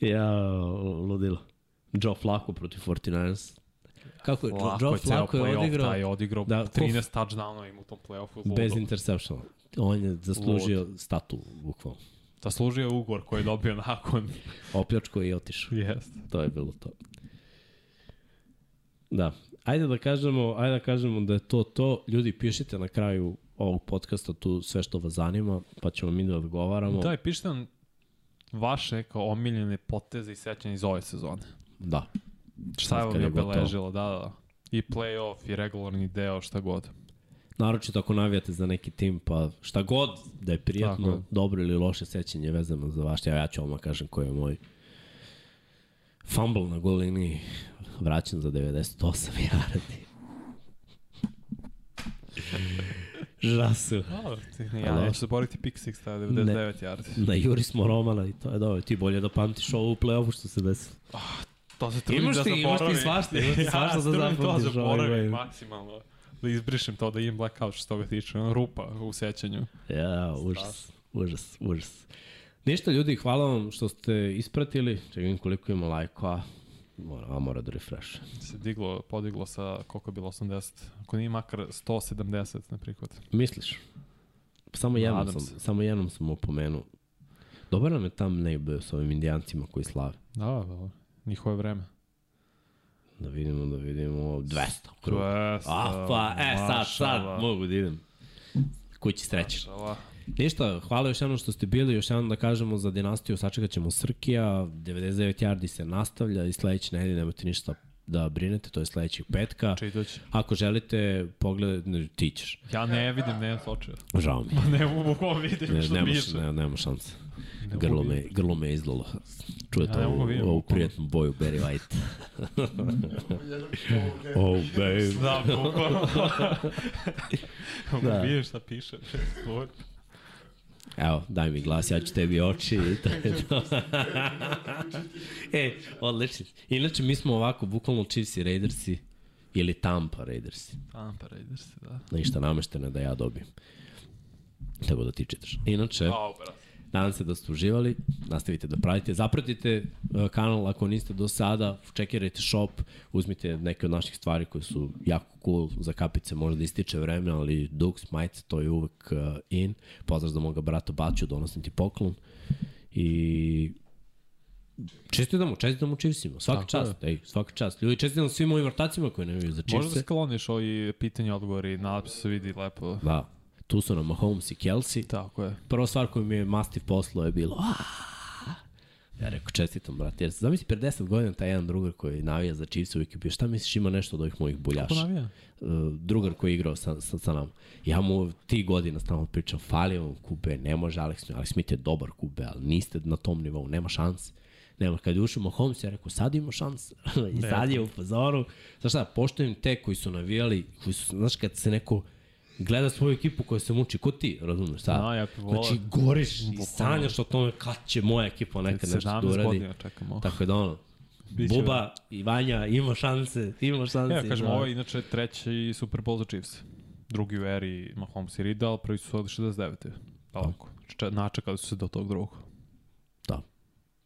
[LAUGHS] ja, ludilo. Joe Flacco protiv 49ers. Kako je? Joe, Lako Joe Flacco je odigrao taj je odigrao da, da, ko- 13 touchdownova ima u tom playoffu. Ludo. bez interceptiona. On je zaslužio statu, bukvalno. Zaslužio je ugovor koji je dobio nakon. [LAUGHS] Opljačko i otišao. Jeste. To je bilo to. Da. Ajde da kažemo, ajde da kažemo da je to to. Ljudi, pišite na kraju ovog podcasta tu sve što vas zanima, pa ćemo mi da odgovaramo. Da, i pišite nam vaše kao omiljene poteze i sećanje iz ove sezone. Da. Šta je vam je obeležilo, da, da. I playoff, i regularni deo, šta god. naročito ako navijate za neki tim, pa šta god da je Tako prijatno, je. dobro ili loše sećanje vezano za vaš, ja, ja ću odmah kažem koji je moj fumble na gol liniji vraćan za 98 [LAUGHS] yardi. Žasu. Dobro, ne, ja da. neću zaboriti pick six, tada 99 yardi. Na Juri smo Romana i to je dobro. Ti bolje da pamtiš ovo u play-offu što se desilo. To se trudim Imaš da ti- imaš ti zaboravim. svašta, [LAUGHS] imaš ti svašta da Ja, trudim to zapamtiš, ovaj, zaboravim ovaj. maksimalno. Da izbrišem to, da imam blackout što se toga tiče. Rupa u sećanju. Ja, užas, užas, užas. Ništa ljudi, hvala vam što ste ispratili. Čekaj koliko ima lajkova. Mora, a mora da refresh. Se diglo, podiglo sa, koliko je bilo, 80. Ako nije makar 170, ne prihvat. Misliš? Samo jednom Nadam sam, se. samo jednom sam opomenuo. Dobar nam je tam neighbor s ovim indijancima koji slave. Da, da, njihove vreme. Da vidimo, da vidimo. 200. krug. 200. A, pa, e, sad, sad mogu da idem. Kući sreće. Mašala. Ništa, hvala još jednom što ste bili, još jednom da kažemo za dinastiju, sačekat ćemo Srkija, 99 yardi se nastavlja i sledeće nedelje nemojte ništa da brinete, to je sledećeg petka. Ako želite, pogledajte, ne, ti ćeš. Ja ne vidim, ne slučaju. Žao mi. Pa ne mogu vidim Ne, što nema, piše. ne, nema šanse. Ne Grlo vidim. me, grlo me izdalo. Čujete Ja ovu, vidim, ovu prijatnu boju Barry White. [LAUGHS] Oh, babe. [LAUGHS] Da, bukvalno. Da. Vidiš šta piše. Tvoj. Evo, daj mi glas, ja ću tebi oči i to je to. [LAUGHS] e, odlično. Inače, mi smo ovako, bukvalno Chiefs i Raidersi, ili Tampa Raidersi. Tampa Raiders, da. Ništa nameštene da ja dobijem. Tako da ti čitaš. Inače, Au. Nadam se da ste uživali, nastavite da pratite. Zapratite uh, kanal ako niste do sada, čekirajte shop, uzmite neke od naših stvari koje su jako cool za kapice, možda ističe vreme, ali Dux, majice, to je uvek uh, in. Pozdrav za moga brata Baću, donosim ti poklon. I čestitamo, čestitamo Chiefsima, svaka Tako čast, ej, svaka čast. Ljudi, čestitamo svim ovim vrtacima koji nemaju za Možda Chiefse. skloniš ovi pitanje odgovori, nadam se vidi lepo. Da, tu su nam Mahomes i Kelsey. Tako je. Prva stvar koju mi je Mastiv poslao je bilo "Aaa." Ja rekao, čestitam, brate. Jer zamisli, pre 10 godina taj jedan drugar koji navija za Chiefs uvijek je bio, šta misliš ima nešto od ovih mojih buljaša? navija? Uh, drugar koji je igrao sa, sa, sa nama. Ja mu ti godina stalno pričam, fali vam kube, ne može Alex Smith. Alex Smith je dobar kube, ali niste na tom nivou, nema šanse. Nema, kad je ušao Mahomes, ja rekao, sad ima šans. [LAUGHS] I sad je u fazoru. Znaš šta, poštujem te koji su navijali, koji su, znaš, kad se neko gleda svoju ekipu koja se muči, ko ti, razumeš, sad? Da, ja. Znači, goriš i sanjaš o tome kad će moja ekipa nekad nešto da 17 uradi. čekamo. Tako da ono, Biće- Buba i Vanja ima šanse, ima šanse. Ja kažem, da. ovo je inače treći Super Bowl za Chiefs. Drugi u eri Mahomes i Riddle, ali prvi su od 69. Daleko. Če- Načekali su se do tog drugog. Da,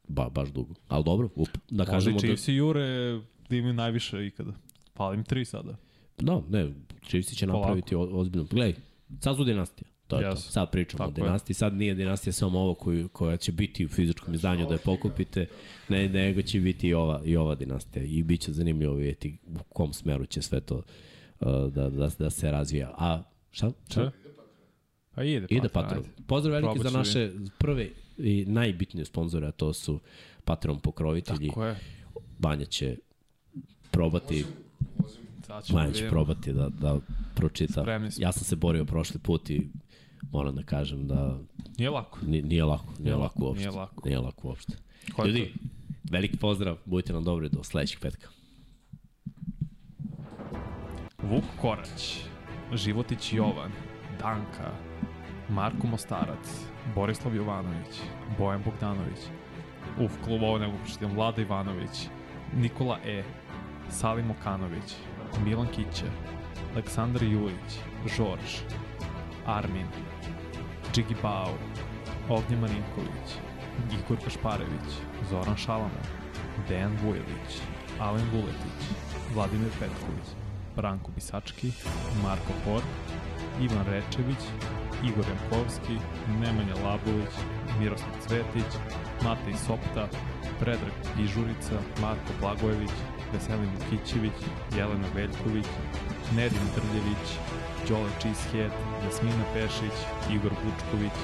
ba, baš dugo. Ali dobro, up, da Možda kažemo da... Chiefs i Jure da imaju najviše ikada. Fali im tri sada. Da, ne, Chiefs će Polako. napraviti o, ozbiljno. Gledaj, sad su dinastija. To je to. Yes. Sad pričamo o Tako je. dinastiji. Sad nije dinastija samo ovo koju, koja će biti u fizičkom izdanju da je pokupite, ne, nego će biti i ova, i ova dinastija. I bit će zanimljivo vidjeti u kom smeru će sve to uh, da, da, da se razvija. A šta? šta? Če? Pa ide, Ide Patron. Pozdrav veliki za naše prve i najbitnije sponzore, a to su Patron pokrovitelji. Tako je. Banja će probati, Sad ćemo Banja će vidimo. probati da, da pročita. Ja sam se borio prošli put i moram da kažem da Nije lako. nije, nije lako, nije, Nije lako lako, uopšte. nije lako. Nije lako uopšte. Ko Ljudi, veliki pozdrav, budite nam dobri do sledećeg petka. Vuk Korać, Životić Jovan, Danka, Marko Mostarac, Borislav Jovanović, Bojan Bogdanović, uf, klub ovo nego pročitam, Vlada Ivanović, Nikola E, Salim Okanović, Milan Kiće, Aleksandar Julić, Žorž, Armin, Džigi Bao, Ognje Marinković, Igor Kašparević, Zoran Šalamon, Dejan Vujelić, Alen Vuletić, Vladimir Petković, Branko Bisački, Marko Por, Ivan Rečević, Igor Jankovski, Nemanja Labović, Miroslav Cvetić, Matej Sopta, Predrag Pižurica, Marko Blagojević, Veselin Vukićević, Jelena Veljković, Nedim Drljević, Đole Cheesehead, Jasmina Pešić, Igor Vučković,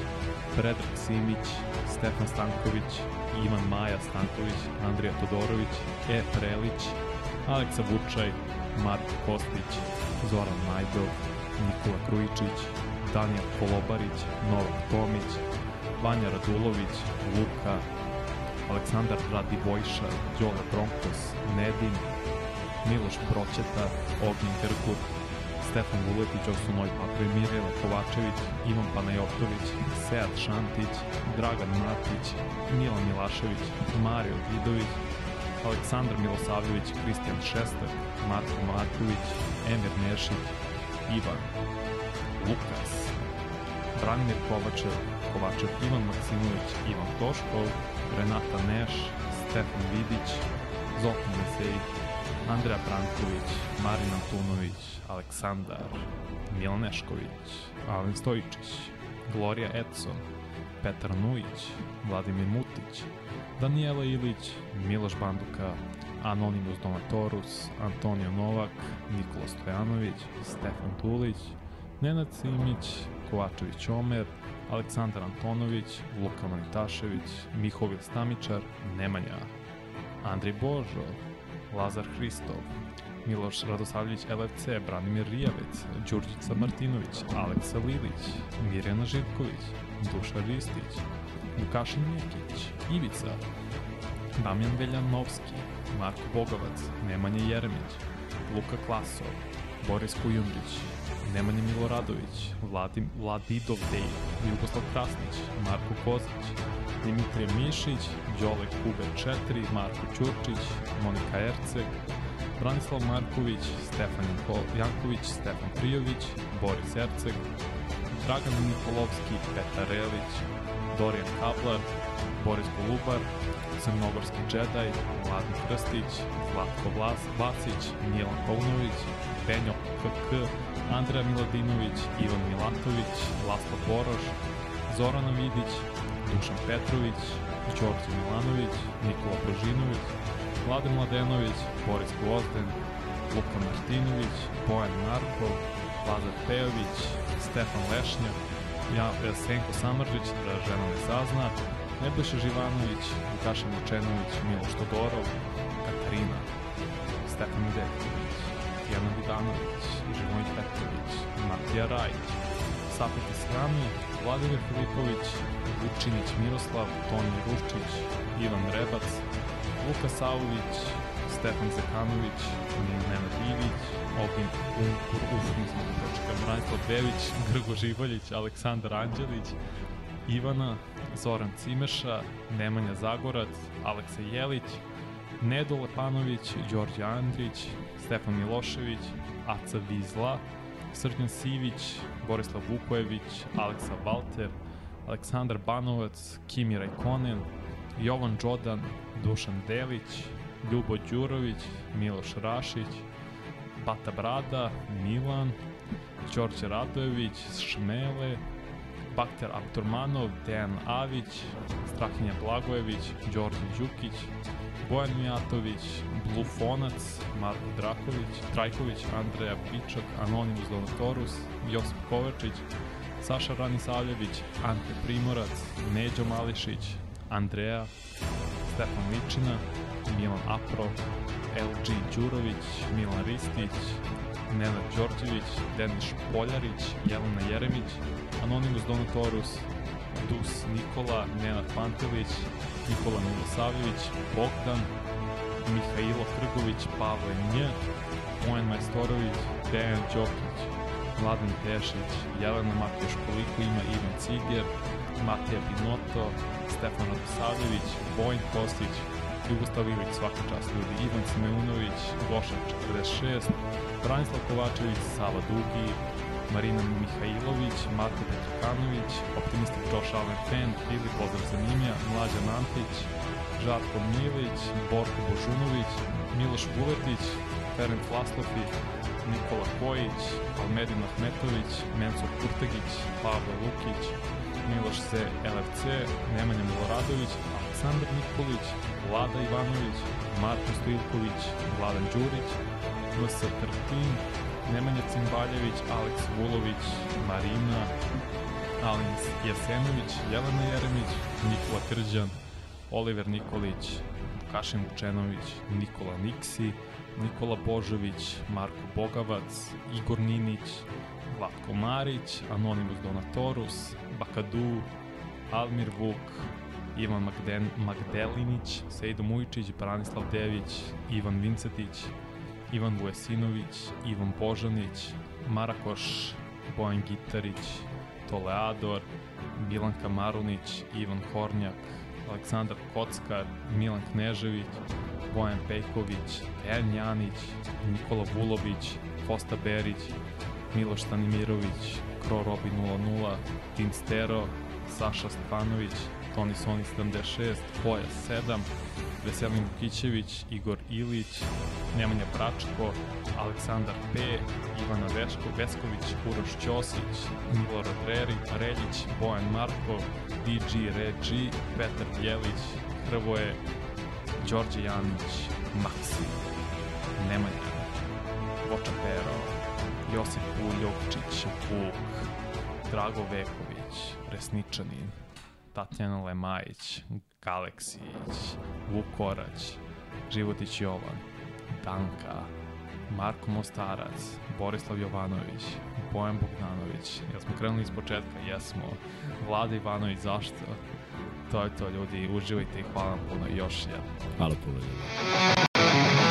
Predrag Simić, Stefan Stanković, Ivan Maja Stanković, Andrija Todorović, E. Prelić, Aleksa Vučaj, Marko Kostić, Zoran Majdov, Nikola Grujičić, Daniel Kolobarić, Novak Tomić, Vanja Radulović, Luka, Aleksandar Radivojša, Đole Bronkos, Nedim, Miloš Proćeta, Ognjen Grgur, Stefan Vuletić, ovo su moji patrovi, Mirjana Kovačević, Ivan Panajotović, Sead Šantić, Dragan Matić, Milan Milašević, Mario Vidović, Aleksandar Milosavljević, Kristijan Šestak, Marko Marković, Emir Nešić, Ivan, Lukas, Branimir Kovačev, Kovačev Ivan Maksimović, Ivan Toškov, Renata Neš, Stefan Vidić, Zoltan Mesejić, Andreja Branković, Marin Antunović, Aleksandar, Milan Nešković, Alen Stojičić, Gloria Edson, Petar Nujić, Vladimir Mutić, Danijela Ilić, Miloš Banduka, Anonimus Donatorus, Antonio Novak, Nikola Stojanović, Stefan Tulić, Nenad Simić, Kovačević Omer, Aleksandar Antonović, Luka Manitašević, Mihovil Stamičar, Nemanja, Andrej Božo, Lazar Hristov, Miloš Radosavljević LFC, Branimir Rijavec, Đurđica Martinović, Aleksa Lilić, Mirjana Živković, Duša Ristić, Vukašin Jekić, Ivica, Damjan Veljanovski, Marko Bogovac, Nemanja Jeremić, Luka Klasov, Boris Kujundžić, Nemanja Miloradović, Vladim, Vladidov Dej, Jugoslav Krasnić, Marko Kozić, Dimitrije Mišić, Đole Kuber 4, Marko Ćurčić, Monika Erceg, Branislav Marković, Stefan Janković, Stefan Prijović, Boris Erceg, Dragan Nikolovski, Petar Relić, Dorijan Kablar, Boris Golubar, Crnogorski džedaj, Mladen Krstić, Zlatko Vlas, Vasić, Milan Paunović, Benjo KK, Andreja Miladinović, Ivan Milatović, Laslo Boroš, Zorana Vidić, Dušan Petrović, Đorđe Milanović, Nikola Božinović, Vlade Mladenović, Boris Gvozden, Luka Martinović, Bojan Markov, Lazar Pejović, Stefan Lešnjak, ja, Senko Samrđić, da žena ne sazna, Nebojša Živanović, Vukašin Vučenović, Miloš Todorov, Katarina, Stefan Dedković, Jana Vidanović, Živoj Petrović, Matija Rajić, Sapeti Srami, Vladimir Filipović, Vučinić Miroslav, Toni Ruščić, Ivan Rebac, Luka Sauvić, Stefan Zekanović, Nenad Ivić, Ognjen Unkur, uf, nisam da počekam, Branislav Bević, Grgo Živaljić, Aleksandar Anđelić, Ivana, Zoran Cimeša, Nemanja Zagorac, Aleksa Jelić, Nedo Lepanović, Đorđe Andrić, Stefan Milošević, Aca Vizla, Srđan Sivić, Borislav Vukojević, Aleksa Valter, Aleksandar Banovac, Kimi Rajkonen, Jovan Đodan, Dušan Delić, Ljubo Đurović, Miloš Rašić, Bata Brada, Milan, Đorđe Radojević, Šmele, Bakter Abturmanov, Dejan Avić, Strahinja Blagojević, Đorđe Đukić, Bojan Mijatović, Blufonac, Marko Draković, Trajković, Andreja Pičak, Anonimus Donatorus, Josip Kovačić, Saša Ranisavljević, Ante Primorac, Neđo Mališić, Andreja, Stefan Ličina, Milan Apro, LG Đurović, Milan Ristić, Nenad Đorđević, Denis Poljarić, Jelena Jeremić, Anonimus Donatorus, Dus Nikola, Nenad Pantelić, Nikola Milosavljević, Bogdan, Mihajlo Krgović, Pavle Nj, Mojan Majstorović, Dejan Đokić, Mladen Tešić, Jelena Matija Školiko ima Ivan Ciger, Matija Binoto, Stefan Radosavljević, Vojn Kostić, Jugoslav Ilić, svaka čast ljudi, Ivan Simeunović, Gošan 46, Branislav Kovačević, Sava Dugi, Marina Mihajlović, Marko Petrikanović, optimistik Josh Allen Fan, Filip Pozdrav za Mimija, Mlađan Antić, Žarko Milić, Borko Božunović, Miloš Vuletić, Ferenc Laslofi, Nikola Kojić, Almedin Ahmetović, Menso Kurtegić, Pavle Lukić, Miloš C. LFC, Nemanja Miloradović, Aleksandar Nikolić, Vlada Ivanović, Marko Stojilković, Vladan Đurić, MS Trtin, Nemanja Cimbaljević, Aleks Vulović, Marina, Alin Jesenović, Jelena Jeremić, Nikola Krđan, Oliver Nikolić, Vukašin Vučenović, Nikola Niksi, Nikola Božović, Marko Bogavac, Igor Ninić, Vlatko Marić, Anonimus Donatorus, Bakadu, Almir Vuk, Ivan Magden, Magdelinić, Sejdo Mujčić, Branislav Dević, Ivan Vincetić, Ivan Vujesinović, Ivan Božanić, Marakoš, Bojan Gitarić, Toleador, Milanka Marunić, Ivan Hornjak, Aleksandar Kockar, Milan Knežević, Bojan Pejković, Dejan Janić, Nikola Vulović, Kosta Berić, Miloš Stanimirović, Kro Robi 00, Tim Stero, Saša Stefanović, Toni Soni 76, Poja 7, Veselin Vukićević, Igor Ilić, Nemanja Bračko, Aleksandar P, Ivana Veško, Vesković, Uroš Ćosić, Milorad Reri, Reljić, Bojan Markov, DG Regi, Petar Bjelić, Hrvoje, Đorđe Janić, Maksi, Nemanja, Voča Pero, Josip Uljovčić, Vuk, Drago Veković, Resničanin, Tatjana Lemajić, Galeksić, Vuk Korać, Životić Jovan, Danka, Marko Mostarac, Borislav Jovanović, Bojan Bogdanović. Jel smo krenuli iz početka? Jesmo. Vlada Ivanović, zašto? To je to ljudi, uživajte i hvala vam puno još jednom. Hvala puno. ljudi.